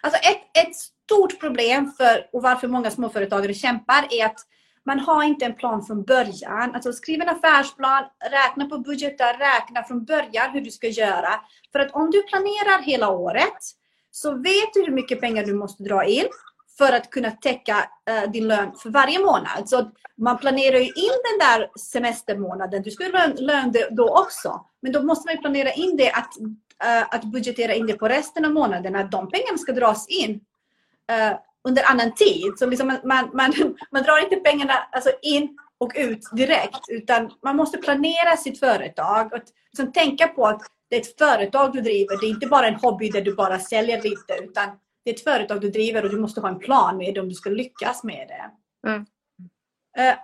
Alltså ett, ett stort problem för och varför många småföretagare kämpar är att man har inte en plan från början. Alltså skriv en affärsplan, räkna på budgetar, räkna från början hur du ska göra. För att om du planerar hela året så vet du hur mycket pengar du måste dra in för att kunna täcka uh, din lön för varje månad. Så man planerar ju in den där semestermånaden. Du ska ha lön, lön det då också. Men då måste man ju planera in det att, uh, att budgetera in det på resten av månaden, - att De pengarna ska dras in uh, under annan tid. Så liksom man, man, man, man drar inte pengarna alltså in och ut direkt. Utan man måste planera sitt företag. Och liksom tänka på att det är ett företag du driver. Det är inte bara en hobby där du bara säljer lite. Utan det är ett företag du driver och du måste ha en plan med det om du ska lyckas med det. Mm. Eh,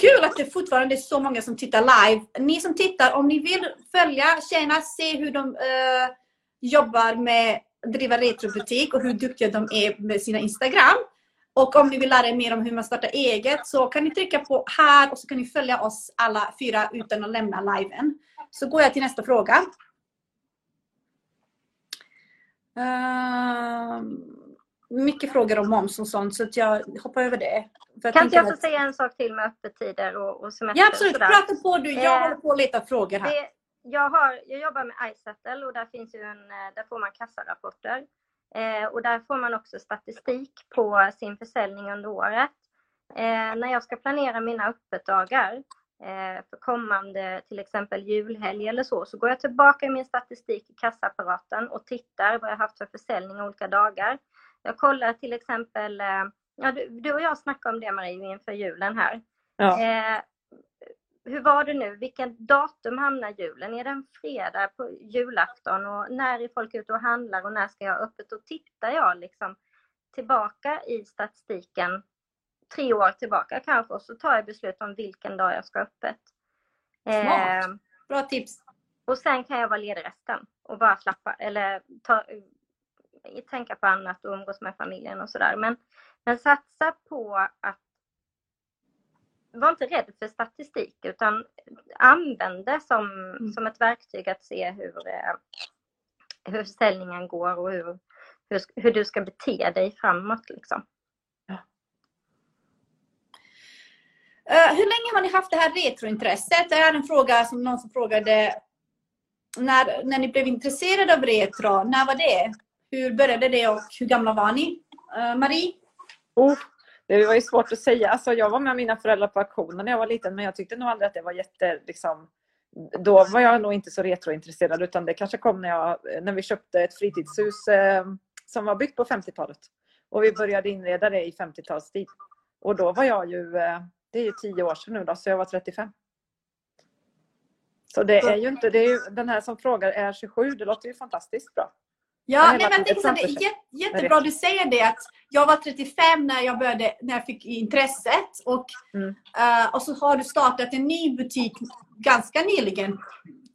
kul att det fortfarande är så många som tittar live. Ni som tittar, om ni vill följa tjejerna, se hur de eh, jobbar med att driva retrobutik och hur duktiga de är med sina Instagram. Och om ni vill lära er mer om hur man startar eget så kan ni trycka på här och så kan ni följa oss alla fyra utan att lämna liven. Så går jag till nästa fråga. Ehm, mycket frågor om moms och sånt så att jag hoppar över det. För Kan inte jag få att- säga en sak till med öppettider och, och semester? Ja absolut, sådär? prata på du. Jag Eh, håller på att leta frågor här. Det, jag, har, jag jobbar med iSettle och där, finns ju en, eh, där får man kassarapporter. Eh, och där får man också statistik på sin försäljning under året. Eh, när jag ska planera mina öppetdagar för kommande till exempel julhelg eller så, så går jag tillbaka i min statistik i kassaapparaten och tittar vad jag haft för försäljning olika dagar. Jag kollar till exempel, eh, ja, du, du och jag snackade om det Marie inför julen här. Ja. Eh, hur var det nu? Vilken datum hamnar julen? Är det en fredag på julafton? Och när är folk ute och handlar och när ska jag ha öppet? Då tittar jag liksom tillbaka i statistiken, tre år tillbaka kanske, och så tar jag beslut om vilken dag jag ska ha öppet. Eh, Smart. Bra tips. och sen kan jag vara ledig resten och bara slappa eller ta, tänka på annat och umgås med familjen och sådär. Men, men satsa på att var inte rädd för statistik utan använd det som, som ett verktyg att se hur, eh, hur försäljningen går och hur, hur, hur du ska bete dig framåt. Liksom. Eh, hur länge har ni haft det här retrointresset? Det är en fråga som någon som frågade när, när ni blev intresserade av retro. När var det? Hur började det och hur gamla var ni? Eh, Marie? Oh, det var ju svårt att säga. Alltså, jag var med mina föräldrar på auktionen när jag var liten men jag tyckte nog aldrig att det var jätte... Liksom, då var jag nog inte så retrointresserad utan det kanske kom när, jag, när vi köpte ett fritidshus eh, som var byggt på 50-talet. Och vi började inreda det i 50-talstid. Och då var jag ju, eh, det är ju tio år sedan nu då, så jag var 35. Så det är ju inte, det är ju den här som frågar är 27, det låter ju fantastiskt bra. Ja, nej, men det är jätte, jättebra du säger det att jag var 35 när jag började, när jag fick intresset och, Mm. eh, och så har du startat en ny butik ganska nyligen.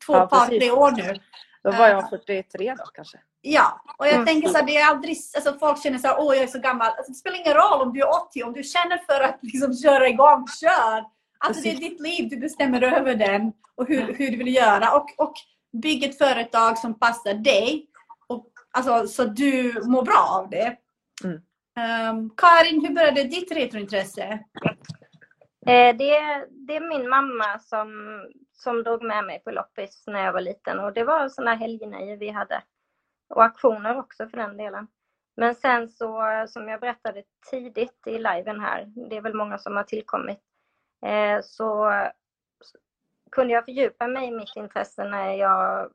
Två Ja, par, tre år nu. Då var Eh. jag 43 då kanske. Ja, och jag Mm. tänker så här, det är aldrig, alltså folk känner så här, åh jag är så gammal. Alltså, det spelar ingen roll om du är 80, om du känner för att liksom köra igång, kör! Alltså det är ditt liv, du bestämmer över den och hur, hur du vill göra. Och, och bygg ett företag som passar dig. Och, alltså, så du mår bra av det. Mm. Ehm, Karin, hur började ditt retrointresse? Eh, det, det är min mamma som, som drog med mig på loppis när jag var liten och det var sådana helgnöjen vi hade. Och auktioner också för den delen. Men sen så, som jag berättade tidigt i liven här, det är väl många som har tillkommit, eh, så kunde jag fördjupa mig i mitt intresse när jag,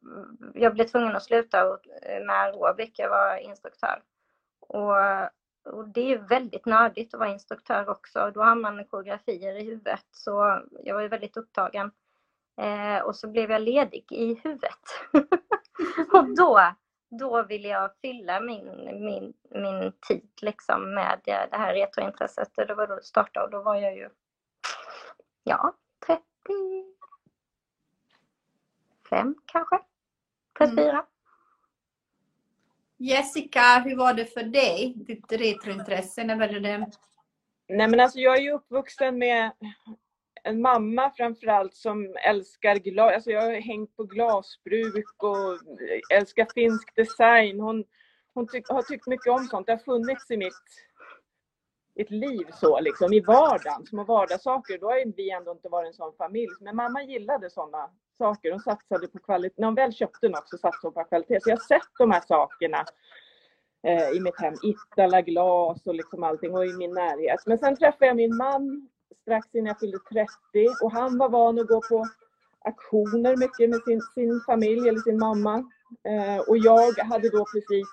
jag blev tvungen att sluta eh, med aerobik. Jag var instruktör. Och, och det är ju väldigt nördigt att vara instruktör också. Då har man koreografier i huvudet. Så jag var ju väldigt upptagen. Eh, och så blev jag ledig i huvudet. och då, då ville jag fylla min, min, min tid liksom med det det här retrointresset. Och det var då det startade och då var jag ju, ja, 35 kanske? 34. Jessica, hur var det för dig? Ditt retrointresse, när började det? Nej men alltså jag är ju uppvuxen med en mamma framförallt som älskar glas. Alltså jag har hängt på glasbruk och älskar finsk design. Hon, hon tyck, har tyckt mycket om sånt. Det har funnits i mitt, mitt liv så liksom, i vardagen, små vardagssaker. Då har vi ändå inte varit en sån familj. Men mamma gillade såna saker. Hon satsade på kvalitet. När hon väl köpte något så satsade hon på kvalitet. Så jag har sett de här sakerna eh, i mitt hem. Ittala glas och liksom allting och i min närhet. Men sen träffade jag min man strax innan jag fyllde 30 och han var van att gå på aktioner mycket med sin, sin familj eller sin mamma. Eh, och jag hade då precis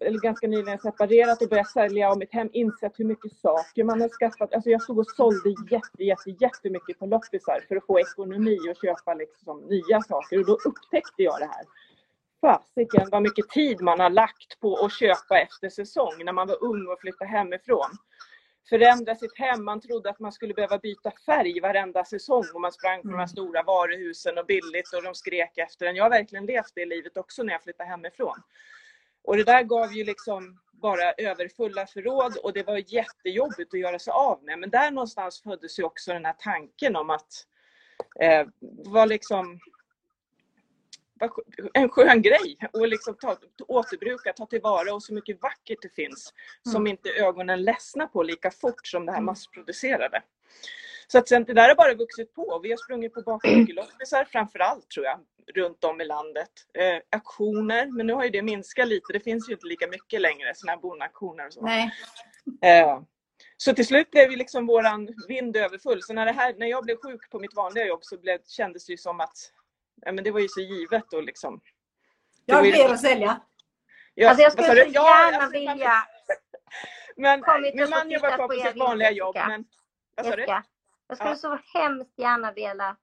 eller ganska nyligen separerat och börjat sälja av mitt hem insett hur mycket saker man har skaffat. Alltså jag stod och sålde jätte, jätte, jättemycket på loppisar för att få ekonomi och köpa liksom nya saker och då upptäckte jag det här. Fasiken vad mycket tid man har lagt på att köpa efter säsong när man var ung och flyttade hemifrån. Förändra sitt hem, man trodde att man skulle behöva byta färg varenda säsong och man sprang på de här stora varuhusen och billigt och de skrek efter en. Jag har verkligen levt det livet också när jag flyttade hemifrån. Och det där gav ju liksom bara överfulla förråd och det var jättejobbigt att göra sig av med. Men där någonstans föddes ju också den här tanken om att eh, liksom var sk- en skön grej och liksom ta, återbruka, ta tillvara och så mycket vackert det finns som inte ögonen ledsnar på lika fort som det här massproducerade. Så att sen, det där har bara vuxit på. Vi har sprungit på bakhockeyloppis framförallt tror jag, runt om i landet. Eh, aktioner, men nu har ju det minskat lite. Det finns ju inte lika mycket längre, sådana här bondaktioner och så. Nej. Eh, så till slut blev ju liksom våran vind överfull. Så när, det här, när jag blev sjuk på mitt vanliga jobb så blev, kändes det ju som att ja, men det var ju så givet och liksom. Jag har fler att sälja. Ja, Alltså jag skulle så du? Ja, gärna alltså, vilja, Men min man jobbar kvar på sitt vanliga jobb. Men, vad sa du? Jag skulle Ja. så hemskt gärna vilja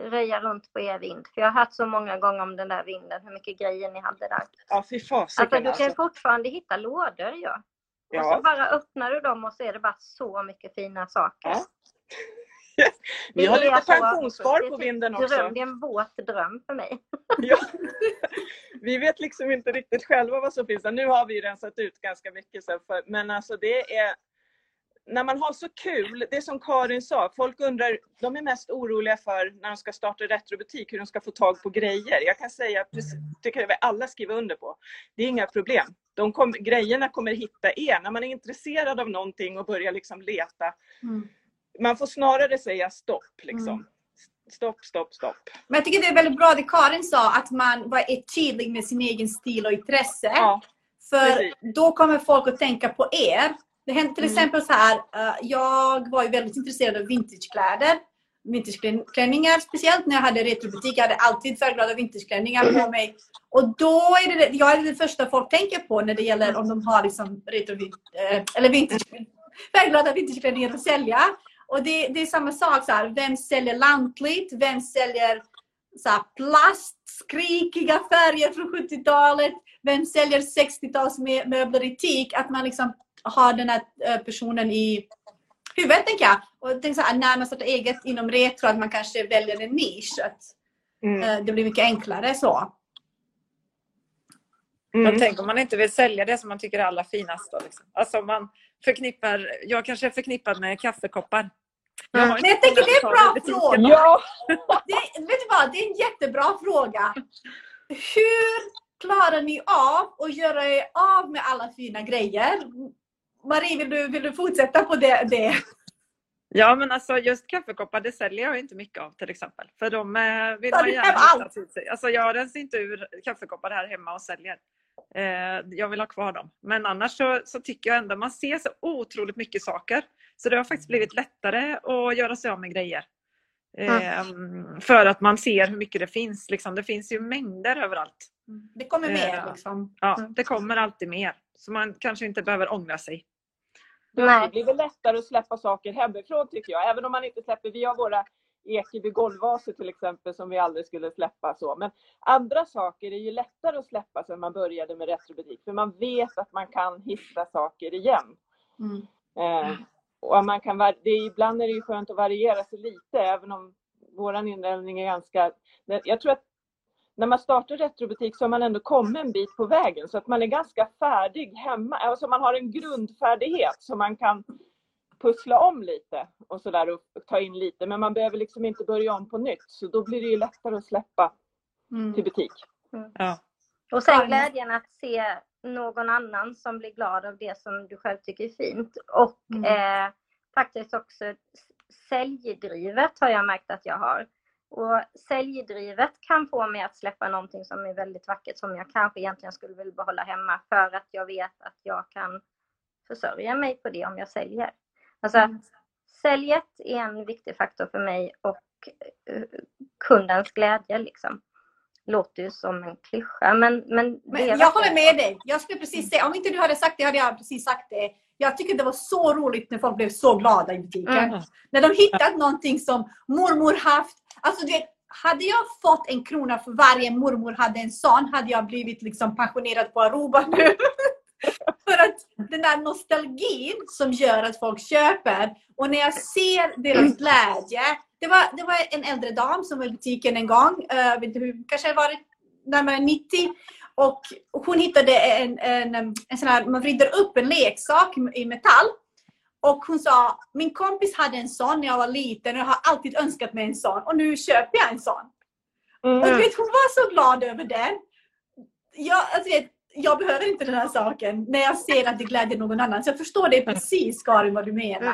röja runt på er vind. För jag har hört så många gånger om den där vinden, hur mycket grejer ni hade där. Ja, fy fasiken Alltså du kan alltså. fortfarande hitta lådor ju. Och så Ja. bara öppnar du dem och så är det bara så mycket fina saker. Ja. Vi Det har är lite pensionsspar det på typ vinden dröm, också. Det är en våt dröm för mig. Ja. Vi vet liksom inte riktigt själva vad som finns där. Nu har vi rensat ut ganska mycket. Så för, men alltså det är... När man har så kul, det är som Karin sa, folk undrar, de är mest oroliga för när de ska starta retrobutik, hur de ska få tag på grejer. Jag kan säga, precis, tycker jag alla skriver under på, det är inga problem. De kom, grejerna kommer hitta er. När man är intresserad av någonting och börjar liksom leta, Mm. Man får snarare säga stopp. Liksom. Mm. Stopp, stopp, stopp. Men jag tycker det är väldigt bra det Karin sa, att man är tydlig med sin egen stil och intresse. Ja, För precis. då kommer folk att tänka på er. Det hände till Mm. exempel så här, eh, jag var ju väldigt intresserad av vintagekläder. Vintageklänningar, speciellt när jag hade retrobutik. Jag hade alltid färgglada vintageklänningar på mig. Och då är det, jag är det första folk tänker på när det gäller om de har liksom retro, eh, eller vintage, färgglada vintageklänningar att sälja. Och det, det är samma sak, så här, vem säljer lantligt? Vem säljer så här, plastskrikiga färger från 70-talet? Vem säljer 60-talsmöbler i teak? Att man liksom har den här eh, personen i huvudet, tänker jag. Och jag tänker så här, när man startar eget inom retro, att man kanske väljer en nisch. Att, Mm. eh, det blir mycket enklare så. Men Mm. tänk om man inte vill sälja det som man tycker är allra finast. Då, liksom. Alltså man förknippar, jag kanske är förknippad med kaffekoppar. Jag inte jag tänker det är en bra fråga. Ja, Det, vet du vad, det är en jättebra fråga. Hur klarar ni av att göra er av med alla fina grejer? Marie, vill du, vill du fortsätta på det? det? Ja men alltså just kaffekoppar det säljer jag inte mycket av till exempel. För de eh, vill Ja, man du gärna allt. till sig. Alltså jag rensar inte ur kaffekoppar här hemma och säljer. Eh, jag vill ha kvar dem. Men annars så, så tycker jag ändå man ser så otroligt mycket saker. Så det har faktiskt blivit lättare att göra sig av med grejer. Eh, För att man ser hur mycket det finns. Liksom. Det finns ju mängder överallt. Det kommer mer Ja. liksom. Ja, Mm. det kommer alltid mer. Så man kanske inte behöver ångra sig. det Nej. blir väl lättare att släppa saker hemifrån tycker jag. Även om man inte släpper, vi har våra Ekeby golvvaser till exempel som vi aldrig skulle släppa så. Men andra saker är ju lättare att släppa sen man började med retrobutik. För man vet att man kan hitta saker igen. Mm. Eh, och man kan, det är, ibland är det ju skönt att variera sig lite även om våran inredning är ganska... Jag tror att när man startar retrobutik så har man ändå kommit en bit på vägen så att man är ganska färdig hemma. Alltså man har en grundfärdighet som man kan pussla om lite och sådär och ta in lite. Men man behöver liksom inte börja om på nytt så då blir det ju lättare att släppa Mm. till butik. Ja. Och sen glädjen att se någon annan som blir glad av det som du själv tycker är fint. Och Mm. eh, faktiskt också säljdrivet har jag märkt att jag har. Och säljdrivet kan få mig att släppa någonting som är väldigt vackert som jag kanske egentligen skulle vilja behålla hemma för att jag vet att jag kan försörja mig på det om jag säljer. Alltså Mm. säljet är en viktig faktor för mig och eh, kundens glädje liksom. Låter ju som en klyscha men, men, Men jag verkligen håller med dig. Jag skulle precis säga, om inte du hade sagt det hade jag precis sagt det. Jag tycker det var så roligt när folk blev så glada i butiken. Mm. När de hittat någonting som mormor haft. Alltså du vet, hade jag fått en krona för varje mormor hade en sån hade jag blivit liksom pensionerad på Aruba nu. för att den där nostalgin som gör att folk köper och när jag ser deras glädje. Det var, det var en äldre dam som var i butiken en gång, uh, vet inte hur, kanske var det närmare 90. Och hon hittade en, en, en sån här, man vrider upp en leksak i metall. Och hon sa, min kompis hade en sån när jag var liten och jag har alltid önskat mig en sån och nu köper jag en sån. Mm. Och vet, hon var så glad över den. Jag, alltså, vet, jag behöver inte den här saken när jag ser att det glädjer någon annan. Så jag förstår det precis Karin vad du menar.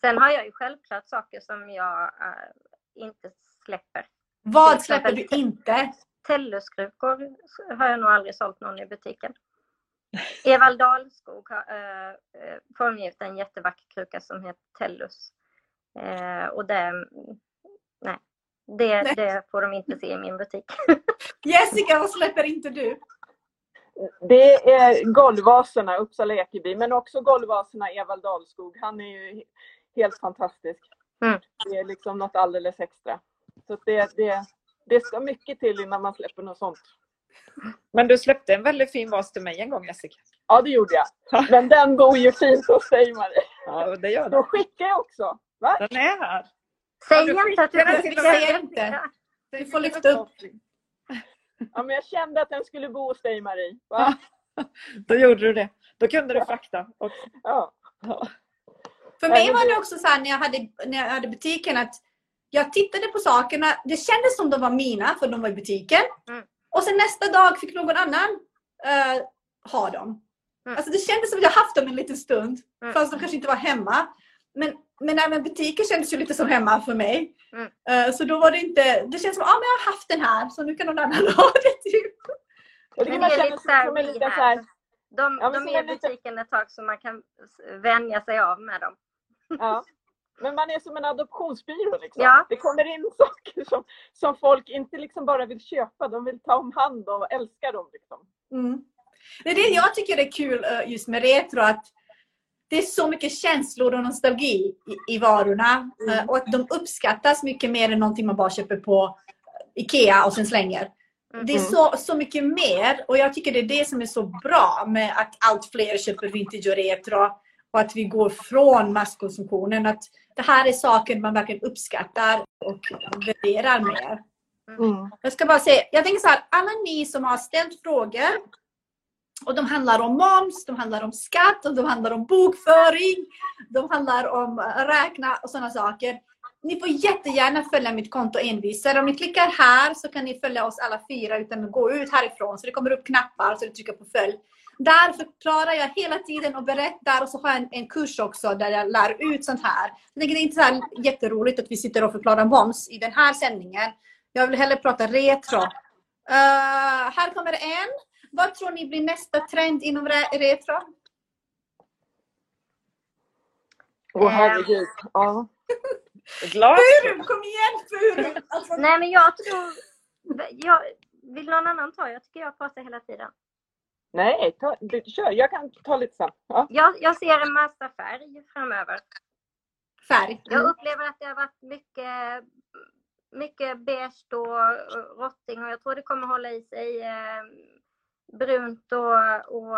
Sen har jag ju självklart saker som jag eh, inte släpper. Vad släpper du inte? Telluskrukor har jag nog aldrig sålt någon i butiken. Evald Dahlskog har eh, eh, formgivit en jättevacker kruka som heter Tellus. Eh, och det, mm, nej, det, Nej. det får de inte se i min butik. Jessica, vad släpper inte du? Det är golvvaserna Uppsala Ekeby men också golvvaserna Evald Dahlskog. Han är ju helt fantastisk. Mm. Det är liksom något alldeles extra. Så det, det, det ska mycket till innan man släpper något sånt. Men du släppte en väldigt fin vas till mig en gång Jessica. Ja, det gjorde jag. Men den bor ju fint hos dig Marie. Ja, det gör Då den. skickar jag också. Va? Den är här. Säg du inte att du den. inte. Du får lyfta upp. Ja, men jag kände att den skulle bo hos dig Marie. Va? Då gjorde du det. Då kunde du frakta. Och, Ja. ja. För mig var det också så här när jag hade, när jag hade butiken att jag tittade på sakerna. Det kändes som de var mina för de var i butiken. Mm. Och sen nästa dag fick någon annan eh, ha dem. Mm. Alltså det kändes som att jag haft dem en liten stund. Mm. Fast de kanske inte var hemma. Men, men även butiken kändes ju lite som hemma för mig. Mm. Eh, så då var det inte, det känns som att ah, men jag har haft den här så nu kan någon annan ha det. Typ. Jag tycker man det är känner lite så här, sig som en vi liten så här. här... De, Ja, de är i butiken ett tag så man kan vänja sig av med dem. Ja. Men man är som en adoptionsbyrå. Liksom. Ja. Det kommer in saker som, som folk inte liksom bara vill köpa. De vill ta om hand och älska dem. Liksom. Mm. Det är det jag tycker är kul eh, just med retro. Att det är så mycket känslor och nostalgi i, i varorna. Eh, och att de uppskattas mycket mer än någonting man bara köper på Ikea och sen slänger. Det är så, så mycket mer och jag tycker det är det som är så bra med att allt fler köper vintage och retro och att vi går från masskonsumtionen. Att det här är saker man verkligen uppskattar och värderar mer. Mm. Jag ska bara säga, jag tänker så här, alla ni som har ställt frågor och de handlar om moms, de handlar om skatt, och de handlar om bokföring, de handlar om räkna och sådana saker. Ni får jättegärna följa mitt konto envisare. Om ni klickar här så kan ni följa oss alla fyra utan att gå ut härifrån. Så det kommer upp knappar så du trycker på följ. Där förklarar jag hela tiden och berättar och så har jag en, en kurs också där jag lär ut sånt här. Jag tänker det är inte så här jätteroligt att vi sitter och förklarar moms i den här sändningen. Jag vill hellre prata retro. Uh, här kommer en. Vad tror ni blir nästa trend inom re- retro? Åh herregud. Ja. Glas. Furu, kom igen Furu! Alltså, Nej men jag tror... Jag, vill någon annan ta? Jag tycker jag pratar hela tiden. Nej, ta, du, kör. Jag kan ta lite sen. Ja. Jag, jag ser en massa färg framöver. färg. Jag upplever att det har varit mycket, mycket beige och rotting och jag tror det kommer hålla i sig eh, brunt och, och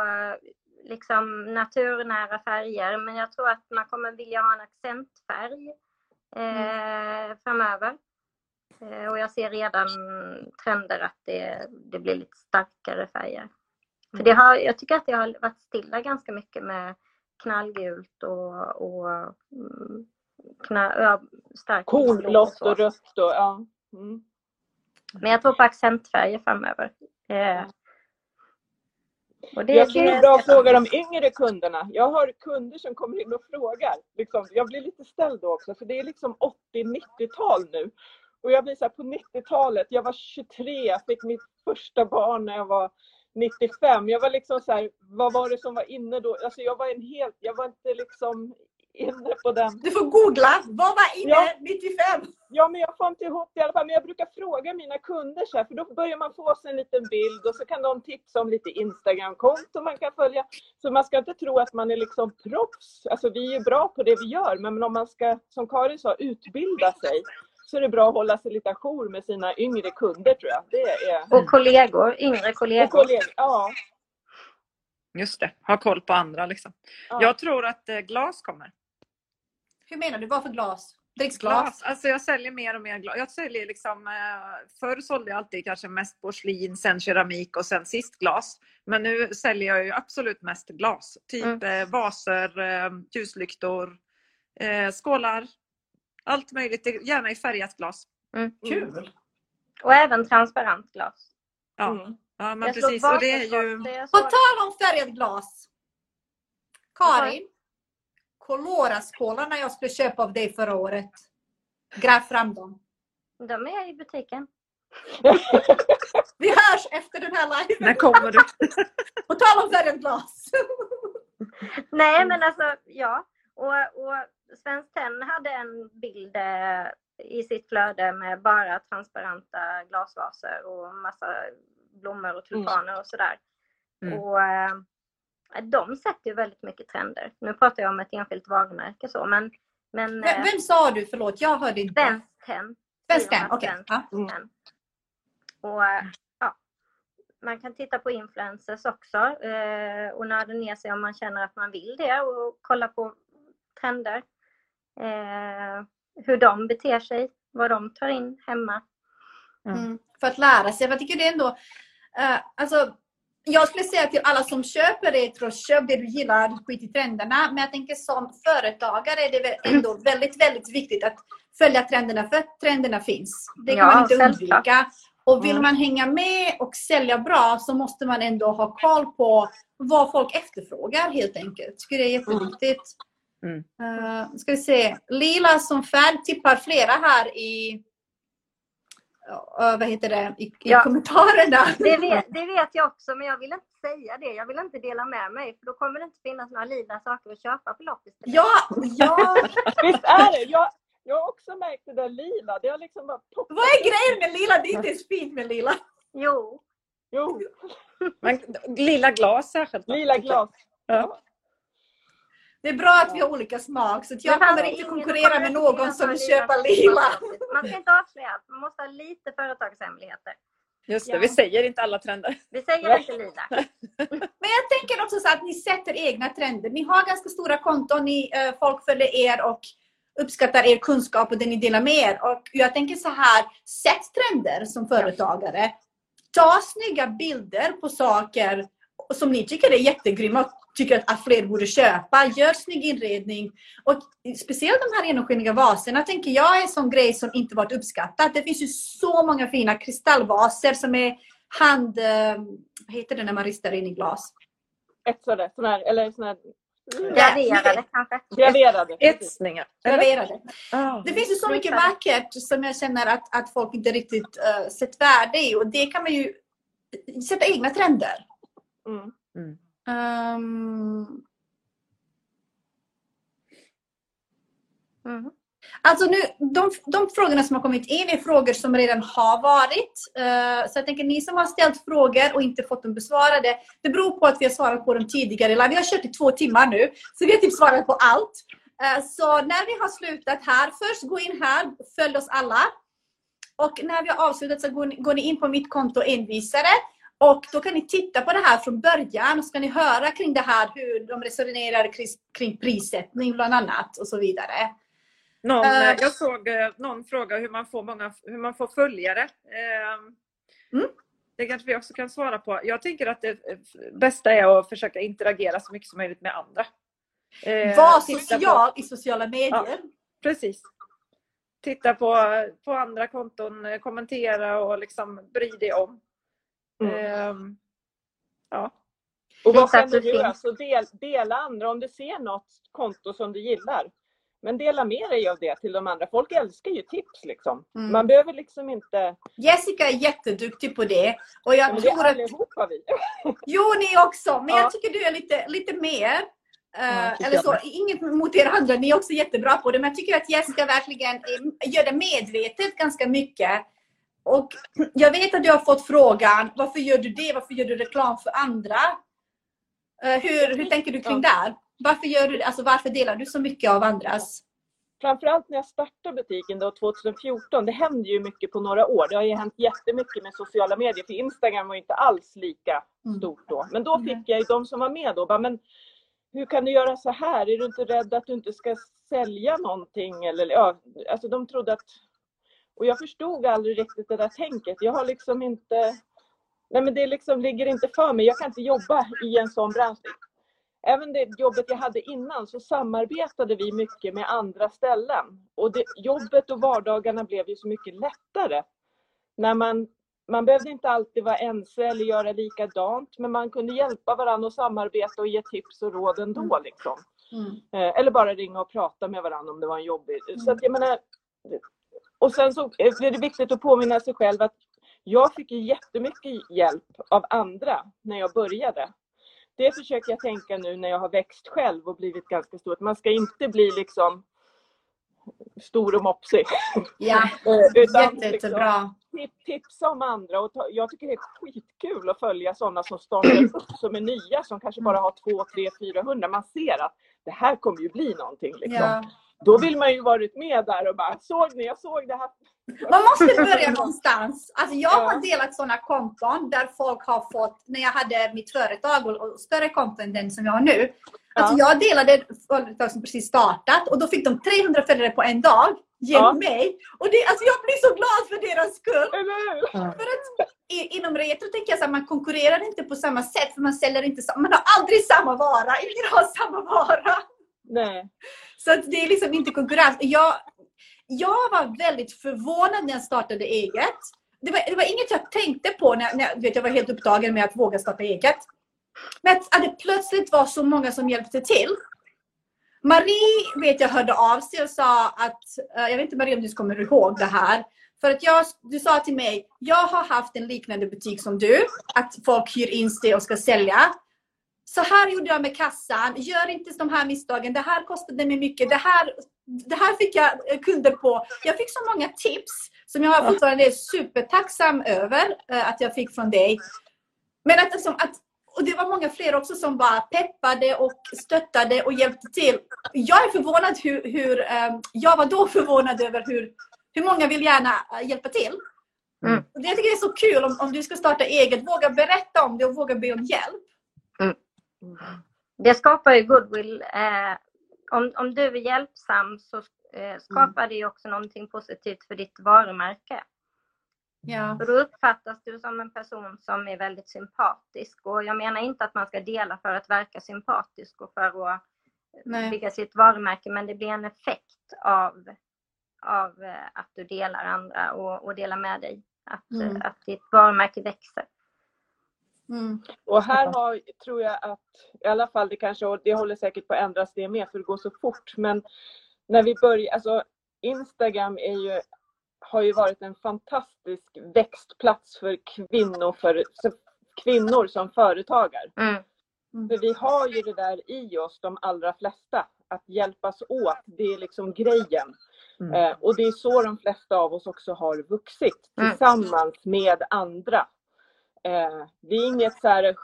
liksom naturnära färger. Men jag tror att man kommer vilja ha en accentfärg eh, framöver. Eh, och jag ser redan trender att det, det blir lite starkare färger. För det har, jag tycker att det har varit stilla ganska mycket med knallgult och, och mm, knall, ja, starkt blå Kornblått och rött och ja. Mm. Men jag tror på accentfärger framöver. Eh, och det, Jag skulle det- bra fråga de yngre kunderna. Jag har kunder som kommer in och frågar. Liksom, jag blir lite ställd då också för det är liksom 80-90-tal nu. Och jag blir så här, på 90-talet, jag var 23, jag fick mitt första barn när jag var 95. Jag var liksom så här, vad var det som var inne då? Alltså jag var en helt, jag var inte liksom inne på den. Du får googla. Vad var inne Ja. 95? Ja, men jag får inte ihop det i alla fall. Men jag brukar fråga mina kunder så här, för då börjar man få sig en liten bild och så kan de tipsa om lite Instagram-konto man kan följa. Så man ska inte tro att man är liksom proffs. Alltså vi är bra på det vi gör, men om man ska, som Karin sa, utbilda sig så är det bra att hålla sig lite ajour med sina yngre kunder tror jag. Det är... och kollegor, yngre Och kollegor. kollegor, ja. Just det, ha koll på andra liksom. Ja. Jag tror att eh, glas kommer. Hur menar du? Vad för glas? Dricksglas? Glas. Alltså jag säljer mer och mer glas. Jag säljer liksom, eh, förr sålde jag alltid kanske mest porslin, sen keramik och sen sist glas. Men nu säljer jag ju absolut mest glas. Typ eh, vaser, eh, ljuslyktor, skålar. Allt möjligt, gärna i färgat glas. Kul! Och även transparent glas. Ja, Mm. ja men Jag precis. Och det är ju... På tal om färgat glas. Karin. Colora-skålarna jag skulle köpa av dig förra året. Gräv fram dem. De är i butiken. Vi hörs efter den här När liven. kommer du? På tal om färgat glas. Nej men alltså ja. Och, och Svenskt Tenn hade en bild eh, i sitt flöde med bara transparenta glasvaser och massa blommor och tulpaner och sådär. Mm. Och eh, de sätter ju väldigt mycket trender. Nu pratar jag om ett enskilt varumärke så men, men Vem, eh, vem sa du? Förlåt, jag hörde inte. Firma Tenn, okej. Mm. Och ja, man kan titta på influencers också eh, och nörda ner sig om man känner att man vill det och kolla på trender. Eh, hur de beter sig, vad de tar in hemma. Mm, för att lära sig. Jag tycker det är ändå... eh, alltså, jag skulle säga till alla som köper retro, köp det du gillar, skit i trenderna. Men jag tänker som företagare är det ändå väldigt, väldigt viktigt att följa trenderna för att trenderna finns. Det kan Ja, man inte självklart. undvika. Och vill Mm. man hänga med och sälja bra så måste man ändå ha koll på vad folk efterfrågar helt enkelt. Jag tycker det är jätteviktigt. Mm. Uh, ska vi se. Lila som färg tippar flera här i vad heter det? I, i Ja. kommentarerna. Det vet, det vet jag också men jag vill inte säga det. Jag vill inte dela med mig för då kommer det inte finnas några lila saker att köpa på loppis. Ja, ja. Visst är det? Jag, jag har också märkt det där lila. Det har liksom bara poppat. Vad är grejen med lila? Det är inte ens fint med lila. Jo, Jo, Men, lila glas särskilt. lila glas. Ja. Det är bra att vi har olika smak så att jag kommer inte konkurrera med någon som vill köpa lila. Man ska inte avslöja allt. Man måste ha lite företagshemligheter. Just det, Ja. vi säger inte alla trender. Vi säger inte lila. Men jag tänker också så att ni sätter egna trender. Ni har ganska stora konton, ni, eh, folk följer er och uppskattar er kunskap och det ni delar med er. Och jag tänker så här, sätt trender som företagare. Ta snygga bilder på saker som ni tycker är jättegrymma och tycker att, fler borde köpa. Gör snygg inredning. Och speciellt de här genomskinliga vaserna tänker jag är en sån grej som inte varit uppskattat. Det finns ju så många fina kristallvaser som är hand... eh, Vad heter det när man ristar in i glas? Etsade, sån här, eller sån här Graderade kanske. graverade. Etsningar. Graverade. Ah. Det finns ju så mycket vackert som jag känner att, att folk inte riktigt uh, sett värde i och det kan man ju sätta egna trender. Mm. Ehm, Mm. Alltså nu, de, de frågorna som har kommit in är frågor som redan har varit. Eh, så jag tänker ni som har ställt frågor och inte fått dem besvarade. Det beror på att vi har svarat på dem tidigare. Vi har kört i två timmar nu. Så vi har typ svarat på allt. Eh, så när vi har slutat här, först gå in här, följ oss alla. Och när vi har avslutat så går ni, går ni in på mitt konto envisare. Och då kan ni titta på det här från början och så kan ni höra kring det här hur de resonerar kring, kring prissättning bland annat och så vidare. Någon, Eh. eh, jag såg eh, någon fråga hur man får, många, hur man får följare. Eh, Mm. Det kanske vi också kan svara på. Jag tänker att det bästa är att försöka interagera så mycket som möjligt med andra. Var titta på- social i sociala medier. Precis. Titta på, på andra konton, kommentera och liksom bry dig om. Mm. Ehm, ja. Och du? finns. Alltså del, dela andra om du ser något konto som du gillar. Men dela med dig av det till de andra. Folk älskar ju tips liksom. Mm. Man behöver liksom inte... Jessica är jätteduktig på det. Och jag Men det är tror att... allihopa vi. Jo, ni också. Men Ja. jag tycker du är lite, lite mer. eh, Ja, eller så, inget mot er andra, ni är också jättebra på det. Men jag tycker att Jessica verkligen är, gör det medvetet ganska mycket. Och jag vet att du har fått frågan, varför gör du det? Varför gör du reklam för andra? Eh, hur, hur tänker du kring där? Varför, gör du, alltså, varför delar du så mycket av andras? Framförallt när jag startade butiken då 2014. Det hände ju mycket på några år. Det har ju hänt jättemycket med sociala medier. För Instagram var inte alls lika Mm. stort då. Men då fick jag ju de som var med då bara, men hur kan du göra så här? Är du inte rädd att du inte ska sälja någonting? Eller, ja, alltså de trodde att... Och jag förstod aldrig riktigt det där tänket. Jag har liksom inte... Nej men det liksom ligger inte för mig. Jag kan inte jobba i en sån bransch. Även det jobbet jag hade innan så samarbetade vi mycket med andra ställen. Och det, jobbet och vardagarna blev ju så mycket lättare. När man, man behövde inte alltid vara ense eller göra likadant, men man kunde hjälpa varandra och samarbeta och ge tips och råd ändå. Liksom. Mm. Eh, Eller bara ringa och prata med varandra om det var en jobbig... Så att jag menar... Och sen så är det viktigt att påminna sig själv att jag fick ju jättemycket hjälp av andra när jag började. Det försöker jag tänka nu när jag har växt själv och blivit ganska stor. Man ska inte bli liksom stor och mopsig. Ja, Eh, utan liksom jättebra. tip- tipsa om andra. Och ta, jag tycker det är skitkul att följa sådana som startar upp som är nya som kanske bara har två, tre, 400. Man ser att det här kommer ju bli någonting. Liksom. Ja. Då vill man ju varit med där och bara såg ni, jag såg det här. Man måste börja någonstans. Alltså jag har Ja. delat sådana konton där folk har fått, när jag hade mitt företag och, och större konton än den som jag har nu. Alltså jag delade företag som precis startat och då fick de 300 följare på en dag genom mig. Och det, alltså jag blir så glad för deras skull. Eller hur? För att i, inom retro tänker jag så här, man konkurrerar inte på samma sätt för man säljer inte samma, man har aldrig samma vara. Ingen har samma vara. Nej. Så att det är liksom inte konkurrens. Jag, jag var väldigt förvånad när jag startade eget. Det var, det var inget jag tänkte på när, när vet, jag var helt upptagen med att våga starta eget. Men att, att det plötsligt var så många som hjälpte till. Marie vet jag hörde av sig och sa att, eh, jag vet inte Marie om du kommer ihåg det här. För att jag, du sa till mig, jag har haft en liknande butik som du. Att folk hyr in sig och ska sälja. Så här gjorde jag med kassan. Gör inte de här misstagen. Det här kostade mig mycket. Det här, det här fick jag eh, kunder på. Jag fick så många tips som jag fortfarande är supertacksam över eh, att jag fick från dig. Men att, liksom, att och det var många fler också som bara peppade och stöttade och hjälpte till. Jag är förvånad hur, hur um, jag var då förvånad över hur, hur många vill gärna uh, hjälpa till. Mm. Jag tycker det är så kul om, om du ska starta eget, våga berätta om det och våga be om hjälp. Det skapar ju goodwill. Eh, om, om du är hjälpsam så eh, skapar det ju också någonting positivt för ditt varumärke. Ja. För då uppfattas du som en person som är väldigt sympatisk. Och jag menar inte att man ska dela för att verka sympatisk och för att Nej. bygga sitt varumärke, men det blir en effekt av, av eh, att du delar andra och, och delar med dig. Att, Mm. eh, att ditt varumärke växer. Mm. Och här har, tror jag att, i alla fall det kanske, och det håller säkert på att ändras det med för det går så fort. Men när vi börjar, alltså Instagram är ju, har ju varit en fantastisk växtplats för kvinnor, för, för kvinnor som företagar. Mm. För vi har ju det där i oss, de allra flesta, att hjälpas åt. Det är liksom grejen. Mm. Eh, och det är så de flesta av oss också har vuxit, Mm. tillsammans med andra. Eh, det är inget så här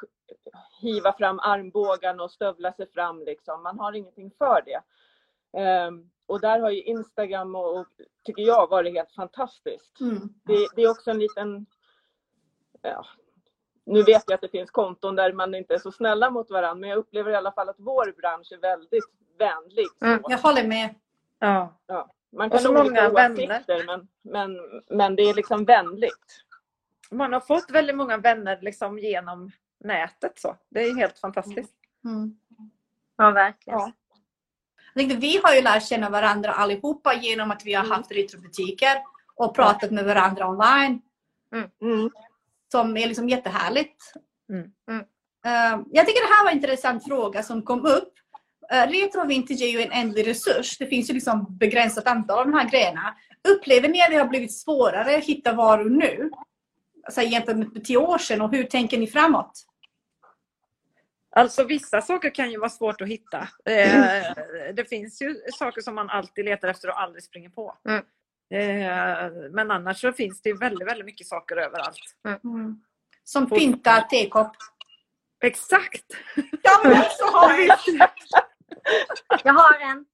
hiva fram armbågen och stövla sig fram liksom. Man har ingenting för det. Eh, och där har ju Instagram och, och tycker jag varit helt fantastiskt. Mm. Det, det är också en liten... Ja, nu vet jag att det finns konton där man inte är så snälla mot varandra, men jag upplever i alla fall att vår bransch är väldigt vänlig. Så. Mm. Jag håller med. Ja. Ja. Man kan ha olika åsikter, men, men, men det är liksom vänligt. Man har fått väldigt många vänner liksom genom nätet. Så. Det är helt fantastiskt. Mm. Ja, verkligen. Ja. Vi har ju lärt känna varandra allihopa genom att vi har haft retrobutiker och pratat med varandra online. Mm. Som är liksom jättehärligt. Mm. Mm. Eh, jag tycker det här var en intressant fråga som kom upp. Uh, retro och vintage är ju en ändlig resurs. Det finns ju liksom begränsat antal av de här grejerna. Upplever ni att det har blivit svårare att hitta varor nu? Alltså jämfört med tio år sedan och hur tänker ni framåt? Alltså vissa saker kan ju vara svårt att hitta. Eh, det finns ju saker som man alltid letar efter och aldrig springer på. Mm. Eh, men annars så finns det väldigt, väldigt mycket saker överallt. Mm. Som På- pynta tekopp. Exakt! Ja men så har vi! Jag har en.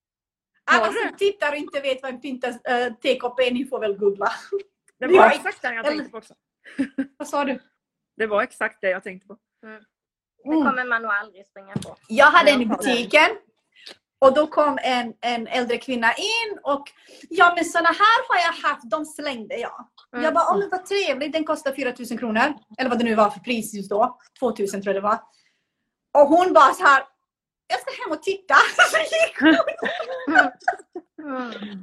Alla som tittar och inte vet vad en pynta uh, tekopp är, ni får väl googla. Det Vi var har- exakt det jag tänkte på också. Vad sa du? Det var exakt det jag tänkte på. Det Mm. kommer man nog aldrig springa på. Jag hade en i butiken. Och då kom en, en äldre kvinna in och ja men såna här har jag haft, de slängde jag. Mm. Jag bara, åh men vad trevligt, den kostar 4000 kronor. Eller vad det nu var för pris just då. 2000 tror jag det var. Och hon bara så här, jag ska hem och titta. Så gick hon.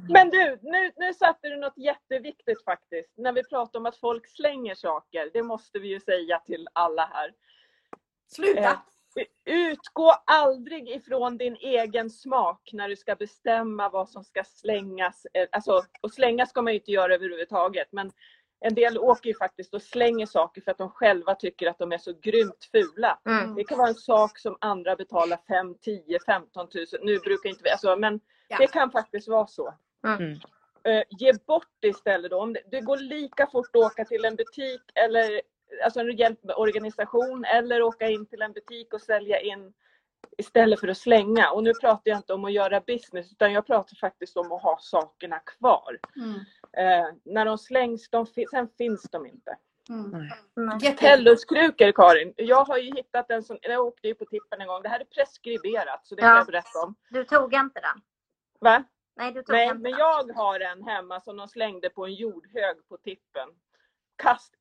Men du, nu, nu satte du något jätteviktigt faktiskt. När vi pratar om att folk slänger saker, det måste vi ju säga till alla här. Sluta. Eh, Utgå aldrig ifrån din egen smak när du ska bestämma vad som ska slängas. Eh, Alltså, och slänga ska man ju inte göra överhuvudtaget, men en del åker ju faktiskt och slänger saker för att de själva tycker att de är så grymt fula. Mm. Det kan vara en sak som andra betalar 5, 10, 15 000. Nu brukar inte vi, alltså, men Ja. det kan faktiskt vara så. Mm. Eh, ge bort det istället då. Om det, det går lika fort att åka till en butik eller alltså en hjälporganisation eller åka in till en butik och sälja in istället för att slänga. Och nu pratar jag inte om att göra business utan jag pratar faktiskt om att ha sakerna kvar. Mm. Eh, när de slängs, de, fi- sen finns de inte. Mm. Mm. Telluskrukor Karin, jag har ju hittat en som, jag åkte ju på tippen en gång, det här är preskriberat så det kan Ja. jag berätta om. Du tog inte den? Va? Nej, du tog Nej, inte men den. jag har en hemma som de slängde på en jordhög på tippen. Kast,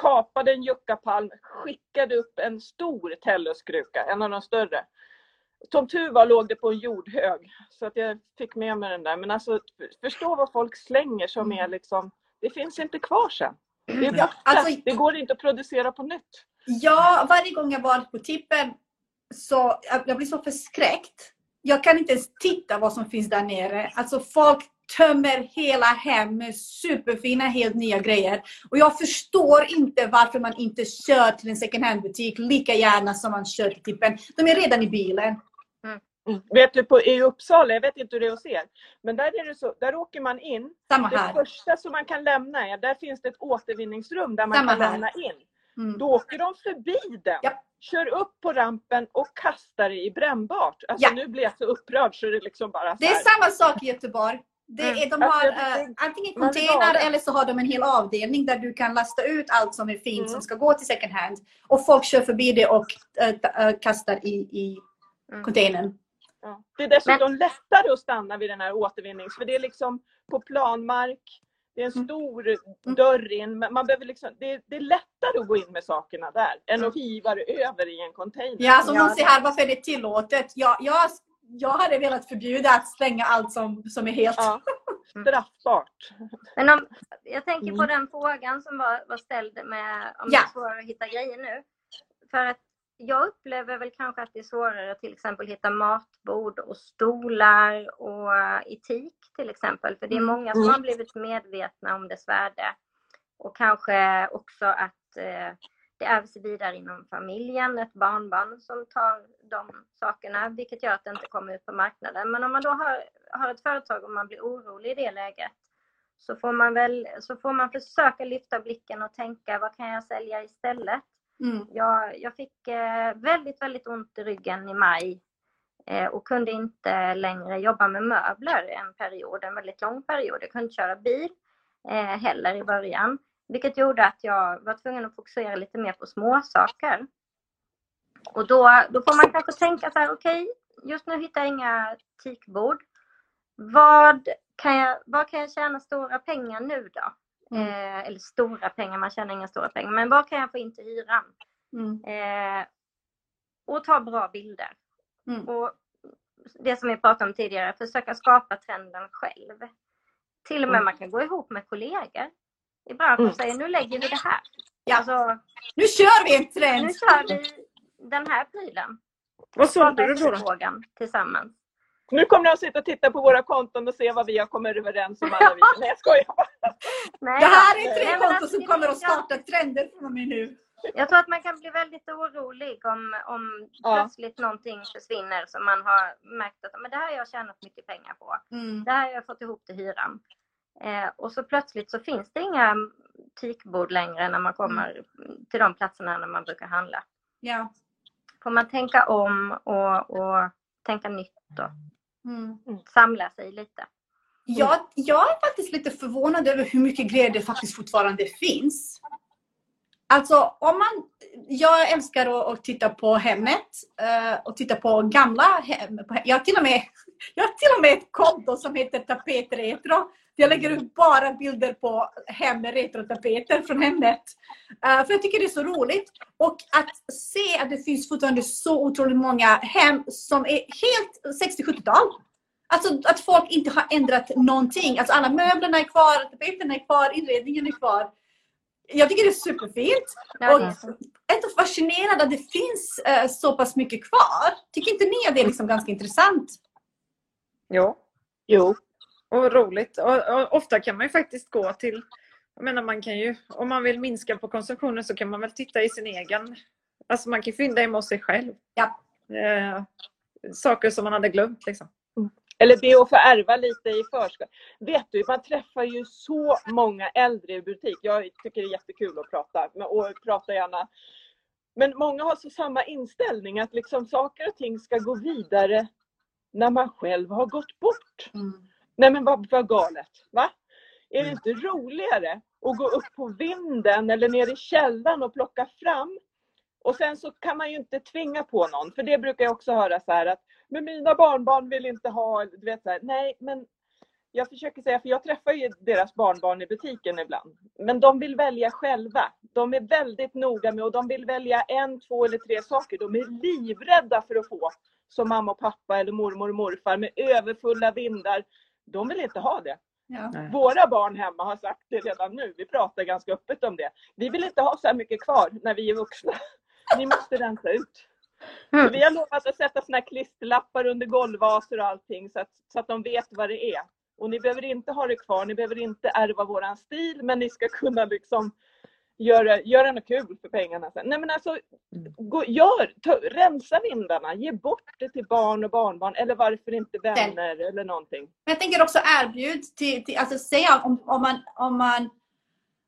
kapade en juckapalm, skickade upp en stor telluskruka, en av de större. Som tur var låg det på en jordhög så att jag fick med mig den där. Men alltså förstå vad folk slänger som är liksom, det finns inte kvar sen. Det är Ja, borta. alltså- Det går inte att producera på nytt. Ja, varje gång jag var på tippen så jag, jag blir så förskräckt. Jag kan inte ens titta vad som finns där nere. Alltså folk tömmer hela hem med superfina, helt nya grejer. Och jag förstår inte varför man inte kör till en second hand-butik lika gärna som man kör till tippen. De är redan i bilen. Vet du, på, i Uppsala, jag vet inte hur det är hos er, men där, är det så, där åker man in Samma Det här. första som man kan lämna är, där finns det ett återvinningsrum där man Samma kan här. lämna in. Mm. Då åker de förbi den. Ja. kör upp på rampen och kastar det i brännbart. Alltså Ja. nu blir jag så upprörd så det är liksom bara Det är samma sak i Göteborg. Det Mm. är, de Alltså, har eh, antingen container eller så har de en hel avdelning där du kan lasta ut allt som är fint Mm. som ska gå till second hand. Och folk kör förbi det och eh, kastar i, i Mm. containern. Ja. Det är dessutom lättare att stanna vid den här återvinnings... För det är liksom på planmark. Det är en Mm. stor dörr in. men Man behöver liksom, det, är, det är lättare att gå in med sakerna där än att hiva det över i en container. Ja, som Ja, någon säger här, varför är det tillåtet? Jag, jag, jag hade velat förbjuda att slänga allt som, som är helt... Ja. Mm. Straffbart. Men om, jag tänker på Mm. den frågan som var, var ställd med om Ja. det är svårare att hitta grejer nu. För att jag upplever väl kanske att det är svårare att till exempel hitta matbord och stolar och teak till exempel. För det är Mm. många som Mm. har blivit medvetna om dess värde. Och kanske också att eh, det ärvs vidare inom familjen, ett barnbarn som tar de sakerna, vilket gör att det inte kommer ut på marknaden. Men om man då har, har ett företag och man blir orolig i det läget, så får man väl så får man försöka lyfta blicken och tänka vad kan jag sälja istället? Mm. Jag, jag fick eh, väldigt, väldigt ont i ryggen i maj eh, och kunde inte längre jobba med möbler en period, en väldigt lång period. Jag kunde inte köra bil eh, heller i början, vilket gjorde att jag var tvungen att fokusera lite mer på små saker. Och då, då får man kanske tänka så här, okej, just nu hittar jag inga teakbord. Vad kan jag, vad kan jag tjäna stora pengar nu då? Mm. Eh, eller stora pengar, man tjänar inga stora pengar, men vad kan jag få in till hyran? Mm. Eh, och ta bra bilder. Mm. Och det som vi pratade om tidigare, försöka skapa trenden själv. Till och med Mm. man kan gå ihop med kollegor i branschen och Mm. säga nu lägger vi det här. Ja. Alltså, Nu kör vi en trend! nu kör vi den här prylen. Vad sålde du då? tillsammans. Nu kommer de att sitta och titta på våra konton och se vad vi har kommit överens om alla vi. Nej jag skojar bara. Nej, Det här är tre konton alltså, som det kommer att starta trender från och med nu. Jag tror att man kan bli väldigt orolig om, om Ja. plötsligt någonting försvinner som man har märkt att men det här har jag tjänat mycket pengar på. Mm. Det här har jag fått ihop till hyran. Eh, och så plötsligt så finns det inga teakbord längre när man kommer till de platserna när man brukar handla. Ja. Får man tänka om och, och tänka nytt och Mm. samla sig lite. Jag, jag är faktiskt lite förvånad över hur mycket grejer det faktiskt fortfarande finns. Alltså, om man, jag älskar att, att titta på hemmet eh, och titta på gamla hem. Jag har, till och med, jag har till och med ett konto som heter Tapetretro. Jag lägger ut bara bilder på hem retrotapeter från hemmet. Eh, för jag tycker det är så roligt. Och att se att det finns fortfarande så otroligt många hem som är helt 60-70-tal. Alltså att folk inte har ändrat någonting. Alltså alla möblerna är kvar, tapeterna är kvar, inredningen är kvar. Jag tycker det är superfint. Ja, Och är så. fascinerad att det finns eh, så pass mycket kvar. Tycker inte ni att det är liksom ganska intressant? Jo, Jo. och roligt. Och, och ofta kan man ju faktiskt gå till jag menar man kan ju, om man vill minska på konsumtionen så kan man väl titta i sin egen, alltså man kan fynda hemma hos sig själv. Ja. Eh, saker som man hade glömt liksom. Eller be att få ärva lite i förskott. Vet du, man träffar ju så många äldre i butik. Jag tycker det är jättekul att prata och prata gärna. Men många har så samma inställning att liksom saker och ting ska gå vidare när man själv har gått bort. Nej men vad, vad galet, va? Är det inte roligare att gå upp på vinden eller ner i källaren och plocka fram? Och sen så kan man ju inte tvinga på någon, för det brukar jag också höra så här att men mina barnbarn vill inte ha, du vet så här, nej men jag försöker säga, för jag träffar ju deras barnbarn i butiken ibland, men de vill välja själva. De är väldigt noga med och de vill välja en, två eller tre saker. De är livrädda för att få som mamma och pappa eller mormor och morfar med överfulla vindar. De vill inte ha det. Ja. Våra barn hemma har sagt det redan nu. Vi pratar ganska öppet om det. Vi vill inte ha så här mycket kvar när vi är vuxna. Ni måste rensa ut. Så Mm. vi har lovat att sätta såna här klisterlappar under golvvaser och allting så att, så att de vet vad det är. Och ni behöver inte ha det kvar, ni behöver inte ärva våran stil men ni ska kunna liksom göra, göra något kul för pengarna sen. Nej men alltså, gå, gör, ta, rensa vindarna, ge bort det till barn och barnbarn eller varför inte vänner eller någonting. Jag tänker också erbjud till, till alltså säga om, om man, om man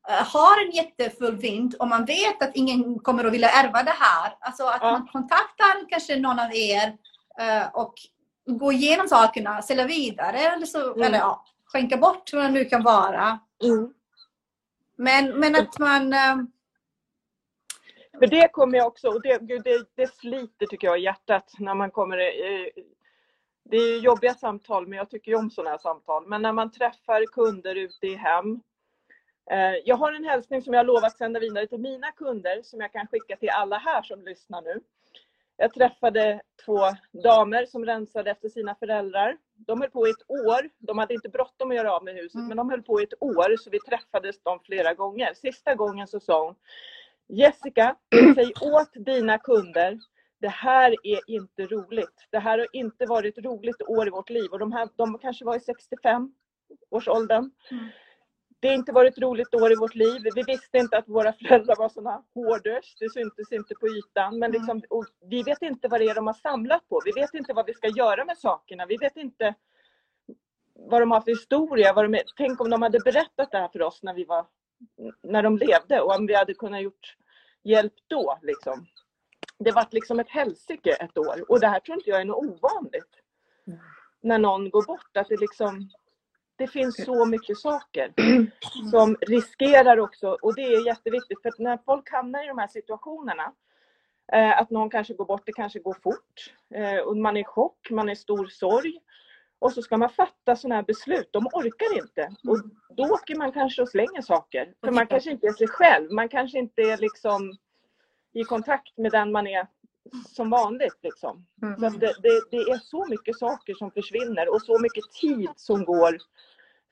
eh, har en jättefull vind och man vet att ingen kommer att vilja ärva det här. Alltså att Ja. man kontaktar kanske någon av er eh, och går igenom sakerna, sälja vidare eller, så, Mm. eller ja, skänka bort vad det nu kan vara. Men, men att man... Eh, För det kommer jag också, och det, gud, det, det sliter tycker jag i hjärtat när man kommer i, det är jobbiga samtal, men jag tycker ju om sådana här samtal. Men när man träffar kunder ute i hem. Eh, jag har en hälsning som jag har lovat sända vidare till mina kunder som jag kan skicka till alla här som lyssnar nu. Jag träffade två damer som rensade efter sina föräldrar. De höll på i ett år. De hade inte bråttom att göra av med huset, Mm. men de höll på i ett år så vi träffades de flera gånger. Sista gången så sa hon Jessica, säg åt dina kunder det här är inte roligt. Det här har inte varit ett roligt år i vårt liv och de, här, de kanske var i 65 års åldern. Mm. Det har inte varit ett roligt år i vårt liv. Vi visste inte att våra föräldrar var såna hårders. Det syntes inte på ytan. Men Mm. liksom, och vi vet inte vad det är de har samlat på. Vi vet inte vad vi ska göra med sakerna. Vi vet inte vad de har för historia. Vad de är. Tänk om de hade berättat det här för oss när, vi var, när de levde och om vi hade kunnat gjort hjälp då. Liksom. Det var liksom ett helsike ett år och det här tror inte jag är något ovanligt. När någon går bort, att det liksom det finns så mycket saker som riskerar också, och det är jätteviktigt, för när folk hamnar i de här situationerna, eh, att någon kanske går bort, det kanske går fort, eh, och man är i chock, man är i stor sorg, och så ska man fatta sådana här beslut, de orkar inte. Och då åker man kanske och slänger saker, för man kanske inte är sig själv, man kanske inte är liksom i kontakt med den man är som vanligt. Liksom. Så att det, det, det är så mycket saker som försvinner och så mycket tid som går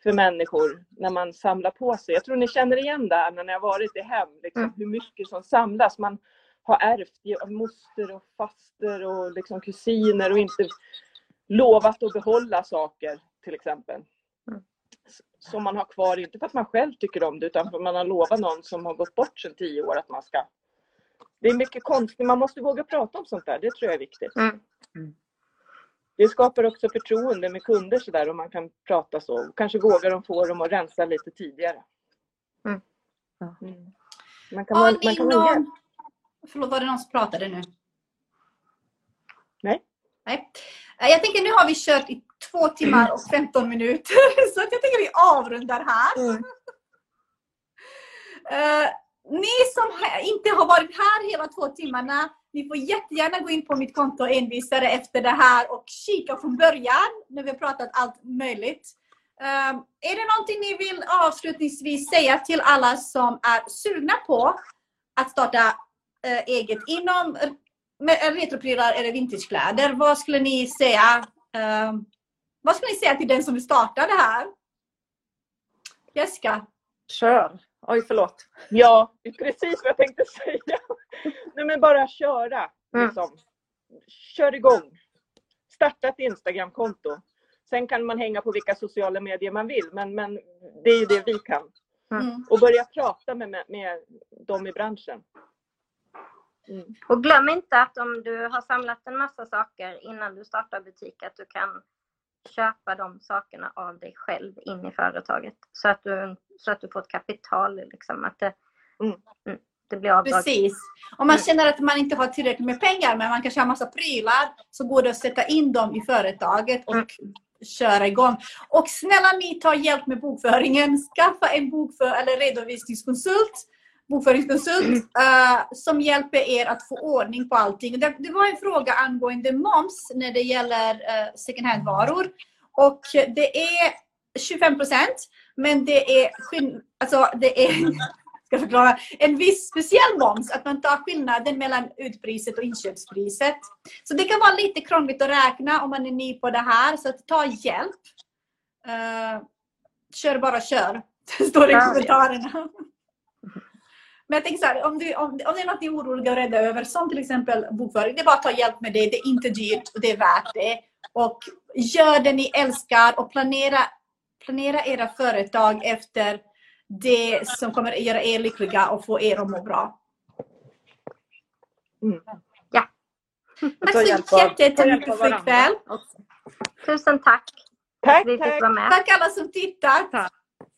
för människor när man samlar på sig. Jag tror ni känner igen det här när ni har varit i hem, liksom, Mm. hur mycket som samlas. Man har ärvt av moster och faster och liksom kusiner och inte lovat att behålla saker till exempel. Mm. Som man har kvar, inte för att man själv tycker om det utan för att man har lovat någon som har gått bort sedan tio år att man ska det är mycket konstigt, man måste våga prata om sånt där, det tror jag är viktigt. Mm. Det skapar också förtroende med kunder sådär om man kan prata så. Kanske vågar de få dem att rensa lite tidigare. Mm. Mm. Man kan, man kan någon... Förlåt, var det någon som pratade nu? Nej. Nej. Eh, Jag tänker nu har vi kört i två timmar och 15 minuter. Så att jag tänker vi avrundar här. Mm. Ni som inte har varit här hela två timmarna, ni får jättegärna gå in på mitt konto envisare efter det här och kika från början när vi har pratat allt möjligt. Um, är det någonting ni vill avslutningsvis säga till alla som är sugna på att starta uh, eget inom eh, retroprylar eller vintagekläder? Vad skulle ni säga? Um, vad skulle ni säga till den som vill starta det här? Jessica? Kör! Oj, förlåt. Ja, precis vad jag tänkte säga. Nej, men bara köra. Mm. Liksom. Kör igång. Starta ett Instagramkonto. Sen kan man hänga på vilka sociala medier man vill, men, men det är ju det vi kan. Mm. Och börja prata med, med, med dem i branschen. Mm. Och glöm inte att om du har samlat en massa saker innan du startar butik, att du kan köpa de sakerna av dig själv in i företaget. Så att du, så att du får ett kapital, liksom, att det, Mm. mm, det blir avdrag. Precis. Om man känner att man inte har tillräckligt med pengar men man kanske har massa prylar så går det att sätta in dem i företaget och Mm. köra igång. Och snälla ni tar hjälp med bokföringen. Skaffa en bokför eller redovisningskonsult bokföringskonsult eh, som hjälper er att få ordning på allting. Det, det var en fråga angående moms när det gäller uh, second hand-varor. Och det är 25 procent, men det är, alltså, det är ska jag förklara, en viss speciell moms, att man tar skillnaden mellan utpriset och inköpspriset. Så det kan vara lite krångligt att räkna om man är ny på det här, så ta hjälp. Eh, kör bara kör, står i kommentarerna. Men jag tänker så här, om, du, om, om det är något ni är oroliga och rädda över, som till exempel bokföring, det är bara att ta hjälp med det. Det är inte dyrt och det är värt det. Och gör det ni älskar och planera, planera era företag efter det som kommer att göra er lyckliga och få er att må bra. Mm. Tack ta så jättemycket för ikväll. Tusen tack Tack, tack. Tack alla som tittat. Tack.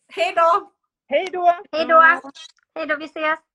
Hej då! Hej då! Hej då! Hej då, vi ses! Hej då.